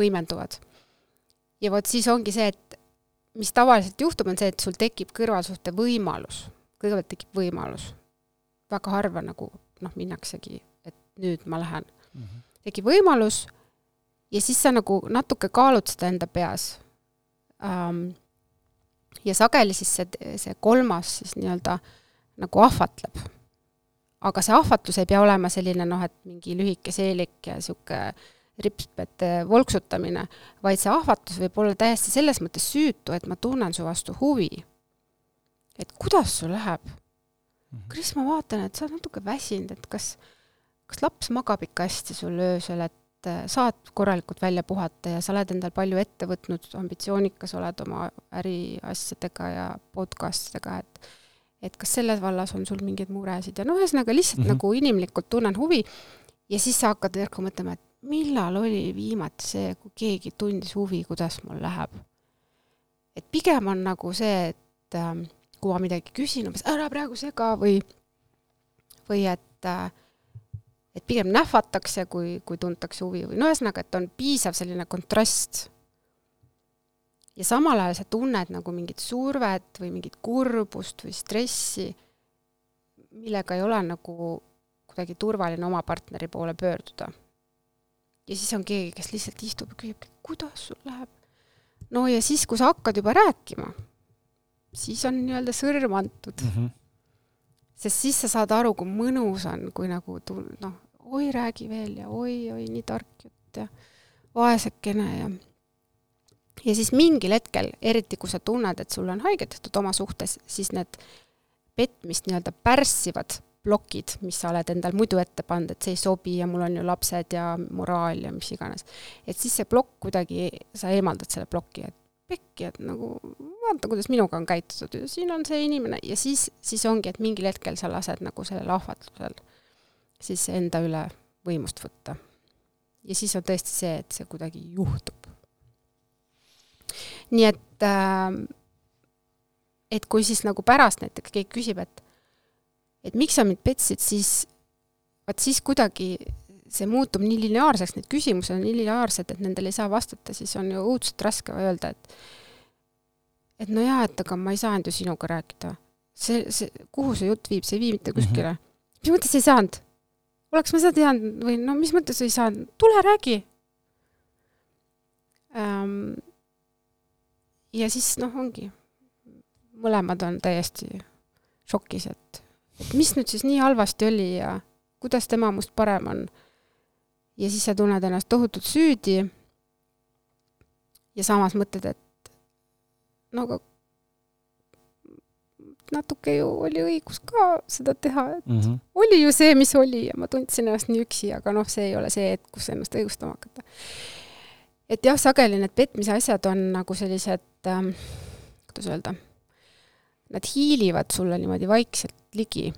võimenduvad. ja vot siis ongi see, et mis tavaliselt juhtub, on see, et sul tekib kõrvalsuhte võimalus. kõigepealt tekib võimalus. väga harva nagu noh, minnaksegi, et nüüd ma lähen mm. -hmm. tekib võimalus ja siis sa nagu natuke kaalud seda enda peas. Ja sageli siis see, see kolmas siis nii-öelda nagu ahvatleb. aga see ahvatlus ei pea olema selline noh, et mingi lühike seelik ja niisugune ripspete volksutamine, vaid see ahvatlus võib olla täiesti selles mõttes süütu, et ma tunnen su vastu huvi. et kuidas sul läheb? Mhm. Kris, ma vaatan, et sa oled natuke väsinud, et kas, kas laps magab ikka hästi sul öösel, et et äh, saad korralikult välja puhata ja sa oled endal palju ette võtnud, ambitsioonikas oled oma äriasjadega ja podcast idega, et et kas selles vallas on sul mingeid muresid ja no ühesõnaga lihtsalt mm -hmm. nagu inimlikult tunnen huvi ja siis sa hakkad järsku mõtlema, et millal oli viimati see, kui keegi tundis huvi, kuidas mul läheb. et pigem on nagu see, et äh, kui ma midagi küsin, umbes ära praegu sega või, või et äh, et pigem nähvatakse, kui, kui tuntakse huvi või no ühesõnaga, et on piisav selline kontrast. ja samal ajal sa tunned nagu mingit survet või mingit kurbust või stressi, millega ei ole nagu kuidagi turvaline oma partneri poole pöörduda. ja siis on keegi, kes lihtsalt istub ja küsib, kuidas sul läheb. no ja siis, kui sa hakkad juba rääkima, siis on nii-öelda sõrm antud mm. -hmm sest siis sa saad aru, kui mõnus on, kui nagu tul-, noh, oi, räägi veel ja oi-oi, nii tark jutt ja vaesekene ja ja siis mingil hetkel, eriti kui sa tunned, et sulle on haiget tehtud oma suhtes, siis need petmist nii-öelda pärssivad plokid, mis sa oled endal muidu ette pannud, et see ei sobi ja mul on ju lapsed ja moraal ja mis iganes. et siis see plokk kuidagi, sa eemaldad selle ploki, et pekki, et nagu vaata, kuidas minuga on käitutud ja siin on see inimene ja siis, siis ongi, et mingil hetkel sa lased nagu sellel ahvatlusel siis enda üle võimust võtta. ja siis on tõesti see, et see kuidagi juhtub. nii et äh, et kui siis nagu pärast näiteks keegi küsib, et et miks sa mind petsid, siis vaat siis kuidagi see muutub nii lineaarseks, need küsimused on nii lineaarsed, et nendele ei saa vastata, siis on ju õudselt raske öelda, et et no jaa, et aga ma ei saanud ju sinuga rääkida. see, see, kuhu see jutt viib, see ei vii mitte kuskile mm. -hmm. mis mõttes ei saanud? oleks ma seda teadnud või no mis mõttes ei saanud, tule räägi ähm,. ja siis noh, ongi, mõlemad on täiesti šokis, et, et mis nüüd siis nii halvasti oli ja kuidas tema must parem on ja siis sa tunned ennast tohutult süüdi ja samas mõtled, et no aga natuke ju oli õigus ka seda teha, et mm -hmm. oli ju see, mis oli ja ma tundsin ennast nii üksi, aga noh, see ei ole see hetk, kus ennast õigustama hakata. et jah, sageli need petmise asjad on nagu sellised ähm,, kuidas öelda, nad hiilivad sulle niimoodi vaikselt ligi,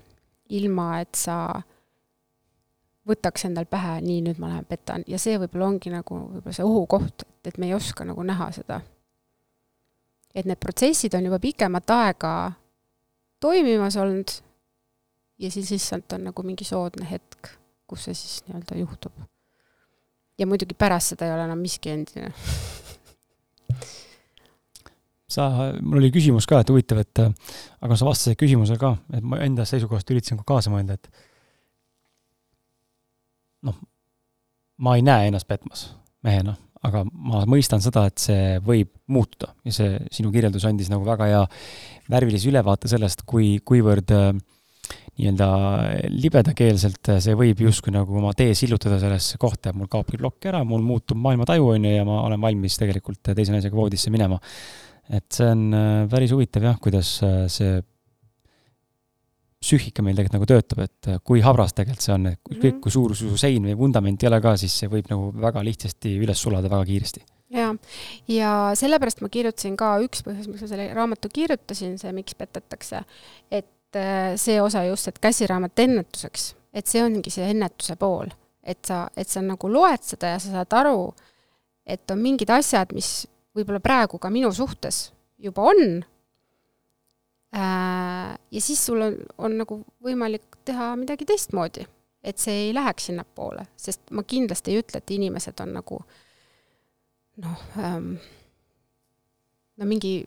ilma et sa võtaks endal pähe, nii, nüüd ma lähen petan ja see võib-olla ongi nagu võib-olla see ohukoht, et, et me ei oska nagu näha seda. et need protsessid on juba pikemat aega toimimas olnud ja siis lihtsalt on nagu mingi soodne hetk, kus see siis nii-öelda juhtub. ja muidugi pärast seda ei ole enam miski endine *laughs* sa, mul oli küsimus ka, et huvitav, et aga sa vastasid küsimusele ka, et ma enda seisukohast üritasin ka kaasa mõelda, et noh, ma ei näe ennast petmas mehena, aga ma mõistan seda, et see võib muutuda ja see sinu kirjeldus andis nagu väga hea värvilise ülevaate sellest, kui, kuivõrd äh, nii-öelda libedakeelselt see võib justkui nagu oma tee sillutada sellesse kohta, et mul kaobki plokk ära, mul muutub maailmataju, on ju, ja ma olen valmis tegelikult teise naisega voodisse minema. et see on äh, päris huvitav jah, kuidas äh, see psüühika meil tegelikult nagu töötab, et äh, kui habras tegelikult see on, et ükskõik mm -hmm. kui suur su sein või vundament ei ole ka, siis see võib nagu väga lihtsasti üles sulada väga kiiresti. jaa, ja sellepärast ma kirjutasin ka, üks põhjus, miks ma selle raamatu kirjutasin, see Miks petetakse, et äh, see osa just, et käsiraamat ennetuseks, et see ongi see ennetuse pool. et sa, et sa nagu loed seda ja sa saad aru, et on mingid asjad, mis võib-olla praegu ka minu suhtes juba on ja siis sul on, on nagu võimalik teha midagi teistmoodi, et see ei läheks sinnapoole, sest ma kindlasti ei ütle, et inimesed on nagu noh ähm,, no mingi,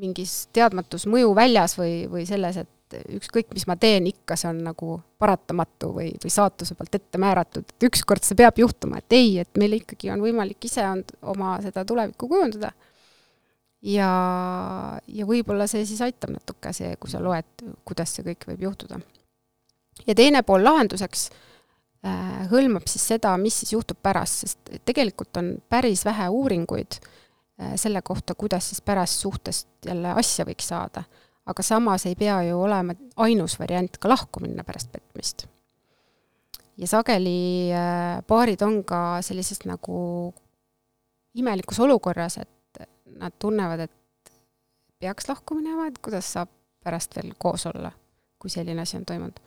mingis teadmatus mõju väljas või, või selles, et ükskõik, mis ma teen, ikka see on nagu paratamatu või, või saatuse poolt ette määratud, et ükskord see peab juhtuma, et ei, et meil ikkagi on võimalik ise on oma seda tulevikku kujundada. Ja, ja võib-olla see siis aitab natuke, see, kui sa loed, kuidas see kõik võib juhtuda. ja teine pool lahenduseks äh, hõlmab siis seda, mis siis juhtub pärast, sest tegelikult on päris vähe uuringuid äh, selle kohta, kuidas siis pärast suhtest jälle asja võiks saada aga samas ei pea ju olema ainus variant ka lahku minna pärast petmist. ja sageli äh, paarid on ka sellises nagu imelikus olukorras, et nad tunnevad, et peaks lahku minema, et kuidas saab pärast veel koos olla, kui selline asi on toimunud.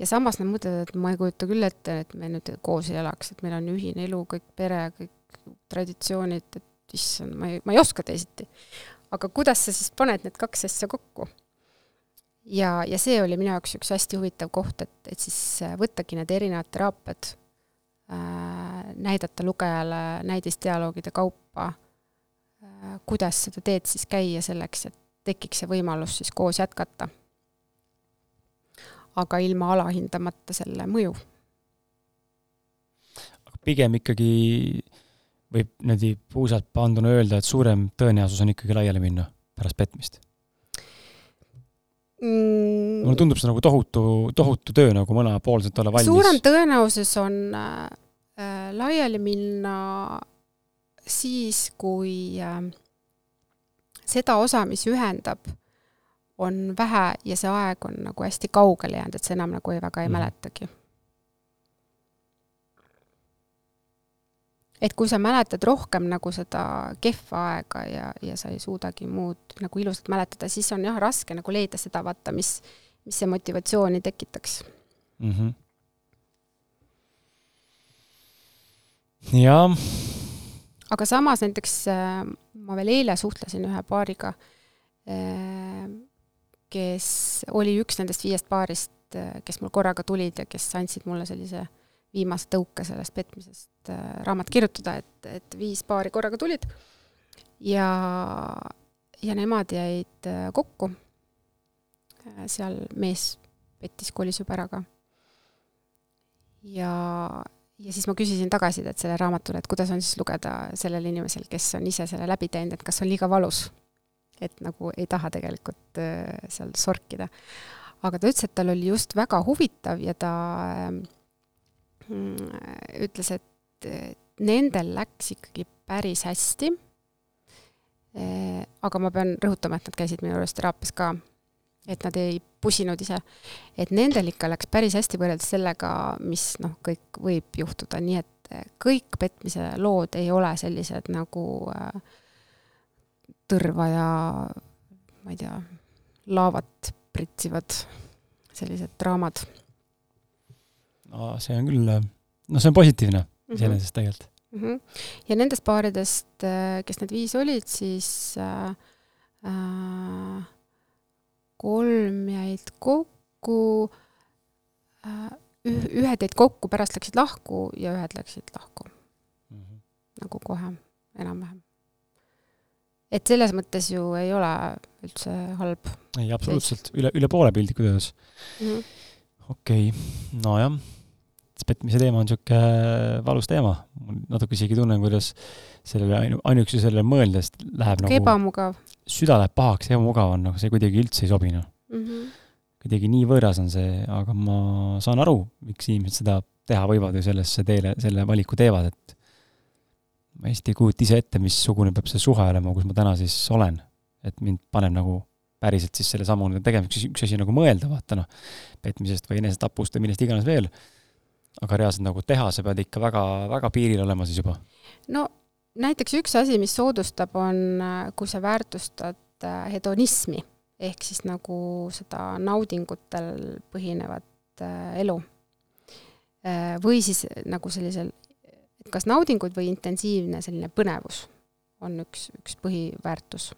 ja samas nad mõtlevad, et ma ei kujuta küll ette, et me nüüd koos ei elaks, et meil on ühine elu, kõik pere, kõik traditsioonid, et issand, ma ei, ma ei oska teisiti aga kuidas sa siis paned need kaks asja kokku? ja, ja see oli minu jaoks üks hästi huvitav koht, et, et siis äh, võttagi need erinevad teraapiad äh,, näidata lugejale näidisdialoogide kaupa äh,, kuidas seda teed siis käia selleks, et tekiks see võimalus siis koos jätkata. aga ilma alahindamata selle mõju. pigem ikkagi võib niimoodi puusalt panduna öelda, et suurem tõenäosus on ikkagi laiali minna pärast petmist mm.? mulle tundub see nagu tohutu, tohutu töö nagu mõlemapoolselt olla valmis. suurem tõenäosus on äh, äh, laiali minna siis, kui äh, seda osa, mis ühendab, on vähe ja see aeg on nagu hästi kaugele jäänud, et sa enam nagu ei, väga ei mm. mäletagi et kui sa mäletad rohkem nagu seda kehva aega ja, ja sa ei suudagi muud nagu ilusat mäletada, siis on jah, raske nagu leida seda, vaata, mis, mis see motivatsiooni tekitaks mm. -hmm. jah. Aga samas näiteks äh, ma veel eile suhtlesin ühe paariga, äh, kes oli üks nendest viiest paarist, äh, kes mul korraga tulid ja kes andsid mulle sellise viimase tõuke sellest petmisest raamat kirjutada, et, et viis paari korraga tulid ja, ja nemad jäid kokku. Seal mees pettis, kolis juba ära ka. ja, ja siis ma küsisin tagasisidet sellele raamatule, et kuidas on siis lugeda sellel inimesel, kes on ise selle läbi teinud, et kas on liiga valus. et nagu ei taha tegelikult seal sorkida. aga ta ütles, et tal oli just väga huvitav ja ta äh, Mm, ütles, et nendel läks ikkagi päris hästi. Eh, aga ma pean rõhutama, et nad käisid minu juures teraapias ka, et nad ei pusinud ise. et nendel ikka läks päris hästi võrreldes sellega, mis noh, kõik võib juhtuda, nii et kõik petmise lood ei ole sellised nagu äh, tõrva ja ma ei tea, laavat pritsivad sellised draamad no see on küll, noh, see on positiivne mhm. iseenesest mm -hmm. tegelikult mm. -hmm. ja nendest paaridest, kes need viis olid, siis äh, äh, kolm jäid kokku äh,, ühed jäid kokku, pärast läksid lahku ja ühed läksid lahku mm. -hmm. nagu kohe, enam-vähem. et selles mõttes ju ei ole üldse halb. ei, absoluutselt, üle, üle poole piltlikult öeldes mm -hmm.. okei okay., nojah petmise teema on niisugune valus teema. natuke isegi tunnen, kuidas sellele ainu-, ainuüksi sellele mõeldes läheb nagu ebamugav. süda läheb pahaks, ebamugav on, nagu see kuidagi üldse ei sobi, noh mm -hmm.. kuidagi nii võõras on see, aga ma saan aru, miks inimesed seda teha võivad või sellesse teele, selle valiku teevad, et ma hästi ei kujuta ise ette, missugune peab see suhe olema, kus ma täna siis olen. et mind paneb nagu päriselt siis selle sammu tegemiseks, üks asi nagu mõelda, vaata noh, petmisest või enesetapust või millest iganes veel aga reaalselt nagu teha, sa pead ikka väga, väga piiril olema siis juba? no näiteks üks asi, mis soodustab, on, kui sa väärtustad äh, hedonismi ehk siis nagu seda naudingutel põhinevat äh, elu. Äh, või siis nagu sellisel, et kas naudingud või intensiivne selline põnevus on üks, üks põhiväärtus.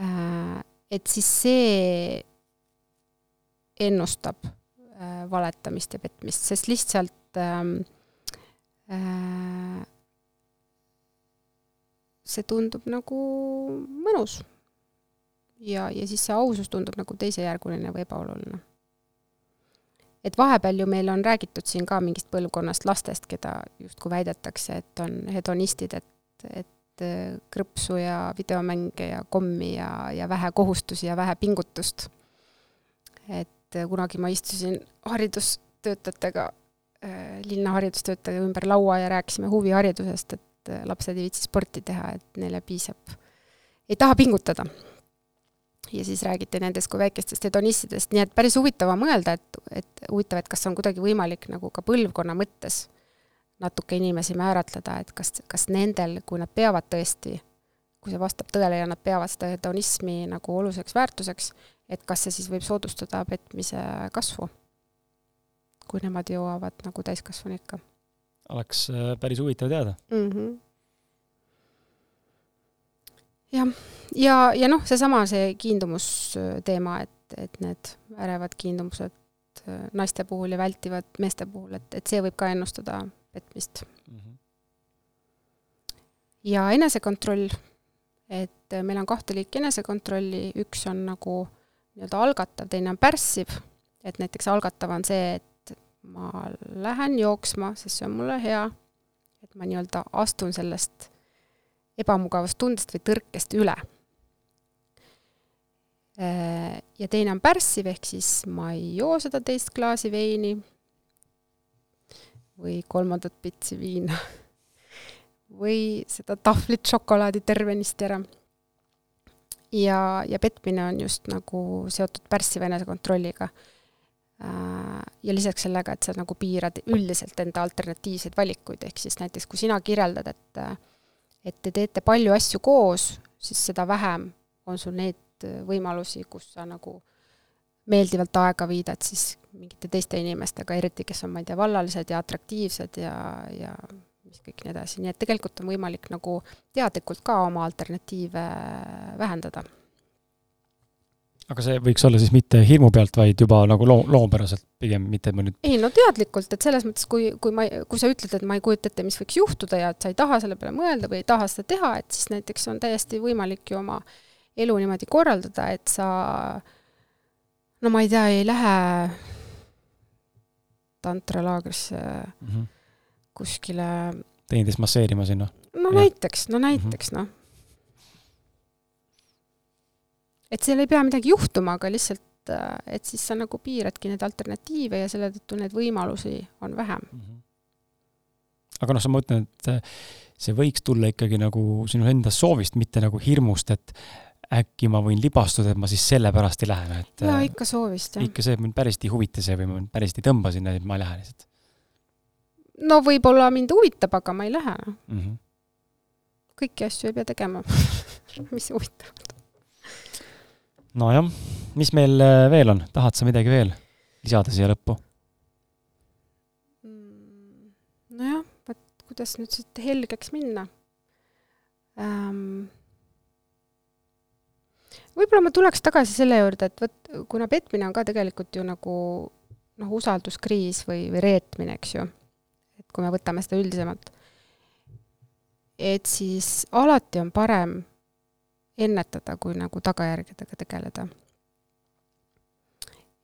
Äh, et siis see ennustab äh, valetamist ja petmist, sest lihtsalt ähm, äh, see tundub nagu mõnus. ja, ja siis see ausus tundub nagu teisejärguline või ebaoluline. et vahepeal ju meil on räägitud siin ka mingist põlvkonnast lastest, keda justkui väidetakse, et on hedonistid, et, et krõpsu ja videomänge ja kommi ja, ja vähe kohustusi ja vähe pingutust. et kunagi ma istusin haridustöötajatega, äh, linna haridustöötajaga ümber laua ja rääkisime huviharidusest, et et äh, lapsed ei viitsi sporti teha, et neile piisab, ei taha pingutada. ja siis räägiti nendest kui väikestest hedonistidest, nii et päris huvitav on mõelda, et, et huvitav, et kas on kuidagi võimalik nagu ka põlvkonna mõttes natuke inimesi määratleda, et kas, kas nendel, kui nad peavad tõesti, kui see vastab tõele ja nad peavad seda hedonismi nagu oluliseks väärtuseks, et kas see siis võib soodustada petmise kasvu, kui nemad jõuavad nagu täiskasvanuikka oleks äh, päris huvitav teada mm. -hmm. jah, ja, ja noh, seesama, see kiindumusteema, et, et need ärevad kiindumused äh, naiste puhul ja vältivad meeste puhul, et, et see võib ka ennustada petmist mm. -hmm. ja enesekontroll, et meil on kahte liiki enesekontrolli, üks on nagu nii-öelda algatav, teine on pärssiv, et näiteks algatav on see, et ma lähen jooksma, sest see on mulle hea, et ma nii-öelda astun sellest ebamugavast tundest või tõrkest üle. Äh, ja teine on pärssiv, ehk siis ma ei joo seda teist klaasi veini või kolmandat pitsi viina *laughs* või seda tahvlit šokolaadi tervenisti ära. Ja, ja petmine on just nagu seotud pärssiva enesekontrolliga Äh, ja lisaks sellega, et sa nagu piirad üldiselt enda alternatiivseid valikuid, ehk siis näiteks kui sina kirjeldad, et et te teete palju asju koos, siis seda vähem on sul neid võimalusi, kus sa nagu meeldivalt aega viidad siis mingite teiste inimestega, eriti kes on, ma ei tea, vallalised ja atraktiivsed ja, ja mis kõik nii edasi, nii et tegelikult on võimalik nagu teadlikult ka oma alternatiive vähendada aga see võiks olla siis mitte hirmu pealt, vaid juba nagu loo-, loomupäraselt pigem, mitte ma nüüd ei no teadlikult, et selles mõttes, kui, kui ma, kui sa ütled, et ma ei kujuta ette, mis võiks juhtuda ja et sa ei taha selle peale mõelda või ei taha seda teha, et siis näiteks on täiesti võimalik ju oma elu niimoodi korraldada, et sa no ma ei tea, ei lähe tantralaagrisse mm -hmm. Kuskile teineteist masseerima sinna? no ja. näiteks, no näiteks mm -hmm. noh et seal ei pea midagi juhtuma, aga lihtsalt, äh, et siis sa nagu piiradki neid alternatiive ja selle tõttu neid võimalusi on vähem mm. -hmm. aga noh, sa mõtled, et äh, see võiks tulla ikkagi nagu sinu enda soovist, mitte nagu hirmust, et äkki ma võin libastuda, et ma siis sellepärast ei lähe, et jaa, äh, ikka soovist, jah. ikka see, et mind päriselt ei huvita see või mind päriselt ei tõmba sinna, et ma ei lähe lihtsalt. No võib-olla mind huvitab, aga ma ei lähe mm. -hmm. kõiki asju ei pea tegema *laughs* mis huvitavad nojah, mis meil äh, veel on, tahad sa midagi veel lisada siia lõppu? Mm, nojah, vot kuidas nüüd siit helgeks minna ähm,? võib-olla ma tuleks tagasi selle juurde, et vot kuna petmine on ka tegelikult ju nagu noh, usalduskriis või, või reetmine, eks ju, kui me võtame seda üldisemalt, et siis alati on parem ennetada, kui nagu tagajärgedega tegeleda.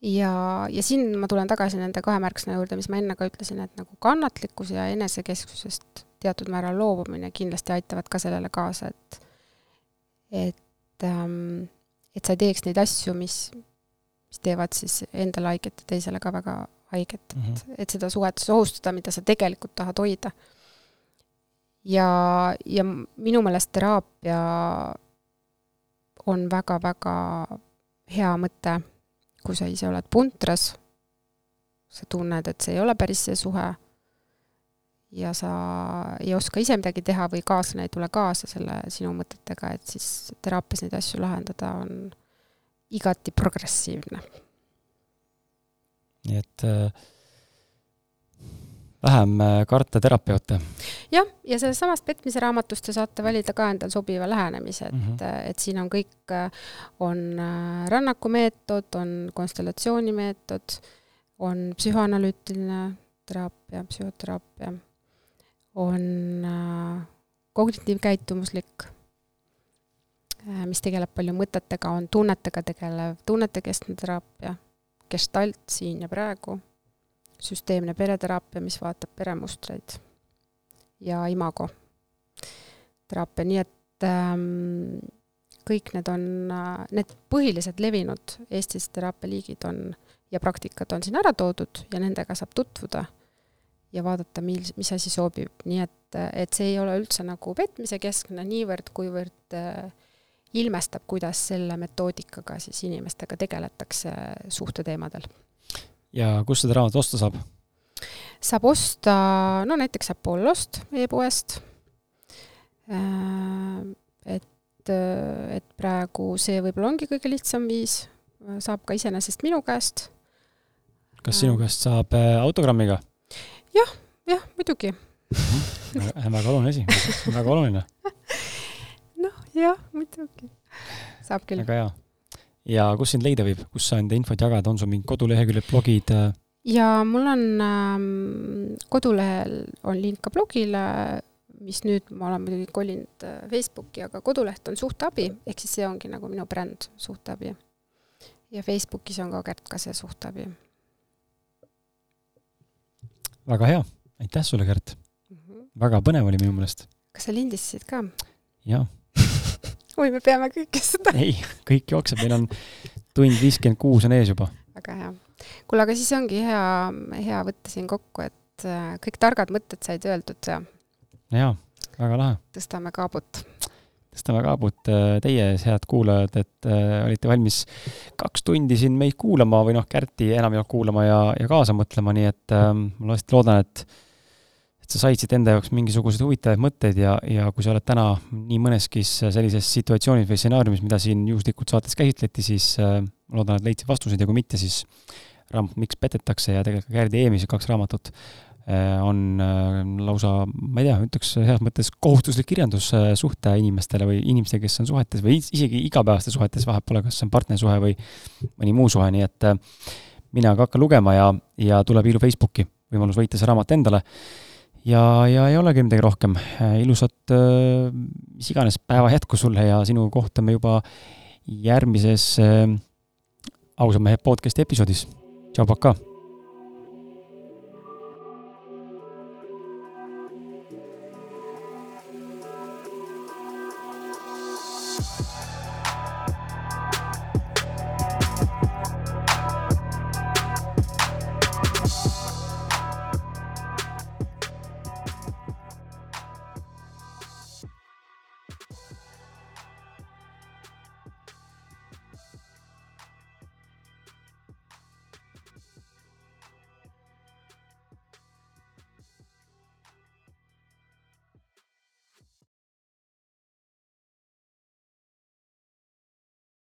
ja, ja siin ma tulen tagasi nende kahe märksõna juurde, mis ma enne ka ütlesin, et nagu kannatlikkus ja enesekesksusest teatud määral loobumine kindlasti aitavad ka sellele kaasa, et et ähm, et sa ei teeks neid asju, mis, mis teevad siis endale haiget ja teisele ka väga haiget mm, -hmm. et, mhm. et seda suhet sohustada, mida sa tegelikult tahad hoida. ja, ja minu meelest teraapia on väga-väga hea mõte, kui sa ise oled puntras, sa tunned, et see ei ole päris see suhe ja sa ei oska ise midagi teha või kaaslane ei tule kaasa selle sinu mõtetega, et siis teraapias neid asju lahendada on igati progressiivne. Nii et äh, vähem äh, karta terapeute. jah, ja sellest samast petmise raamatust te saate valida ka endal sobiva lähenemise, et mm, -hmm. et siin on kõik, on rännakumeetod, on konstellatsioonimeetod, on psühhoanalüütiline teraapia, psühhoteraapia, on kognitiivkäitumuslik, mis tegeleb palju mõtetega, on tunnetega tegelev tunnetekeskne teraapia, gestalt siin ja praegu, süsteemne pereteraapia, mis vaatab peremustreid. Ja imago. Teraapia, nii et ähm, kõik need on, need põhilised levinud Eestis teraapialiigid on ja praktikad on siin ära toodud ja nendega saab tutvuda ja vaadata, mil, mis asi sobib, nii et, et see ei ole üldse nagu petmise keskne niivõrd, kuivõrd äh, ilmestab, kuidas selle metoodikaga siis inimestega tegeletakse suhteteemadel. ja kust seda raamatut osta saab? saab osta no näiteks Apollost e-poest. Äh, et, et praegu see võib-olla ongi kõige lihtsam viis, saab ka iseenesest minu käest. kas sinu käest saab äh, autogrammiga? jah, jah, muidugi mhm. väga oluline asi, väga oluline. *laughs* jah, muidugi. saab küll. väga hea. ja kus sind leida võib, kus sa enda infot jagad, on sul mingid koduleheküljed, blogid? Äh? ja mul on ähm, kodulehel on link ka blogile, mis nüüd ma olen muidugi kolinud äh, Facebooki, aga koduleht on Suhteabi, ehk siis see ongi nagu minu bränd, Suhteabi. ja Facebookis on ka Kärt Kase Suhteabi. väga hea, aitäh sulle, Kärt mm! -hmm. väga põnev oli minu meelest. kas sa lindistasid ka? jaa *laughs* oi, me peame kõike seda ei, kõik jookseb, meil on tund viiskümmend kuus on ees juba. väga hea kuule, aga siis ongi hea, hea võtta siin kokku, et äh, kõik targad mõtted said öeldud ja. jaa, väga lahe. tõstame kaabut. tõstame kaabut äh, teie ees, head kuulajad, et äh, olite valmis kaks tundi siin meid kuulama või noh, Kärti enam ei olnud kuulama ja, ja kaasa mõtlema, nii et äh, ma hästi loodan, et et sa said siit enda jaoks mingisuguseid huvitavaid mõtteid ja, ja kui sa oled täna nii mõneski sellises situatsioonis või stsenaariumis, mida siin juhuslikult saates käsitleti, siis äh, loodan, et leidsid vastuseid ja kui mitte, siis raamat Miks petetakse ja tegelikult ka Gerdi Eemise kaks raamatut äh, on äh, lausa, ma ei tea, ütleks heas mõttes kohustuslik kirjandus äh, suhte inimestele või inimestele, kes on suhetes või isegi igapäevastes suhetes, vahet pole, kas see on partnersuhe või mõni muu suhe, nii et mine aga hakka lugema ja, ja tule piilu Facebooki, võimalus võita see raamat endale. Ja, ja ei olegi midagi rohkem, ilusat mis iganes päeva jätku sulle ja sinu kohtume juba järgmises ausa mehe podcast'i episoodis tšau, pakaa!